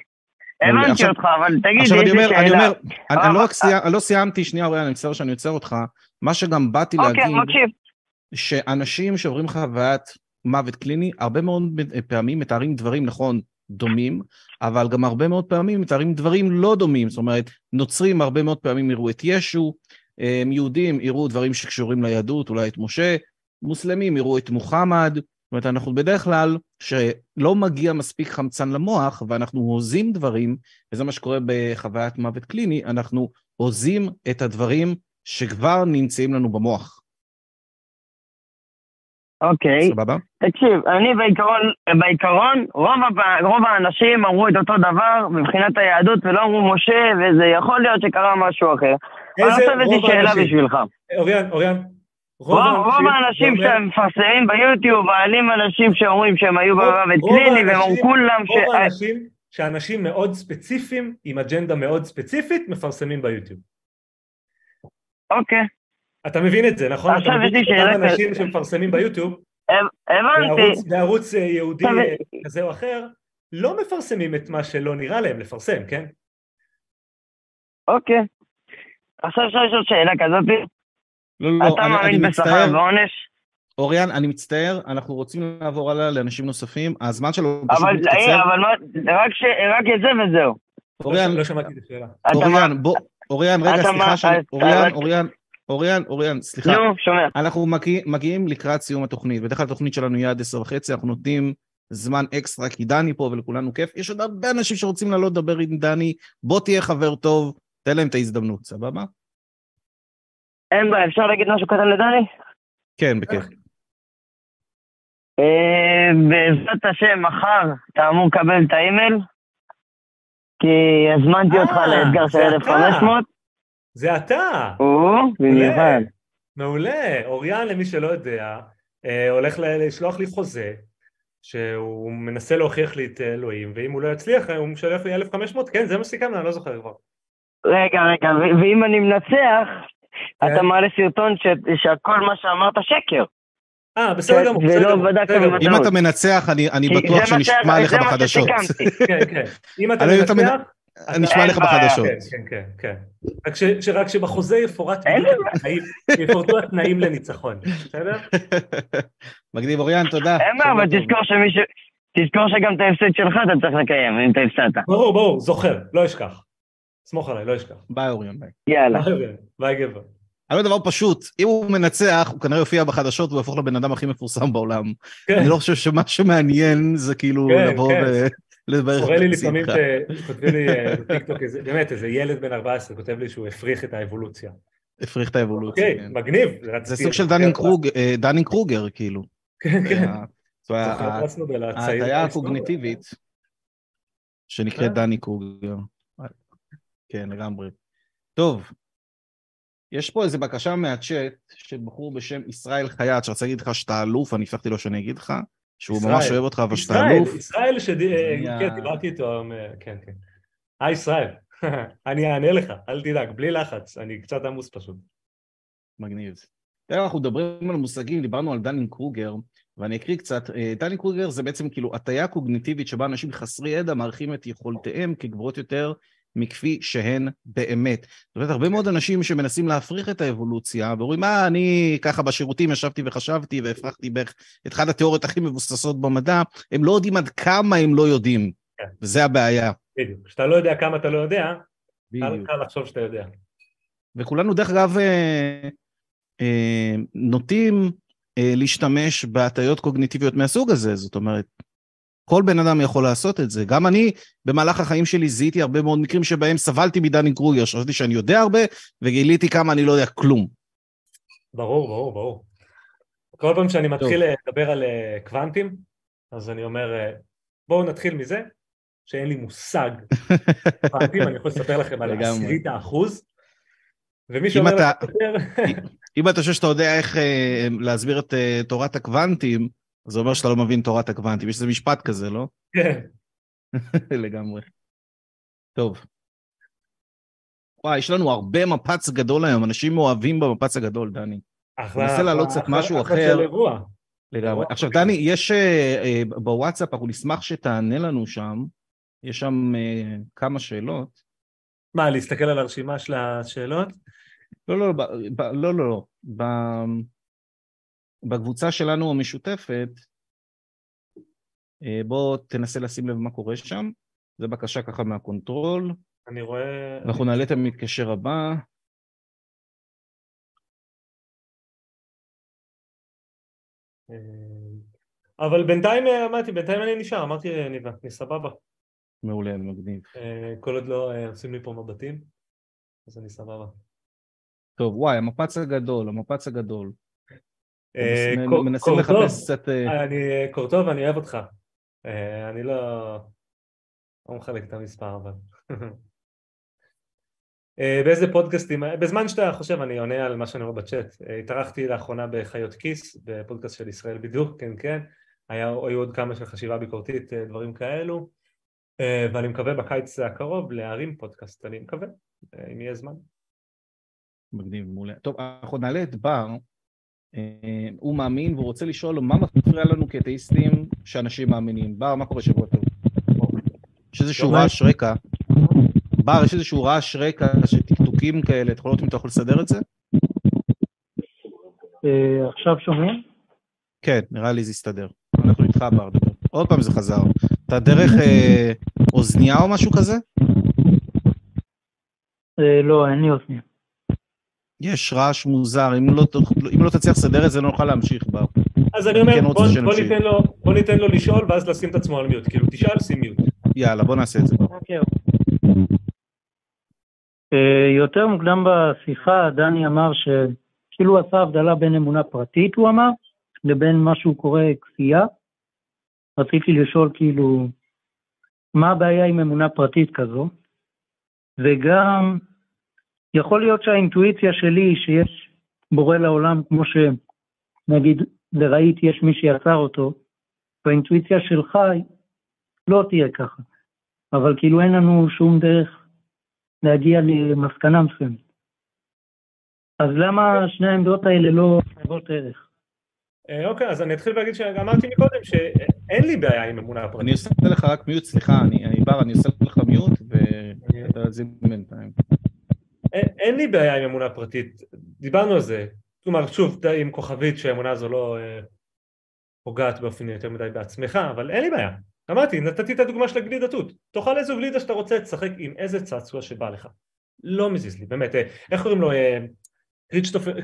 הבנתי עכשיו- אותך, אבל תגיד עכשיו יש לי אומר, אני שאלה. אומר, אני, אני לא אבל- רק סיימ, אני לא סיימתי, שנייה אוריאן, אני מצטער שאני עוצר אותך, מה שגם באתי אוקיי, להגיד. שאנשים שעוברים חוויית מוות קליני, הרבה מאוד פעמים מתארים דברים, נכון, דומים, אבל גם הרבה מאוד פעמים מתארים דברים לא דומים, זאת אומרת, נוצרים הרבה מאוד פעמים יראו את ישו, אה, יהודים יראו דברים שקשורים ליהדות, אולי את משה, מוסלמים יראו את מוחמד, זאת אומרת, אנחנו בדרך כלל, שלא מגיע מספיק חמצן למוח, ואנחנו הוזים דברים, וזה מה שקורה בחוויית מוות קליני, אנחנו הוזים את הדברים שכבר נמצאים לנו במוח. אוקיי, סבבה? תקשיב, אני בעיקרון, בעיקרון, רוב, הפ- רוב האנשים אמרו את אותו דבר מבחינת היהדות ולא אמרו משה, וזה יכול להיות שקרה משהו אחר. אבל איזה עכשיו יש לי רוב שאלה האנשים? בשבילך. אוריאן, אוריאן. רוב האנשים זה אומר- שהם מפרסמים ביוטיוב, מעלים אנשים שאומרים שהם היו במוות קליני, והם אמרו כולם ש... רוב האנשים, שאנשים מאוד ספציפיים, עם אג'נדה מאוד ספציפית, מפרסמים ביוטיוב. אוקיי, אתה מבין את זה, נכון? עכשיו יש לי מבין שאלה שאותם אנשים. שמפרסמים ביוטיוב, הב- הבנתי. בערוץ, יהודי כזה או אחר, לא מפרסמים את מה שלא נראה להם לפרסם, כן? אוקיי. עכשיו אפשר לשאול שאלה כזאת, לא, לא, אתה אני, מאמין בשכר ועונש? אוריאן, אני מצטער, אנחנו רוצים לעבור הלאה לאנשים נוספים, הזמן שלו פשוט אבל, מתקצר. אה, אבל מה, רק, ש, רק את זה וזהו. אוריאן, לא שמעתי את השאלה. אוריאן, בוא, אוריאן, רגע, סליחה שאני... אוריאן, אוריאן, אוריאן, אוריאן, סליחה. נו, שומע. אנחנו מגיע, מגיעים לקראת סיום התוכנית. בדרך כלל התוכנית שלנו היא עד עשר וחצי, אנחנו נותנים זמן אקסטרה, כי דני פה ולכולנו כיף. יש עוד הרבה אנשים שרוצים לעלות לדבר עם דני, בוא תהיה חבר טוב, תן להם את ההזדמנות, סבבה? אין בעיה, אפשר להגיד משהו קטן לדני? כן, בכיף. אה, בעזרת השם, מחר אתה אמור לקבל את האימייל, כי הזמנתי אותך אה, לאתגר של זה אתה. 1500. זה אתה! או, במיוחד. מעולה. אוריאן, למי שלא יודע, אה, הולך לשלוח לי חוזה, שהוא מנסה להוכיח לי את אלוהים, ואם הוא לא יצליח, הוא משלח לי 1,500, כן, זה מה שסיכמנו, אני לא זוכר כבר. רגע, רגע, ואם אני מנצח. אתה מעלה סרטון שהכל מה שאמרת שקר. אה, בסדר כן, גמור, ולא בסדר גמור. בדקת בסדר גמור. בוודאות. אם אתה מנצח, אני, אני בטוח שנשמע לך בחדשות. כן, כן. אם אתה אני- אתה מנצח, מנ- נשמע לך. בחדשות. כן, כן, כן, כן. רק שבחוזה יפורטו התנאים לניצחון, בסדר? מגניב אוריאן, תודה. אין בעיה, אבל. תזכור שמי ש... תזכור שגם את ההפסד שלך אתה צריך לקיים, אם אתה הפסדת. ברור, ברור, זוכר, לא אשכח. סמוך עליי, לא אשכח. ביי אוריאן, ביי. יאללה. ביי, ביי גבר. אבל דבר פשוט, אם הוא מנצח, הוא כנראה יופיע בחדשות והוא יהפוך לבן אדם הכי מפורסם בעולם. כן. אני לא חושב שמה שמעניין זה כאילו כן, לבוא כן. ולדבר קורה לי לפעמים. שכותבים לי אה, בטיקטוק, באמת, איזה ילד בן 14 כותב לי שהוא הפריך את האבולוציה. הפריך את האבולוציה. אוקיי, כן. מגניב. זה סוג של דנינג אה, דנינג קרוגר, כאילו. כן, כן. ההטייה. הקוגניטיבית שנקראת כן. דנינג קרוגר. כן, לגמרי. טוב, יש פה איזו בקשה מהצ'אט של בחור בשם ישראל חייט, שרצה להגיד לך שאתה אלוף, אני הבטחתי לו שאני אגיד לך, שהוא ישראל. ממש אוהב אותך אבל שאתה ישראל, אלוף. ישראל שנייה. שכן, דיברתי איתו, אה, כן, כן. היי ישראל, אני אענה לך, אל תדאג, בלי לחץ, אני קצת עמוס פשוט. מגניב. תראה, אנחנו מדברים על מושגים, דיברנו על דנינג קרוגר, ואני אקריא קצת. אה, דנינג קרוגר זה בעצם כאילו הטיה קוגניטיבית שבה אנשים חסרי ידע מעריכים את יכולותיהם כגבוהות יותר מכפי שהן באמת. זאת אומרת, הרבה מאוד אנשים שמנסים להפריך את האבולוציה, ואומרים, מה, אני ככה בשירותים ישבתי וחשבתי והפרכתי בערך את אחת התיאוריות הכי מבוססות במדע, הם לא יודעים עד כמה הם לא יודעים, כן. וזה הבעיה. בדיוק. כשאתה לא יודע כמה אתה לא יודע. קל לחשוב שאתה יודע. וכולנו, דרך אגב, אה, אה, נוטים אה, להשתמש בהטיות קוגניטיביות מהסוג הזה, זאת אומרת, כל בן אדם יכול לעשות את זה. גם אני, במהלך החיים שלי, זיהיתי הרבה מאוד מקרים שבהם סבלתי מדני קרוגר, שחשבתי שאני יודע הרבה, וגיליתי כמה אני לא יודע כלום. ברור, ברור, ברור. כל פעם שאני מתחיל לדבר על אה, קוונטים, אז אני אומר, אה, בואו נתחיל מזה, שאין לי מושג קוונטים, אני יכול לספר לכם על. עשירית האחוז, ומי שאומר אתה- לך יותר, אם אתה חושב שאתה יודע איך אה, להסביר את תורת הקוונטים, זה אומר שאתה לא מבין תורת הקוונטים. יש איזה משפט כזה, לא? כן, לגמרי. טוב. וואי, יש לנו הרבה מפץ גדול היום, אנשים מאוהבים במפץ הגדול, דני. אחלה, ננסה להעלות אחלה, קצת משהו אחלה אחר. של אירוע. לגמרי. עכשיו. דני, יש אה, אה, בוואטסאפ, אנחנו נשמח שתענה לנו שם, יש שם אה, כמה שאלות. מה, להסתכל על הרשימה של השאלות? לא, לא, ב, לא, לא, לא. בקבוצה שלנו המשותפת, אה, בוא תנסה לשים לב מה קורה שם. זו בקשה ככה מהקונטרול. אני רואה... אנחנו נעלה את המתקשר הבא. אה, אבל בינתיים אה, אמרתי, בינתיים אני נשאר, אמרתי ניבה, אני סבבה. מעולה, אני מגניב. כל עוד לא עושים לי פה מבטים, אז אני סבבה. טוב, וואי, המפץ הגדול, המפץ הגדול. אה, מנסים לחפש קצת... אה, אני קורטוב, אני אוהב אותך. אה, אני לא... לא מחלק את המספר, אבל... באיזה פודקאסטים, בזמן שאתה חושב אני עונה על מה שאני רואה בצ'אט, התארחתי לאחרונה בחיות כיס, בפודקאסט של ישראל בידור, כן כן, היה, היו עוד כמה של חשיבה ביקורתית, דברים כאלו, ואני מקווה בקיץ הקרוב להרים פודקאסט, אני מקווה, אם יהיה זמן. מגניב, מעולה. טוב, אנחנו נעלה את בר. אה, הוא מאמין והוא רוצה לשאול מה מפריע לנו כאתאיסטים שאנשים מאמינים. בר, מה קורה שבוע טוב? יש איזשהו רעש רקע. בר, יש איזשהו רעש רקע של טקטוקים כאלה, אתה יכול לראות אם אתה יכול לסדר את זה? אה, עכשיו שומעים? כן, נראה לי זה יסתדר. אנחנו איתך ברדבר. עוד פעם זה חזר. אתה דרך אה, אוזנייה או משהו כזה? אה, לא, אין לי אוזניה. יש רעש מוזר, אם לא, אם לא תצליח לסדר את זה, לא נוכל להמשיך בר. אז אני אומר, כן בוא, בוא, שנמשיך. ניתן לו, בוא ניתן לו לשאול ואז לשים את עצמו על מיוט. כאילו, תשאל, שים מיוט. יאללה, בוא נעשה את זה בר. אוקיי. אה, יותר מוקדם בשיחה דני אמר שכאילו עשה הבדלה בין אמונה פרטית, הוא אמר, לבין מה שהוא קורא כפייה. רציתי לשאול כאילו, מה הבעיה עם אמונה פרטית כזו? וגם, יכול להיות שהאינטואיציה שלי שיש בורא לעולם, כמו שנגיד לרהיט יש מי שיצר אותו, והאינטואיציה שלך לא תהיה ככה. אבל כאילו אין לנו שום דרך להגיע למסקנה מסוימת. אז למה שני העמדות האלה לא שוות ערך? אה, אוקיי, אז אני אתחיל ואגיד שאמרתי מקודם שאין לי בעיה עם אמונה פרטית. אני עושה לך רק מיוט, סליחה, אני, בר, אני עושה לך מיוט, ואתה תזין בינתיים. אין, לי בעיה עם אמונה פרטית, דיברנו על זה, כלומר שוב די עם כוכבית שהאמונה הזו לא אה, פוגעת באופן יותר מדי בעצמך, אבל אין לי בעיה, אמרתי, נתתי את הדוגמה של הגלידתות, תאכל איזו גלידה שאתה רוצה, תשחק עם איזה צעצוע שבא לך, לא מזיז לי, באמת, אה, איך קוראים לו, אה,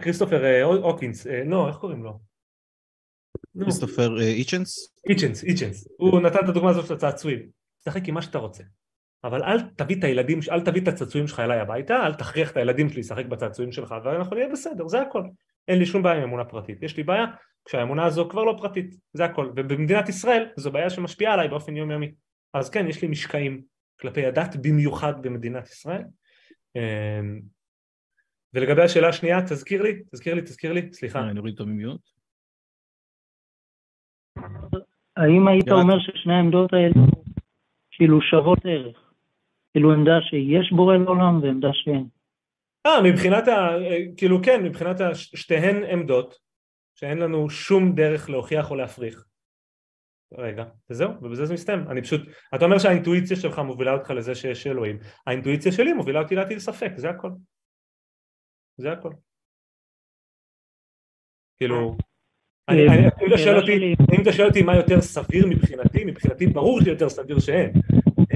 כריסטופר, הוקינס, אה, לא, איך קוראים לו? כריסטופר איצ'נס? איצ'נס, איצ'נס, הוא נתן את הדוגמה הזאת של הצעצועים, תשחק עם מה שאתה רוצה, אבל אל תביא את הילדים, אל תביא את הצעצועים שלך אליי הביתה, אל תכריח את הילדים שלי לשחק בצעצועים שלך ואנחנו נהיה בסדר, זה הכל. אין לי שום בעיה עם אמונה פרטית, יש לי בעיה כשהאמונה הזו כבר לא פרטית, זה הכל. ובמדינת ישראל זו בעיה שמשפיעה עליי באופן יומיומי. אז כן, יש לי משקעים כלפי הדת, במיוחד במדינת ישראל. אמ, ולגבי השאלה השנייה, תזכיר לי, תזכיר לי, תזכיר לי, סליחה. אני אוריד אותו ממיוט. האם היית. אומר ששני העמדות האלה כאילו שוות ערך? כאילו עמדה שיש בורא לעולם ועמדה שאין. אה, מבחינת ה... כאילו כן, מבחינת ה... שתיהן עמדות, שאין לנו שום דרך להוכיח או להפריך. רגע, וזהו, ובזה זה מסתיים. אני פשוט... אתה אומר שהאינטואיציה שלך מובילה אותך לזה שיש אלוהים. האינטואיציה שלי מובילה אותי להטיל ספק, זה הכל. זה הכל. כאילו... אה, אם אתה שואל אותי מה יותר סביר מבחינתי, מבחינתי ברור שיותר סביר שאין.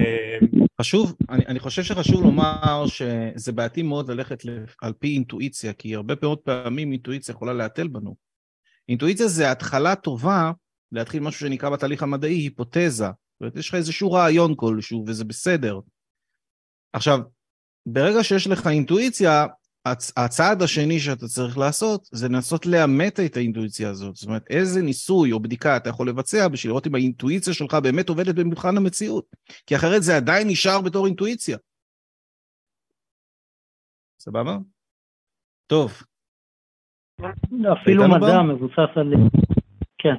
אה, חשוב, אני, אני חושב שחשוב לומר שזה בעייתי מאוד ללכת על פי אינטואיציה, כי הרבה מאוד פעמים אינטואיציה יכולה להתל בנו. אינטואיציה זה התחלה טובה להתחיל משהו שנקרא בתהליך המדעי היפותזה. זאת אומרת, יש לך איזשהו רעיון כלשהו, וזה בסדר. עכשיו, ברגע שיש לך אינטואיציה, הצ- הצעד השני שאתה צריך לעשות זה לנסות לאמת את האינטואיציה הזאת. זאת אומרת, איזה ניסוי או בדיקה אתה יכול לבצע בשביל לראות אם האינטואיציה שלך באמת עובדת במבחן המציאות. כי אחרת זה עדיין נשאר בתור אינטואיציה. סבבה? טוב, אפילו מדע? מבוסס על... כן.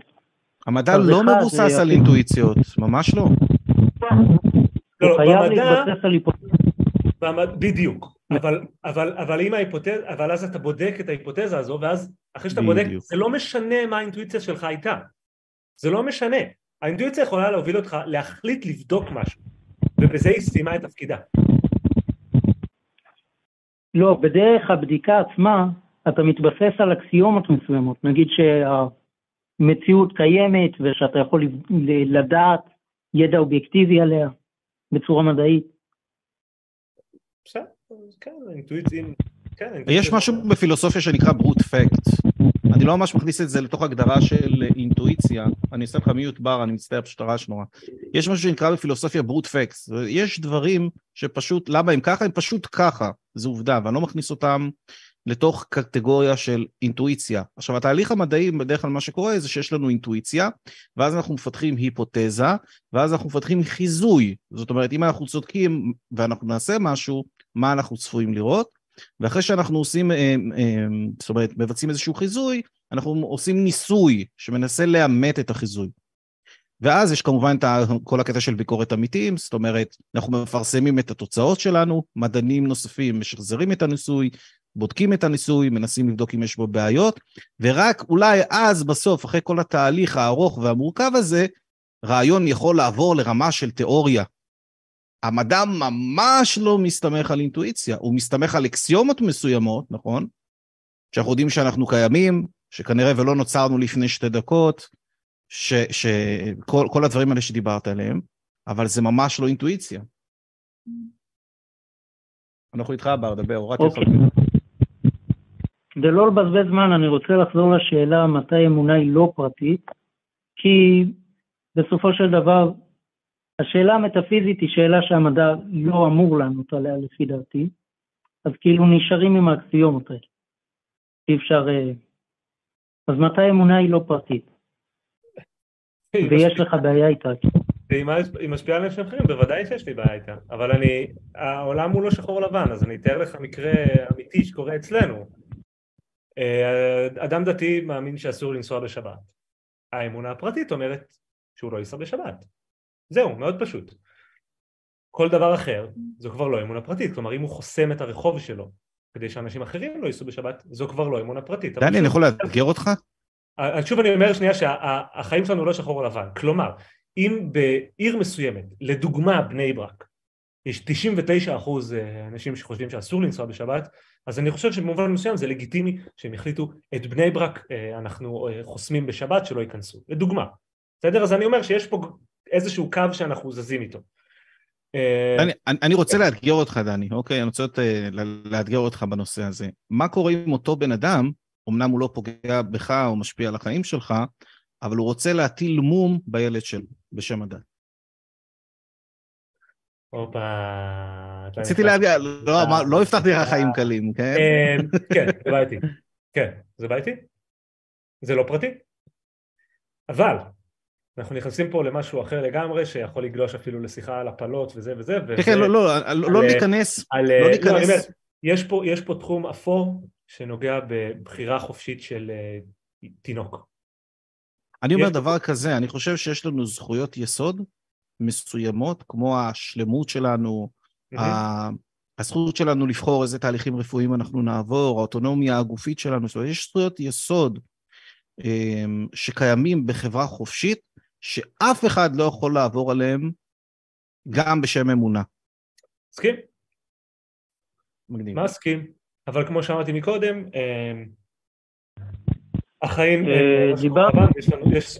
המדע לא מבוסס על אינטואיציות, ממש לא. לא, הוא חייב במדע- להתבסס על היפותזה. במד- בדיוק, אבל, אבל, אבל אם ההיפותזה, אבל אז אתה בודק את ההיפותזה הזו, ואז אחרי שאתה בודק, בדיוק. זה לא משנה מה האינטואיציה שלך הייתה. זה לא משנה. האינטואיציה יכולה להוביל אותך להחליט לבדוק משהו, ובזה היא סיימה את תפקידה. לא, בדרך הבדיקה עצמה, אתה מתבסס על אקסיומות מסוימות. נגיד שהמציאות קיימת ושאתה יכול לדעת ידע אובייקטיבי עליה בצורה מדעית. בסדר, כן, כן, יש משהו בפילוסופיה שנקרא ברוט פקט. אני לא ממש מכניס את זה לתוך הגדרה של אינטואיציה. אני אעשה לך מיוט בר, אני מצטער, פשוט הרעש נורא. יש משהו שנקרא בפילוסופיה ברוט פקט. יש דברים שפשוט, למה הם ככה? הם פשוט ככה. זו עובדה, ואני לא מכניס אותם לתוך קטגוריה של אינטואיציה. עכשיו, התהליך המדעי, בדרך כלל מה שקורה זה שיש לנו אינטואיציה, ואז אנחנו מפתחים היפותזה, ואז אנחנו מפתחים חיזוי. זאת אומרת, אם אנחנו צודקים ואנחנו נעשה משהו, מה אנחנו צפויים לראות? ואחרי שאנחנו עושים, אה, אה, זאת אומרת, מבצעים איזשהו חיזוי, אנחנו עושים ניסוי שמנסה לאמת את החיזוי. ואז יש כמובן את כל הקטע של ביקורת עמיתים, זאת אומרת, אנחנו מפרסמים את התוצאות שלנו, מדענים נוספים משחזרים את הניסוי, בודקים את הניסוי, מנסים לבדוק אם יש בו בעיות, ורק אולי אז בסוף, אחרי כל התהליך הארוך והמורכב הזה, רעיון יכול לעבור לרמה של תיאוריה. המדע ממש לא מסתמך על אינטואיציה, הוא מסתמך על אקסיומות מסוימות, נכון? שאנחנו יודעים שאנחנו קיימים, שכנראה ולא נוצרנו לפני שתי דקות, שכל הדברים האלה שדיברת עליהם, אבל זה ממש לא אינטואיציה. אנחנו איתך, בר, דבר, אותך. אוקיי. כדי לא לבזבז זמן, אני רוצה לחזור לשאלה מתי אמונה היא לא פרטית, כי בסופו של דבר, השאלה המטאפיזית היא שאלה שהמדע לא אמור לענות עליה לפי דעתי, אז כאילו נשארים עם האקסיומות האלה. אי אפשר... אה, אז מתי אמונה היא לא פרטית? ויש לך בעיה איתה. היא משפיעה על אנשים אחרים, בוודאי שיש לי בעיה איתה, אבל אני, העולם הוא לא שחור לבן, אז אני אתאר לך מקרה אמיתי שקורה אצלנו. אה, אדם דתי מאמין שאסור לנסוע בשבת. האמונה הפרטית אומרת שהוא לא ייסע בשבת. זהו, מאוד פשוט. כל דבר אחר זו כבר לא אמונה פרטית, כלומר אם הוא חוסם את הרחוב שלו כדי שאנשים אחרים לא ייסעו בשבת, זו כבר לא אמונה פרטית. דני, אני יכול לאתגר אותך? אה, שוב אני אומר שנייה שהחיים שלנו לא שחור לבן, כלומר אם בעיר מסוימת, לדוגמה בני ברק, יש 99 אחוז אה, אנשים שחושבים שאסור לנסוע בשבת, אז אני חושב שבמובן מסוים זה לגיטימי שהם יחליטו את בני ברק אה, אנחנו חוסמים בשבת שלא ייכנסו, לדוגמה, בסדר? אז אני אומר שיש פה איזשהו קו שאנחנו זזים איתו. אני, אני רוצה לאתגר אותך, דני, אוקיי? אני רוצה לאתגר אותך בנושא הזה. מה קורה עם אותו בן אדם אמנם הוא לא פוגע בך או משפיע על החיים שלך, אבל הוא רוצה להטיל מום בילד שלו, בשם הדת. הופה... רציתי להגיד, לא, לא הבטחתי לך חיים קלים, כן? אמ, כן, זה בעייתי. כן, זה בעייתי. זה לא פרטי. אבל, אנחנו נכנסים פה למשהו אחר לגמרי, שיכול לגלוש אפילו לשיחה על הפלות וזה וזה. כן, כן, לא, לא, לא ניכנס, לא ניכנס. יש פה תחום אפור שנוגע בבחירה חופשית של uh, תינוק. אני אומר דבר כזה, אני חושב שיש לנו זכויות יסוד מסוימות, כמו השלמות שלנו. הזכות שלנו לבחור איזה תהליכים רפואיים אנחנו נעבור, האוטונומיה הגופית שלנו, זאת אומרת, יש זכויות יסוד שקיימים בחברה חופשית, שאף אחד לא יכול לעבור עליהם גם בשם אמונה. מסכים. מגניב. מסכים. אבל כמו שאמרתי מקודם, אמ, החיים, אה,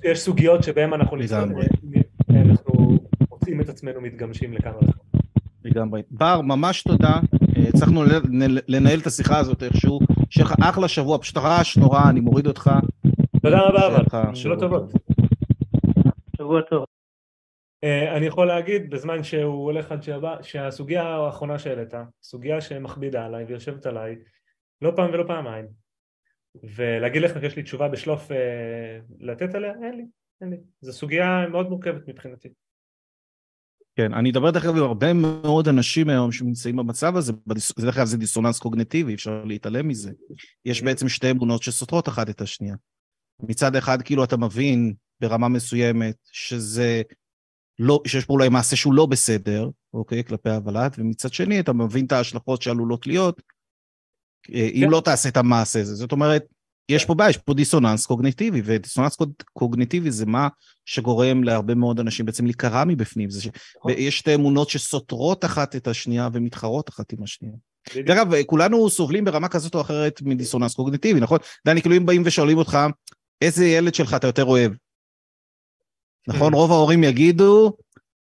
יש סוגיות שבהן אנחנו מוצאים את עצמנו מתגמשים לכמה וכמה. לגמרי. בר, ממש תודה. אה, הצלחנו לנהל את השיחה הזאת איכשהו. שיהיה לך אחלה שבוע, פשוט רעש נורא, אני מוריד אותך. תודה רבה, אבל. שאלות טובות. שבוע טוב. אה, אני יכול להגיד בזמן שהוא הולך עד שבא שהסוגיה האחרונה שהעלית, סוגיה שמכבידה עליי ויושבת עליי לא פעם ולא פעמיים ולהגיד לך שיש לי תשובה בשלוף אה, לתת עליה, אין לי, אין לי, זו סוגיה מאוד מורכבת מבחינתי. כן, אני אדבר דרך אגב עם הרבה מאוד אנשים היום שנמצאים במצב הזה, דרך אגב זה דיסוננס קוגנטיבי, אפשר להתעלם מזה. יש בעצם שתי אמונות שסותרות אחת את השנייה. מצד אחד כאילו אתה מבין ברמה מסוימת שזה לא, שיש פה אולי מעשה שהוא לא בסדר, אוקיי, כלפי הוולד, ומצד שני אתה מבין את ההשלכות שעלולות להיות, אה, אם כן. לא תעשה את המעשה הזה. זאת אומרת, יש פה בעיה, יש פה דיסוננס קוגניטיבי, ודיסוננס קוגניטיבי זה מה שגורם להרבה מאוד אנשים בעצם להיקרע מבפנים. ש... נכון. יש שתי אמונות שסותרות אחת את השנייה ומתחרות אחת עם השנייה. דרך אגב, כולנו סובלים ברמה כזאת או אחרת מדיסוננס קוגניטיבי, נכון? דני, כאילו אם באים ושואלים אותך, איזה ילד שלך אתה יותר אוהב? נכון? רוב ההורים יגידו,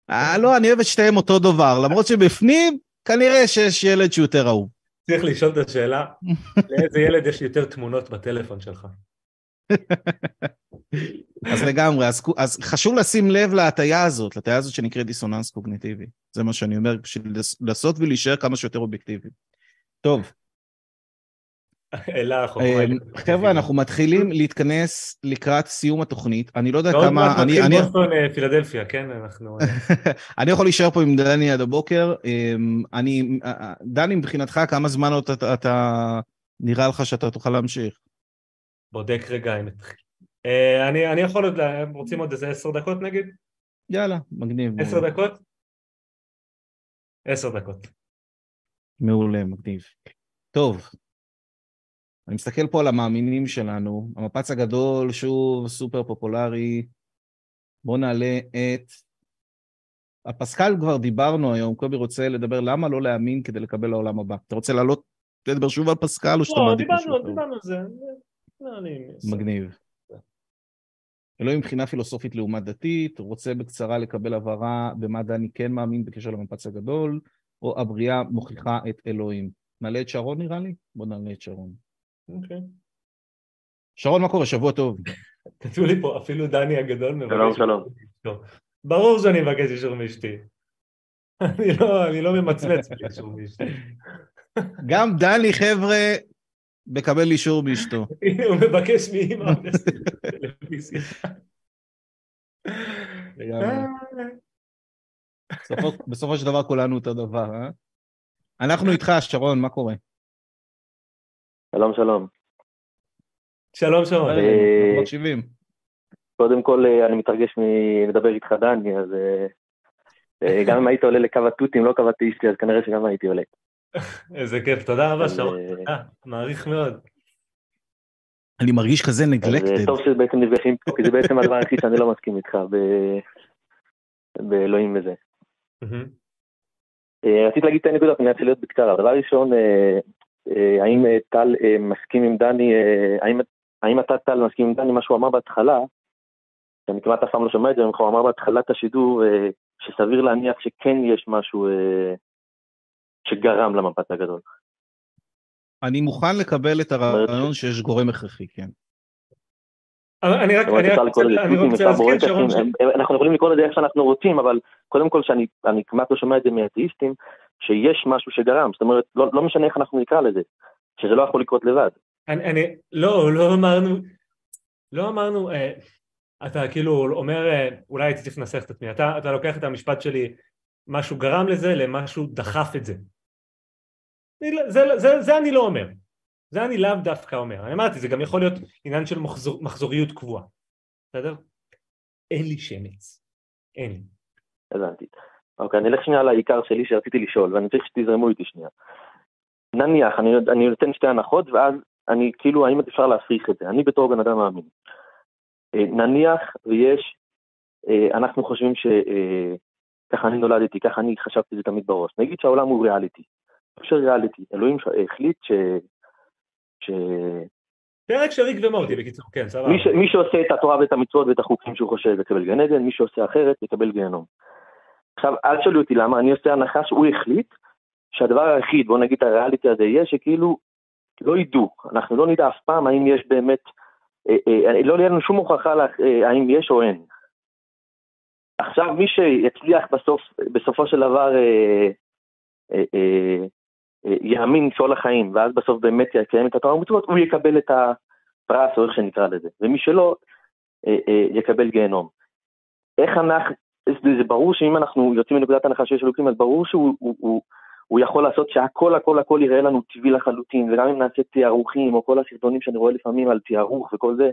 אה, לא, אני אוהב את שתיהם אותו דבר, למרות שבפנים, כנראה שיש ילד שהוא יותר אהוב. צריך לשאול את השאלה, לאיזה ילד יש יותר תמונות בטלפון שלך? אז לגמרי, אז, אז חשוב לשים לב להטייה הזאת, להטייה הזאת שנקראת דיסוננס קוגניטיבי. זה מה שאני אומר, בשביל לעשות ולהישאר כמה שיותר אובייקטיבי. טוב, חבר'ה, אנחנו מתחילים להתכנס לקראת סיום התוכנית. אני לא יודע כמה... עוד מעט מתחיל בוסטון אה, פילדלפיה, כן? אנחנו... אה. אני יכול להישאר פה עם דני עד הבוקר. אמ, אני... אה, דני, מבחינתך, כמה זמן עוד אתה... נראה לך שאתה תוכל להמשיך? בודק רגע אם... אני יכול עוד... רוצים עוד איזה עשר דקות נגיד? יאללה, מגניב. עשר דקות? עשר דקות. מעולה, מגניב. טוב, אני מסתכל פה על המאמינים שלנו, המפץ הגדול, שוב, סופר פופולרי. בואו נעלה את... הפסקל כבר דיברנו היום, קובי רוצה לדבר למה לא להאמין כדי לקבל לעולם הבא. אתה רוצה לעלות, לדבר שוב על פסקל או שאתה לא, דיברנו, דיברנו על זה. לא. מגניב. אלוהים מבחינה פילוסופית לעומת דתית, רוצה בקצרה לקבל הבהרה במה דני כן מאמין בקשר למפץ הגדול, או הבריאה מוכיחה את אלוהים. נעלה את שרון נראה לי? בוא נעלה את שרון. אוקיי. שרון, מה קורה? שבוע טוב. כתבו לי פה, אפילו דני הגדול מבקש... שלום, שלום. ברור שאני מבקש אישור מאשתי. אני לא, אני לא ממצמץ באישור מאשתי. גם דני, חבר'ה, מקבל אישור מאשתו. הנה, הוא מבקש. בסופו- בסופו של דבר כולנו אותו דבר, אה? אנחנו איתך, שרון, מה קורה? שלום, שלום. שלום שרון. אה, אנחנו מקשיבים. קודם כל, אה, אני מתרגש מלדבר איתך, דני, אז אה, אה, גם אם היית עולה לקו התותים, לא קו האתאיסטי, אז כנראה שגם הייתי עולה. איזה כיף, תודה רבה שרון, אה, תודה, מעריך מאוד. אני מרגיש כזה אה, נגלקטד. טוב שבעצם נפגשים פה, כי זה בעצם הדבר היחיד שאני לא מסכים איתך ב- באלוהים וזה. אה, רציתי להגיד שתי נקודות, אני אנסה להיות בקצרה. דבר ראשון, אה, אה, האם אה, טל אה, מסכים עם דני, אה, האם- האם אתה טל מסכים עם דני, מה שהוא אמר בהתחלה, שאני כמעט אף פעם לא שומע את זה הוא אמר בהתחלת השידור, אה, שסביר להניח שכן יש משהו אה, שגרם למפץ הגדול. אני מוכן לקבל את הרעיון שיש גורם הכרחי, כן. אני רק אני רק רוצה להזכיר שרון, אנחנו יכולים לקרוא לזה איך שאנחנו רוצים, אבל קודם כל שאני אני כמעט לא שומע את זה מאתאיסטים, שיש משהו שגרם, זאת אומרת, לא לא משנה איך אנחנו נקרא לזה, שזה לא יכול לקרות לבד. אני, אני, לא, לא אמרנו, לא אמרנו, אה, אתה כאילו אומר, אה, אולי הייתי צריך לנסח את עצמי, אתה, אתה לוקח את המשפט שלי, משהו גרם לזה, למשהו דחף את זה. אני לא- זה, זה, זה אני לא אומר, זה אני לאו דווקא אומר, אני אמרתי, זה גם יכול להיות עניין של מחזור, מחזוריות קבועה, בסדר? אין לי שמץ, אין לי. הבנתי. אוקיי, אני אלך שנייה לעיקר שלי שרציתי לשאול, ואני צריך שתזרמו איתי שנייה. נניח, אני, אני נותן שתי הנחות, ואז אני, כאילו, האם אפשר להפריך את זה? אני בתור בן אדם מאמין. אה, נניח ויש, אה, אנחנו חושבים ש... אה, ככה אני נולדתי, ככה אני חשבתי זה תמיד בראש. נגיד שהעולם הוא ריאליטי. לא של ריאליטי. אלוהים ש- החליט ש... ש... פרק של ריק ומורטי בקיצור, כן, סבבה. מי, ש, מי שעושה את התורה ואת המצוות ואת החוקים שהוא חושב יקבל גן עדן, מי שעושה אחרת יקבל גיהנום. עכשיו, אל תשאלו אותי למה, אני עושה הנחה שהוא החליט שהדבר היחיד, בוא נגיד הריאליטי הזה יהיה, שכאילו לא ידעו, אנחנו לא נדע אף פעם האם יש באמת, אה, אה, לא יהיה לנו שום הוכחה לה, אה, האם יש או אין. עכשיו, מי שיצליח בסוף, בסופו של דבר אה, אה, אה, אה, יאמין כל החיים, ואז בסוף באמת יקיים את התורה ומצוות, הוא יקבל את הפרס, או איך שנקרא לזה, ומי שלא, אה, אה, יקבל גיהנום. איך אנחנו, זה, ברור שאם אנחנו יוצאים מנקודת הנחה שיש אלוקים, אז ברור שהוא הוא, הוא, הוא יכול לעשות שהכל הכל הכל יראה לנו טבעי לחלוטין, וגם אם נעשה תיארוכים, או כל הסרטונים שאני רואה לפעמים על תיארוך וכל זה,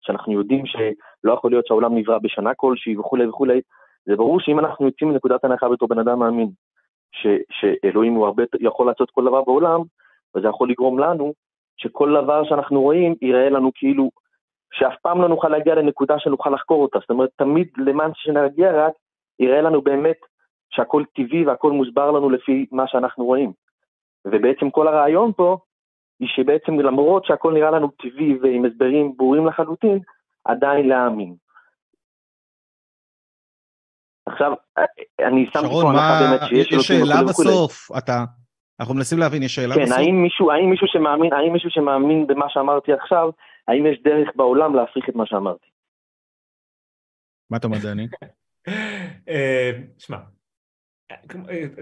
שאנחנו יודעים שלא יכול להיות שהעולם נברא בשנה כלשהי וכולי וכולי, זה ברור שאם אנחנו יוצאים מנקודת הנחה בתור בן אדם מאמין, ש, שאלוהים הוא הרבה, יכול לעשות כל דבר בעולם, וזה יכול לגרום לנו שכל דבר שאנחנו רואים ייראה לנו כאילו שאף פעם לא נוכל להגיע לנקודה שנוכל לחקור אותה. זאת אומרת, תמיד למען שנגיע רק, יראה לנו באמת שהכל טבעי והכל מוסבר לנו לפי מה שאנחנו רואים. ובעצם כל הרעיון פה, היא שבעצם למרות שהכל נראה לנו טבעי ועם הסברים ברורים לחלוטין, עדיין להאמין. עכשיו, אני שרון, פה הנחה מה... באמת שיש יש אלוקים שאלה וכולי וכולי. בסוף, אתה... אנחנו מנסים להבין, יש שאלה כן, בסוף? האם מישהו, האם מישהו שמאמין, האם מישהו שמאמין במה שאמרתי עכשיו, האם יש דרך בעולם להפריך את מה שאמרתי? מה אתה אומר, דני? אה, שמע,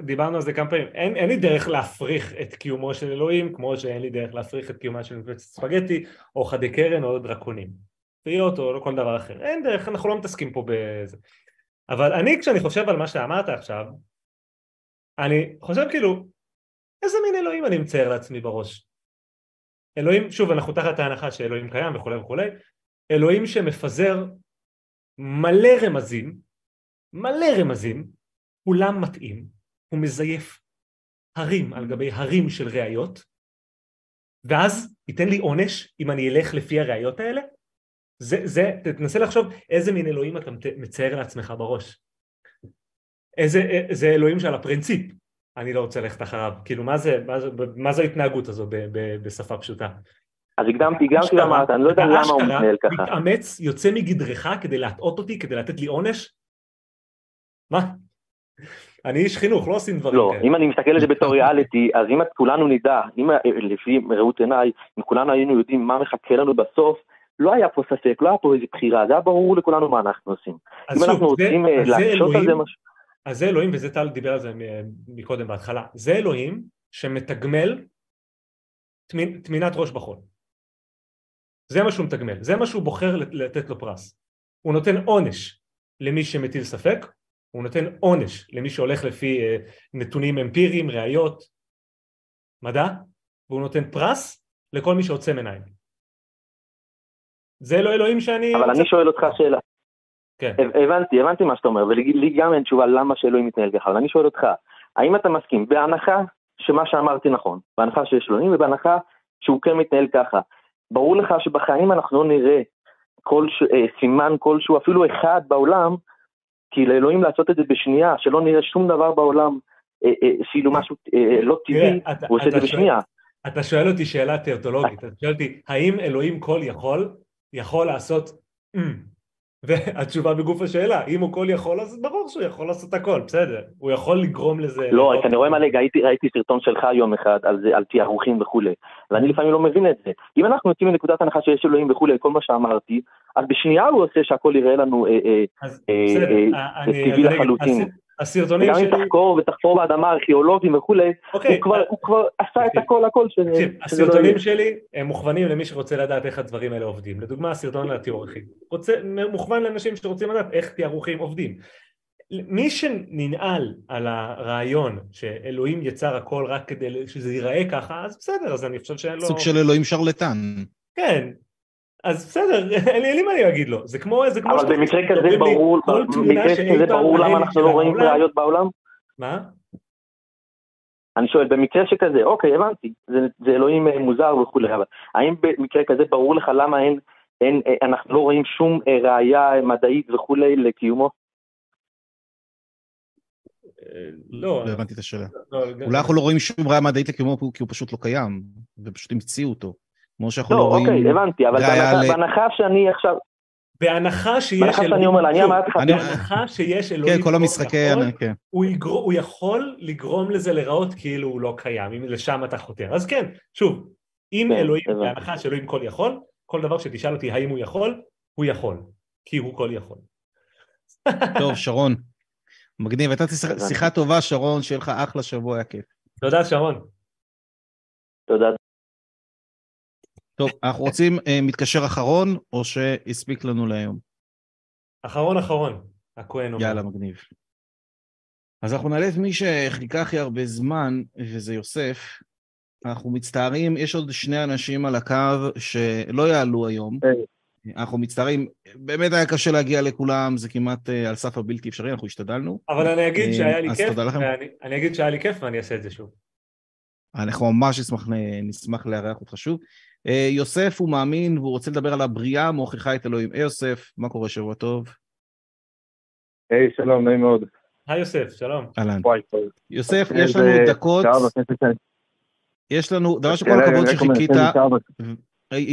דיברנו על זה כמה פעמים, אין, אין לי דרך להפריך את קיומו של אלוהים, כמו שאין לי דרך להפריך את קיומה של מפלצת ספגטי, או חדי קרן, או דרקונים. פיות או כל דבר אחר. אין דרך, אנחנו לא מתעסקים פה בזה. אבל אני, כשאני חושב על מה שאמרת עכשיו, אני חושב כאילו, איזה מין אלוהים אני מצייר לעצמי בראש? אלוהים, שוב, אנחנו תחת ההנחה שאלוהים קיים וכולי וכולי, אלוהים שמפזר מלא רמזים, מלא רמזים, כולם מתאים, הוא מזייף הרים על גבי הרים של ראיות, ואז ייתן לי עונש אם אני אלך לפי הראיות האלה? זה, זה, תנסה לחשוב איזה מין אלוהים אתה מצייר לעצמך בראש. איזה, זה אלוהים שעל הפרינציפ, אני לא רוצה ללכת אחריו, כאילו מה זה, מה זה, מה זה ההתנהגות הזו ב, ב, בשפה פשוטה? אז הקדמתי, הקדמתי אשכרה, ואמרת, אני לא יודע אתה למה הוא מתנהל ככה. מתאמץ, יוצא מגדרך כדי להטעות אותי, כדי לתת לי עונש? מה? אני איש חינוך, לא עושים דברים לא, כאלה. אם אני מסתכל על זה בתור ריאליטי, אז אם כולנו נדע, אם לפי ראות עיניי, אם כולנו היינו יודעים מה מחכה לנו בסוף, לא היה פה ספק, לא היה פה איזו בחירה, זה היה ברור לכולנו מה אנחנו עושים. אז אם שוב, אנחנו זה- רוצים אה, להקשות על זה משהו... אז זה אלוהים, וזה טל דיבר על זה מקודם בהתחלה, זה אלוהים שמתגמל טמינ- טמינת ראש בחול. זה מה שהוא מתגמל, זה מה שהוא בוחר לת- לתת לו פרס. הוא נותן עונש למי שמטיל ספק, הוא נותן עונש למי שהולך לפי אה, נתונים אמפיריים, ראיות, מדע, והוא נותן פרס לכל מי שעוצם עיניים. זה לא אלוהים שאני... אבל אני שואל אותך שאלה. כן. הב- הבנתי, הבנתי מה שאתה אומר, ולי לי גם אין תשובה למה שאלוהים מתנהל ככה, אבל אני שואל אותך, האם אתה מסכים, בהנחה שמה שאמרתי נכון, בהנחה שיש אלוהים ובהנחה שהוא כן מתנהל ככה, ברור לך שבחיים אנחנו לא נראה כל ש... אה, סימן כלשהו, אפילו אחד בעולם, כי לאלוהים לעשות את זה בשנייה, שלא נראה שום דבר בעולם, אה, אה, כאילו משהו אה, לא טבעי, תראה, אתה- הוא עושה את זה בשנייה. אתה שואל אותי שאלה תיאוטולוגית, אתה שואל אותי, האם אלוהים כל יכול, יכול לעשות "אמ", והתשובה בגוף השאלה, אם הוא כל יכול, אז ברור שהוא יכול לעשות הכל, בסדר, הוא יכול לגרום לזה... לא, לקרות. כי אני רואה מלא, ראיתי, ראיתי סרטון שלך יום אחד על, זה, על תיארוכים וכולי, ואני לפעמים לא מבין את זה. אם אנחנו יוצאים מנקודת הנחה שיש אלוהים וכולי, כל מה שאמרתי, אז בשנייה הוא עושה שהכל יראה לנו אה, אה, אה, אה, טבעי אז אני אגיד, לחלוטין. הס- הסרטונים וגם אם שלי... תחקור ותחפור באדמה ארכיאולוגים וכולי, אוקיי, הוא, כבר, הוא כבר עשה את הכל הכל ש- לא הסרטונים. שלי הם מוכוונים למי שרוצה לדעת איך הדברים האלה עובדים. לדוגמה, הסרטון על התיאורכים. רוצה, מוכוון לאנשים שרוצים לדעת איך תיארוכים עובדים. מי שננעל על הרעיון שאלוהים יצר הכל רק כדי שזה ייראה ככה, אז בסדר, אז אני חושב שאין לו... סוג של אלוהים שרלטן. כן, אז בסדר, אין לי מה להגיד לו. זה כמו... זה כמו אבל במקרה כזה ברור, במקרה כזה ברור למה אנחנו לא רואים ראיות בעולם? מה? אני שואל, במקרה שכזה, אוקיי, הבנתי, זה, זה אלוהים אה, מוזר וכולי, אבל האם במקרה כזה ברור לך למה אין, אין, אה, אנחנו לא רואים שום אה, ראייה מדעית וכולי לקיומו? לא, לא הבנתי את השאלה. לא, אולי אנחנו לא רואים שום ראיה מדעית לקיומו כי הוא פשוט לא קיים, ופשוט המציאו אותו. כמו שאנחנו לא, לא רואים... אוקיי, הבנתי, אבל בהנחה, ל- בהנחה שאני עכשיו, בהנחה שיש בהנחה שאני אומר, אני אמרתי לך, בהנחה שיש אלוהים כן, כל המשחקי... כן. הוא, יכול לגרום לזה להיראות כאילו הוא לא קיים, אם לשם אתה חותר. אז כן, שוב, אם כן, אלוהים. בהנחה שאלוהים כל יכול, כל דבר שתשאל אותי האם הוא יכול, הוא יכול, כי הוא כל יכול. טוב, שרון. מגניב, הייתה. שיחה טובה, שרון, שיהיה לך אחלה שבוע, היה כיף. תודה שרון. תודה. טוב, אנחנו רוצים אה, מתקשר אחרון, או שהספיק לנו להיום? אחרון אחרון, הכהן אומר. יאללה, מגניב. אז אנחנו נעלה את מי שחיכה הכי הרבה זמן, וזה יוסף. אנחנו מצטערים, יש עוד שני אנשים על הקו שלא יעלו היום. אנחנו מצטערים, באמת היה קשה להגיע לכולם, זה כמעט אה, על סף הבלתי אפשרי, אנחנו השתדלנו. אבל אני אגיד אה, שהיה לי אז כיף, תודה לכם. ואני אני אגיד שהיה לי כיף ואני אעשה את זה שוב. אנחנו ממש נשמח, נשמח לארח אותך שוב. אה, יוסף הוא מאמין והוא רוצה לדבר על הבריאה מוכיחה את אלוהים. היי יוסף, מה קורה? שבוע טוב. היי, שלום, נעים מאוד. היי יוסף, שלום. אהלן. יוסף, יש לנו דקות, שעה בכנסת שאני- יש לנו, דבר שכל כן, הכבוד שחיכית,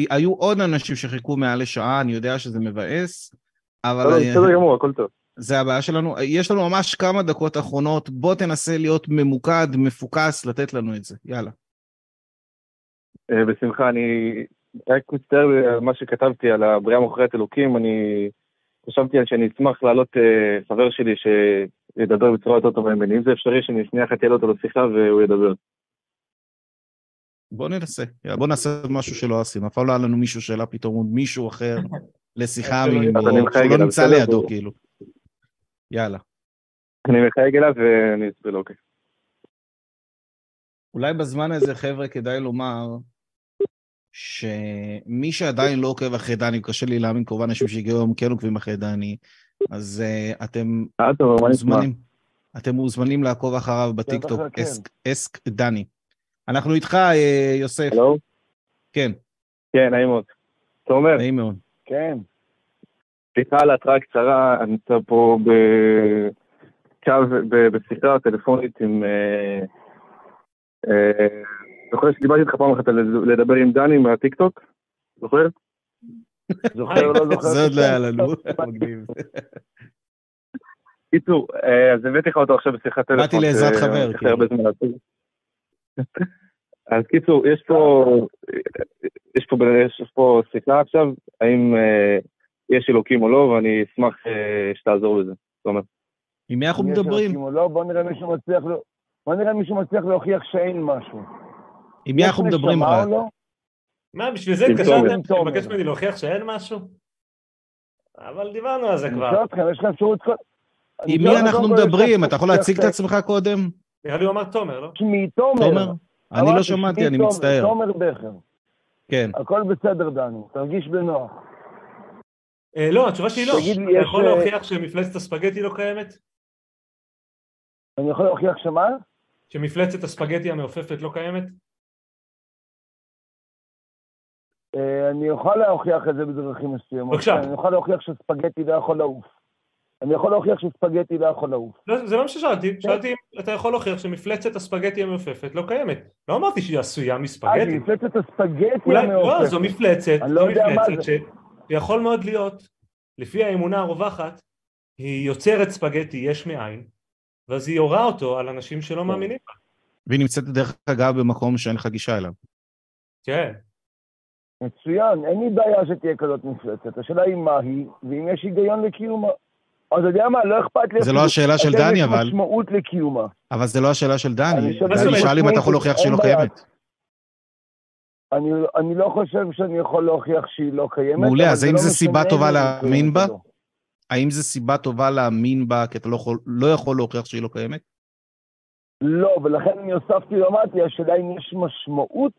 היו עוד אנשים שחיכו מעל לשעה, אני יודע שזה מבאס, אבל לא, לא, אה, בסדר גמור, הכל טוב. זה הבעיה שלנו. יש לנו ממש כמה דקות אחרונות, בוא תנסה להיות ממוקד, מפוקס, לתת לנו את זה. יאללה. אה, בשמחה, אני רק מצטער על מה שכתבתי על הבריאה מוכרת אלוקים, אני חשבתי על שאני אשמח להעלות אה, חבר שלי שידבר בצורה יותר טובה ממני. אם זה אפשרי, שאני שנייה אחת אעלה אותו לשיחה והוא ידבר. בוא ננסה, בוא נעשה משהו שלא עשינו. אף פעם לא היה לנו מישהו שהעלה פתאום עוד מישהו אחר לשיחה, שהוא לא נמצא בסדר? לידו, כאילו. יאללה. אני מחייג אליו ואני אסביר לו, אוקיי. אולי בזמן הזה, חבר'ה, כדאי לומר שמי שעדיין לא עוקב אחרי דני, קשה לי להאמין, כמובן אנשים שהגיעו היום כן עוקבים אחרי דני, אז uh, אתם אה? מוזמנים, אתם מוזמנים לעקוב אחריו בטיקטוק, בטח, כן. אסק, אסק דני. אנחנו איתך, אה, יוסף. הלו? כן, כן, נעים מאוד. תומר. נעים מאוד. כן. סליחה על ההתראה הקצרה, אני נמצא פה בקו, בשיחה טלפונית עם זוכר שדיברתי איתך פעם אחת לדבר עם דני מהטיקטוק? זוכר? זוכר, לא זוכר. זה עוד לא היה לנו. מגניב. קיצור, אה, אז הבאתי לך אותו עכשיו בשיחת טלפון. באתי לעזרת חבר, כאילו. אז קיצור, יש פה, יש פה, יש פה שיחה עכשיו, האם אה, יש אלוקים או לא, ואני אשמח אה, שתעזור בזה. תומר. עם מי אנחנו אם יש מדברים? אלוקים או לא, בוא נראה מישהו מצליח, לו- בוא נראה מישהו מצליח להוכיח שאין משהו. עם מי אנחנו מדברים רק? או לא? מה, בשביל זה התקשרתם? לבקש ממני להוכיח שאין משהו? אבל דיברנו על זה כבר. עם מי אנחנו כל, יש מדברים? אתה יכול להציג את עצמך קודם? נראה לי הוא אמר תומר, לא? שמי תומר. תומר? אני לא שמעתי, אני מצטער. תומר בכר. כן. הכל בסדר, דני, תרגיש בנוח. אה, לא, התשובה שלי לא. תגיד לי, אתה יכול אה, להוכיח שמפלצת הספגטי לא קיימת? אני יכול להוכיח שמה? שמפלצת הספגטי המעופפת לא קיימת? אני יכול להוכיח את זה בדרכים מסוימות. בבקשה. אני יכול להוכיח שספגטי לא יכול לעוף. אני יכול להוכיח שספגטי לא יכול לעוף. לא, זה לא מה ששאלתי, שאלתי אם אתה יכול להוכיח שמפלצת הספגטי המעופפת לא קיימת. לא אמרתי שהיא עשויה אה, מספגטי. מפלצת הספגטי אולי, המעופפת. לא, זו מפלצת, אני לא זו מה מפלצת זה. שיכול מאוד להיות, לפי האמונה הרווחת, היא יוצרת ספגטי יש מאין, ואז היא יורה אותו על אנשים כן. שלא מאמינים בה. והיא נמצאת דרך אגב במקום שאין לך גישה אליו. כן. מצוין, אין לי בעיה שתהיה כזאת מפלצת. השאלה היא מה היא, ואם יש היגיון לקיומה. אז אתה יודע מה, לא אכפת לי... זה לא. השאלה של דני, יש אבל. משמעות לקיומה. אבל זה לא השאלה של דני. אני שואל- דני שאל אם אתה יכול? להוכיח שהיא לא קיימת. אני, אני לא חושב שאני יכול להוכיח שהיא לא קיימת. מעולה, אז זה האם לא זו סיבה טובה היא להאמין בה? לא. האם זו סיבה טובה להאמין בה, כי אתה לא יכול- לא יכול להוכיח שהיא לא קיימת? לא, ולכן אני הוספתי ואמרתי, השאלה אם יש משמעות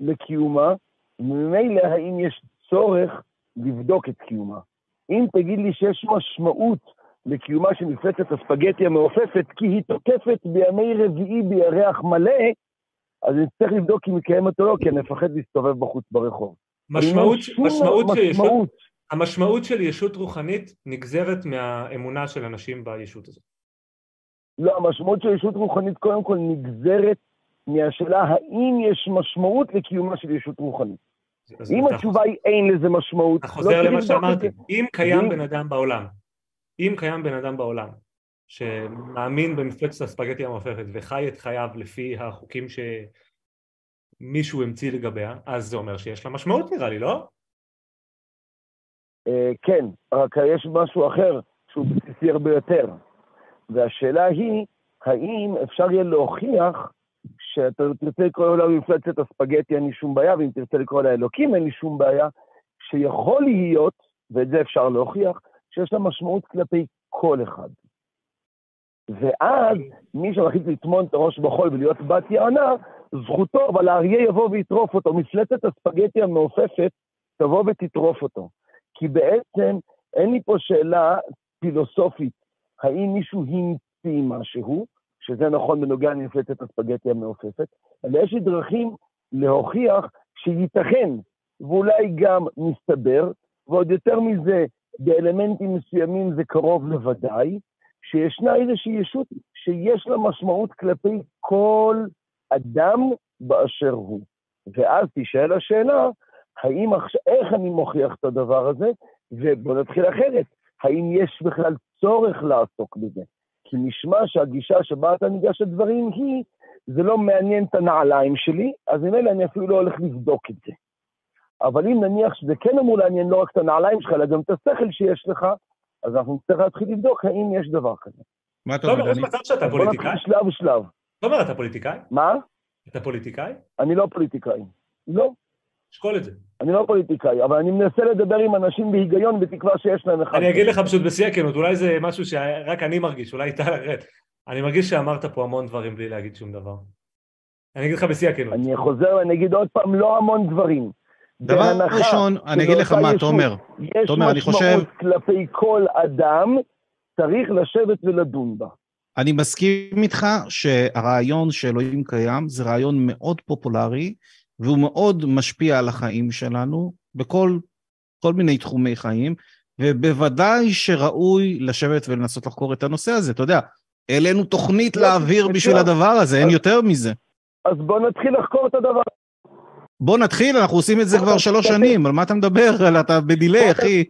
לקיומה, וממילא האם יש צורך לבדוק את קיומה. אם תגיד לי שיש משמעות לקיומה של מפלצת הספגטי המעופפת, כי היא תוקפת בימי רביעי בירח מלא, אז אני צריך לבדוק אם היא קיימת או לא, כי אני מפחד להסתובב בחוץ ברחוב. משמעות, משמעות משמעות. המשמעות של ישות רוחנית נגזרת מהאמונה של אנשים בישות הזאת. לא, המשמעות של ישות רוחנית קודם כל נגזרת מהשאלה האם יש משמעות לקיומה של ישות רוחנית. אם אתה התשובה היא אין לזה משמעות, אתה לא חוזר צריך למה שאמרתי, זה. אם קיים בן אדם בעולם, אם קיים בן אדם בעולם שמאמין במפלצת הספגטי המעופפת וחי את חייו לפי החוקים שמישהו המציא לגביה, אז זה אומר שיש לה משמעות נראה לי, לא? אה, כן, רק יש משהו אחר שהוא בסיסי הרבה יותר. והשאלה היא, האם אפשר יהיה להוכיח שאתה תרצה לקרוא לה מפלצת הספגטי, אין לי שום בעיה, ואם תרצה לקרוא לה אלוקים, אין לי שום בעיה, שיכול להיות, ואת זה אפשר להוכיח, שיש לה משמעות כלפי כל אחד. ואז מי שמחליט לטמון את הראש בחול ולהיות בת יענה, זכותו, אבל האריה יבוא ויטרוף אותו. מפלצת הספגטי המעופפת תבוא ותטרוף אותו. כי בעצם אין לי פה שאלה פילוסופית, האם מישהו המציא משהו, שזה נכון בנוגע למפלצת הספגטי המעופפת, אלא יש לי דרכים להוכיח שייתכן, ואולי גם מסתבר, ועוד יותר מזה, באלמנטים מסוימים זה קרוב לוודאי, שישנה איזושהי ישות שיש לה משמעות כלפי כל אדם באשר הוא. ואז תשאל השאלה, האם עכשיו, איך אני מוכיח את הדבר הזה? ובואו נתחיל אחרת, האם יש בכלל צורך לעסוק בזה? כי נשמע שהגישה שבה אתה ניגש לדברים היא, זה לא מעניין את הנעליים שלי, אז ממילא אני אפילו לא הולך לבדוק את זה. אבל אם נניח שזה כן אמור לעניין לא רק את הנעליים שלך, אלא גם את השכל שיש לך, אז אנחנו נצטרך להתחיל לבדוק האם יש דבר כזה. מה אתה תומר, אומר, יש דני? מצב שאתה אז בוא פוליטיקאי? נתחיל שלב שלב. תומר, אתה פוליטיקאי? מה? אתה פוליטיקאי? אני לא פוליטיקאי. לא, שקול את זה. אני לא פוליטיקאי, אבל אני מנסה לדבר עם אנשים בהיגיון בתקווה שיש להם אחד. אני אגיד לך פשוט בשיא הכנות, אולי זה משהו שרק אני מרגיש, אולי איתה אחרת. אני מרגיש שאמרת פה המון דברים בלי להגיד שום דבר. אני אגיד לך בשיא הכנות. אני חוזר ואני אגיד עוד פעם, לא המון דברים. דבר ראשון, אני אגיד לך מה, תומר. יש תומר, אני חושב- משמעות כלפי כל אדם, צריך לשבת ולדון בה. אני מסכים איתך שהרעיון שאלוהים קיים זה רעיון מאוד פופולרי, והוא מאוד משפיע על החיים שלנו בכל כל מיני תחומי חיים, ובוודאי שראוי לשבת ולנסות לחקור את הנושא הזה. אתה יודע, העלינו תוכנית יופי, להעביר בשביל מצוין. הדבר הזה, אין יותר מזה. אז בוא נתחיל לחקור את הדבר. בוא נתחיל, אנחנו עושים את זה כבר שלוש שנים, על מה אתה מדבר? אתה בדיליי, אחי.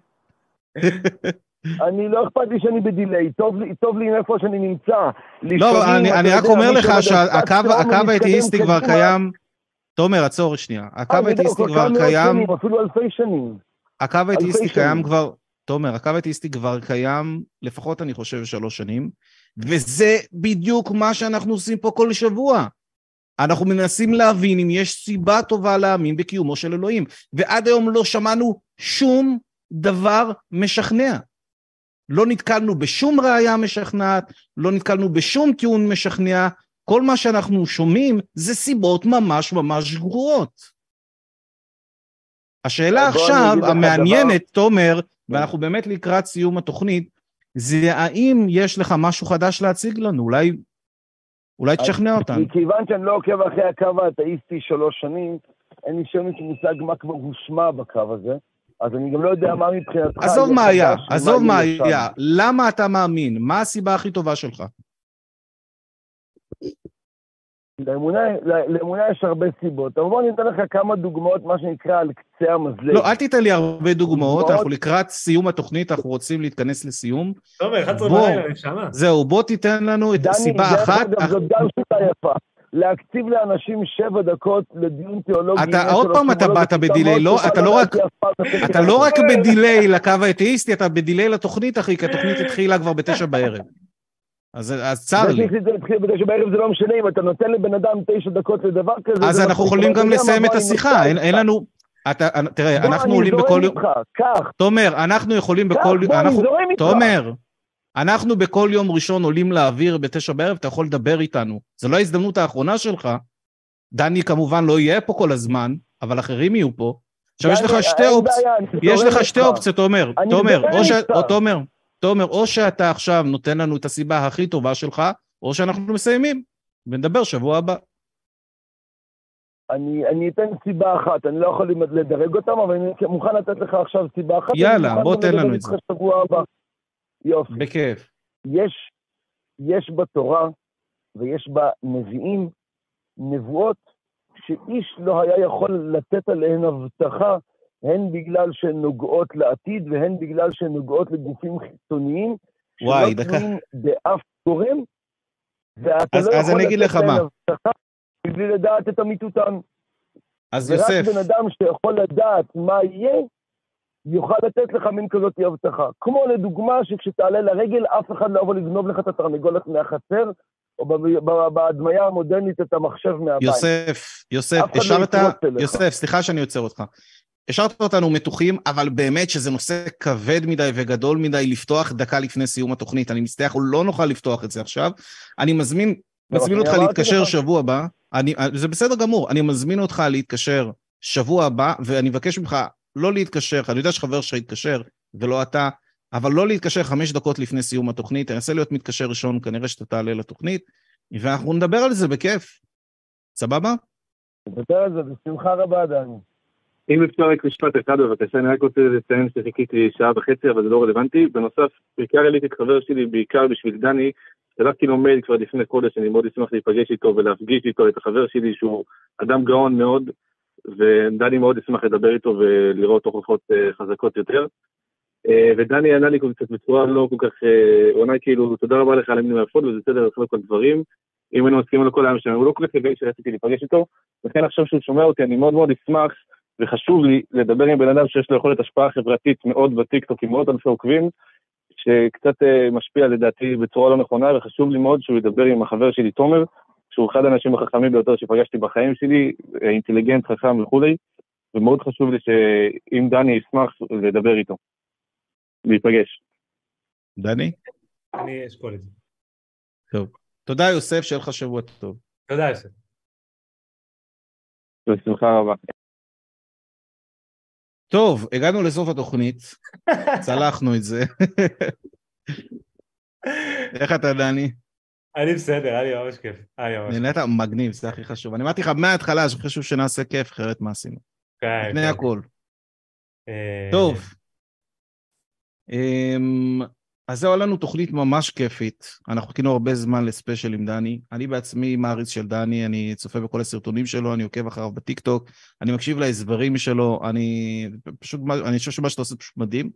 אני לא אכפת לי שאני בדיליי, טוב טוב לי איפה שאני נמצא. לא, אני, אני רק אומר לך שהקו האתאיסטי כבר קיים... תומר, עצור שנייה. הקו אה, יודע, האתאיסטי כבר קיים... אפילו אלפי שנים. הקו האתאיסטי קיים. כבר... תומר, הקו האתאיסטי כבר קיים, לפחות אני חושב, שלוש שנים, וזה בדיוק מה שאנחנו עושים פה כל שבוע. אנחנו מנסים להבין אם יש סיבה טובה להאמין בקיומו של אלוהים, ועד היום לא שמענו שום דבר משכנע. לא נתקלנו בשום ראייה משכנעת, לא נתקלנו בשום טיעון משכנע, כל מה שאנחנו שומעים זה סיבות ממש ממש גרועות. השאלה עכשיו, המעניינת, תומר, ואנחנו באמת לקראת סיום התוכנית, זה האם יש לך משהו חדש להציג לנו? אולי, אולי תשכנע אותנו. מכיוון שאני לא עוקב אחרי הקו האתאיסטי שלוש שנים, אין לי שום מושג מה כבר הושמע בקו הזה, אז אני גם לא יודע מה מבחינתך עזוב מה היה, עזוב מה. היה, למה אתה מאמין? מה הסיבה הכי טובה שלך? לאמונה, לאמונה יש הרבה סיבות, אבל בוא אני אתן לך כמה דוגמאות, מה שנקרא, על קצה המזלג. לא, אל תיתן לי הרבה דוגמאות? אנחנו לקראת סיום התוכנית, אנחנו רוצים להתכנס לסיום. תומר, 11 בוא, בלילה, נשמה. זהו, בוא תיתן לנו את דני, סיבה דרך אחת. אגב, זאת גם שיטה יפה. להקציב לאנשים שבע דקות לדיון תיאולוגי. אתה עוד פעם אתה סימולוגיה באת בדיליי, לא, אתה לא רק, אתה לא רק. בדיליי לקו האתאיסטי, אתה בדיליי לתוכנית, אחי, כי התוכנית התחילה כבר בתשע בערב. אז, אז צר לי. שהחליט להתחיל בתשע בערב זה לא משנה, אם אתה נותן לבן אדם תשע דקות לדבר כזה... אז אנחנו מספיק, יכולים גם לסיים את בוא, השיחה, אין. לנו... אתה, תראה, בוא, אנחנו אני עולים זורם בכל... איתך, קח. תומר, אנחנו יכולים בכל... בוא, אני. זורם איתך. תומר, אנחנו בכל יום ראשון עולים לאוויר בתשע בערב, אתה יכול לדבר איתנו. זו לא ההזדמנות האחרונה שלך. דני כמובן לא יהיה פה כל הזמן, אבל אחרים יהיו פה. עכשיו יש לך שתי אופציות, יש לך שתי. אופציות, תומר. תומר. או תומר, תומר, או שאתה עכשיו נותן לנו את הסיבה הכי טובה שלך, או שאנחנו מסיימים, ונדבר שבוע הבא. אני, אני אתן סיבה אחת, אני לא יכול לדרג אותם, אבל אני מוכן לתת לך עכשיו סיבה אחת. יאללה, בוא תן לנו את זה. שבוע הבא. יופי. בכיף. יש, יש בתורה ויש בה נביאים, נבואות, שאיש לא היה יכול לתת עליהן הבטחה, הן בגלל שהן נוגעות לעתיד והן בגלל שהן נוגעות לגופים חיצוניים, וואי, שלא דקה. תלויים באף גורם, ואתה אז- לא אז יכול לתת מה. הבטחה מבלי לדעת את אמיתותן. אז ורק יוסף, בן אדם שיכול לדעת מה יהיה, יוכל לתת לך מין כזאת הבטחה. כמו לדוגמה, שכשתעלה לרגל, אף אחד לא יבוא לגנוב לך את התרנגולת מהחצר, או בהדמיה המודרנית את המחשב מהבית. יוסף, יוסף, אחד לא. יוסף, סליחה שאני עוצר אותך. השארת אותנו מתוחים, אבל באמת שזה נושא כבד מדי וגדול מדי לפתוח דקה לפני סיום התוכנית. אני מצטער, אנחנו לא נוכל לפתוח את זה עכשיו. אני מזמין, לא, מזמין אני אותך להתקשר לך. שבוע הבא. אני, זה בסדר גמור, אני מזמין אותך להתקשר שבוע הבא, ואני מבקש ממך לא להתקשר, אני יודע שחבר שלך יתקשר, ולא אתה, אבל לא להתקשר חמש דקות לפני סיום התוכנית, תנסה להיות מתקשר ראשון, כנראה שאתה תעלה לתוכנית, ואנחנו נדבר על זה בכיף. סבבה? נדבר על זה בשמחה רבה, דני. אם אפשר רק משפט אחד בבקשה, אני רק רוצה לציין שחיכיתי שעה וחצי, אבל זה לא רלוונטי. בנוסף, בעיקר העליתי את חבר שלי, בעיקר בשביל דני, שלחתי לו מייל כבר לפני חודש, אני מאוד אשמח להיפגש איתו ולהפגיש איתו את החבר שלי, שהוא אדם גאון מאוד, ודני מאוד אשמח לדבר איתו ולראות הוכחות אה, חזקות יותר. אה, ודני ענה לי קצת בצורה לא כל כך, אה, הוא ענה כאילו, תודה רבה לך על המילים היפות, וזה בסדר לחלוק על דברים. אם היינו מסכימים על כל היום שלנו, הוא לא כל כך הבין שרציתי להיפגש איתו, לכן עכשיו שהוא שומע אותי, אני מאוד מאוד אשמח, וחשוב לי לדבר עם בן אדם שיש לו יכולת השפעה חברתית מאוד בטיקטוק, עם מאות אלפי עוקבים, שקצת אה, משפיע לדעתי בצורה לא נכונה, וחשוב לי מאוד שהוא ידבר עם החבר שלי תומר, שהוא אחד האנשים החכמים ביותר שפגשתי בחיים שלי, אה, אינטליגנט, חכם וכולי, ומאוד חשוב לי שאם דני ישמח לדבר איתו, להיפגש. דני? אני אשקול את זה. טוב. תודה, יוסף, שיהיה לך שבוע טוב. תודה, יוסף. בשמחה רבה. טוב, הגענו לסוף התוכנית, צלחנו את זה. איך אתה, דני? אני בסדר, היה לי ממש כיף. נהנית מגניב, זה הכי חשוב. אני אמרתי לך מההתחלה שחשוב שנעשה כיף, אחרת מה עשינו? כן, לפני. הכל. אה, טוב. אז זהו, לנו תוכנית ממש כיפית. אנחנו חיכינו הרבה זמן לספיישל עם דני. אני בעצמי מעריץ של דני, אני צופה בכל הסרטונים שלו, אני עוקב אחריו בטיקטוק, אני מקשיב להסברים שלו, אני פשוט, אני חושב שמה שאתה עושה פשוט מדהים.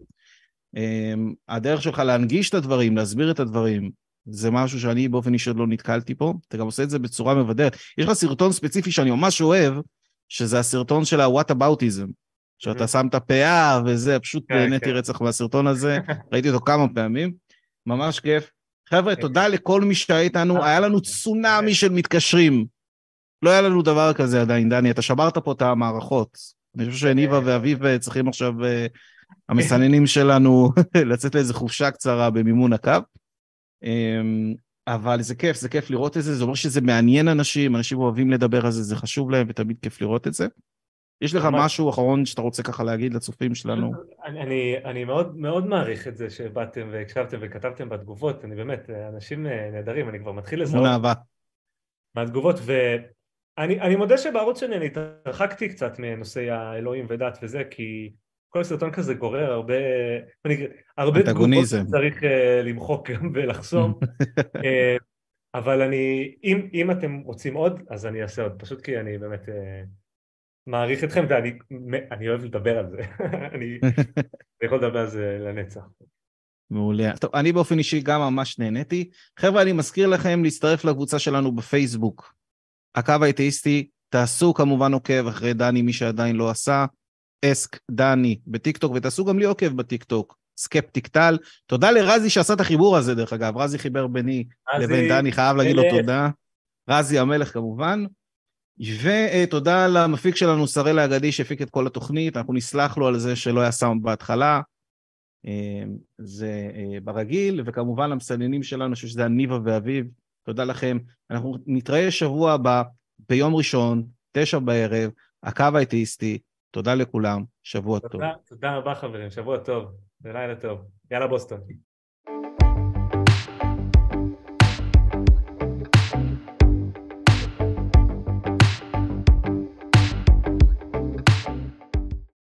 אמ, הדרך שלך להנגיש את הדברים, להסביר את הדברים, זה משהו שאני באופן אישי עוד לא נתקלתי פה. אתה גם עושה את זה בצורה מבדרת. יש לך סרטון ספציפי שאני ממש אוהב, שזה הסרטון של ה-What aboutism. שאתה שם את הפאה וזה, פשוט כן, נהניתי כן. רצח מהסרטון הזה, ראיתי אותו כמה פעמים, ממש כיף. חבר'ה, תודה לכל מי שהיה איתנו, היה לנו צונאמי של מתקשרים. לא היה לנו דבר כזה עדיין, דני, אתה שברת פה את המערכות. אני חושב שניבה ואביב אה, צריכים עכשיו, אה, המסננים שלנו, לצאת לאיזה חופשה קצרה במימון הקו. אמ, אבל זה כיף, זה כיף לראות את זה, זה אומר שזה מעניין אנשים, אנשים אוהבים לדבר על זה, זה חשוב להם ותמיד כיף לראות את זה. יש לך ממש. משהו אחרון שאתה רוצה ככה להגיד לצופים שלנו? אני, אני, אני מאוד, מאוד מעריך את זה שבאתם והקשבתם וכתבתם בתגובות, אני באמת, אנשים אה, נהדרים, אני כבר מתחיל לזהות המון אהבה. מהתגובות, ואני אני מודה שבערוץ שלי אני התרחקתי קצת מנושאי האלוהים ודת וזה, כי כל סרטון כזה גורר הרבה, אני, הרבה תגובות. שצריך uh, למחוק גם ולחסום, uh, אבל אני, אם, אם אתם רוצים עוד, אז אני אעשה עוד, פשוט כי אני באמת uh, מעריך אתכם ואני אני אוהב לדבר על זה, אני, יכול לדבר על זה לנצח. מעולה. טוב, אני באופן אישי גם ממש נהניתי. חבר'ה, אני מזכיר לכם להצטרף לקבוצה שלנו בפייסבוק. הקו האתאיסטי, תעשו כמובן עוקב אחרי דני, מי שעדיין לא עשה. אסק דני בטיקטוק, ותעשו גם לי עוקב בטיקטוק. סקפטיק טל. תודה לרזי שעשה את החיבור הזה, דרך אגב. רזי חיבר ביני רזי, לבין דני, חייב להגיד לו. תודה. רזי המלך כמובן. ותודה למפיק שלנו, ישראל האגדי, שהפיק את כל התוכנית. אנחנו נסלח לו על זה שלא היה סאונד בהתחלה. אה, זה אה, ברגיל, וכמובן למסננים שלנו, אני חושב שזה ניבה ואביב, תודה לכם. אנחנו נתראה שבוע הבא, ביום ראשון, תשע בערב, הקו האתאיסטי. תודה לכולם, שבוע טוב. תודה, תודה רבה חברים, שבוע טוב ולילה טוב. יאללה בוסטון.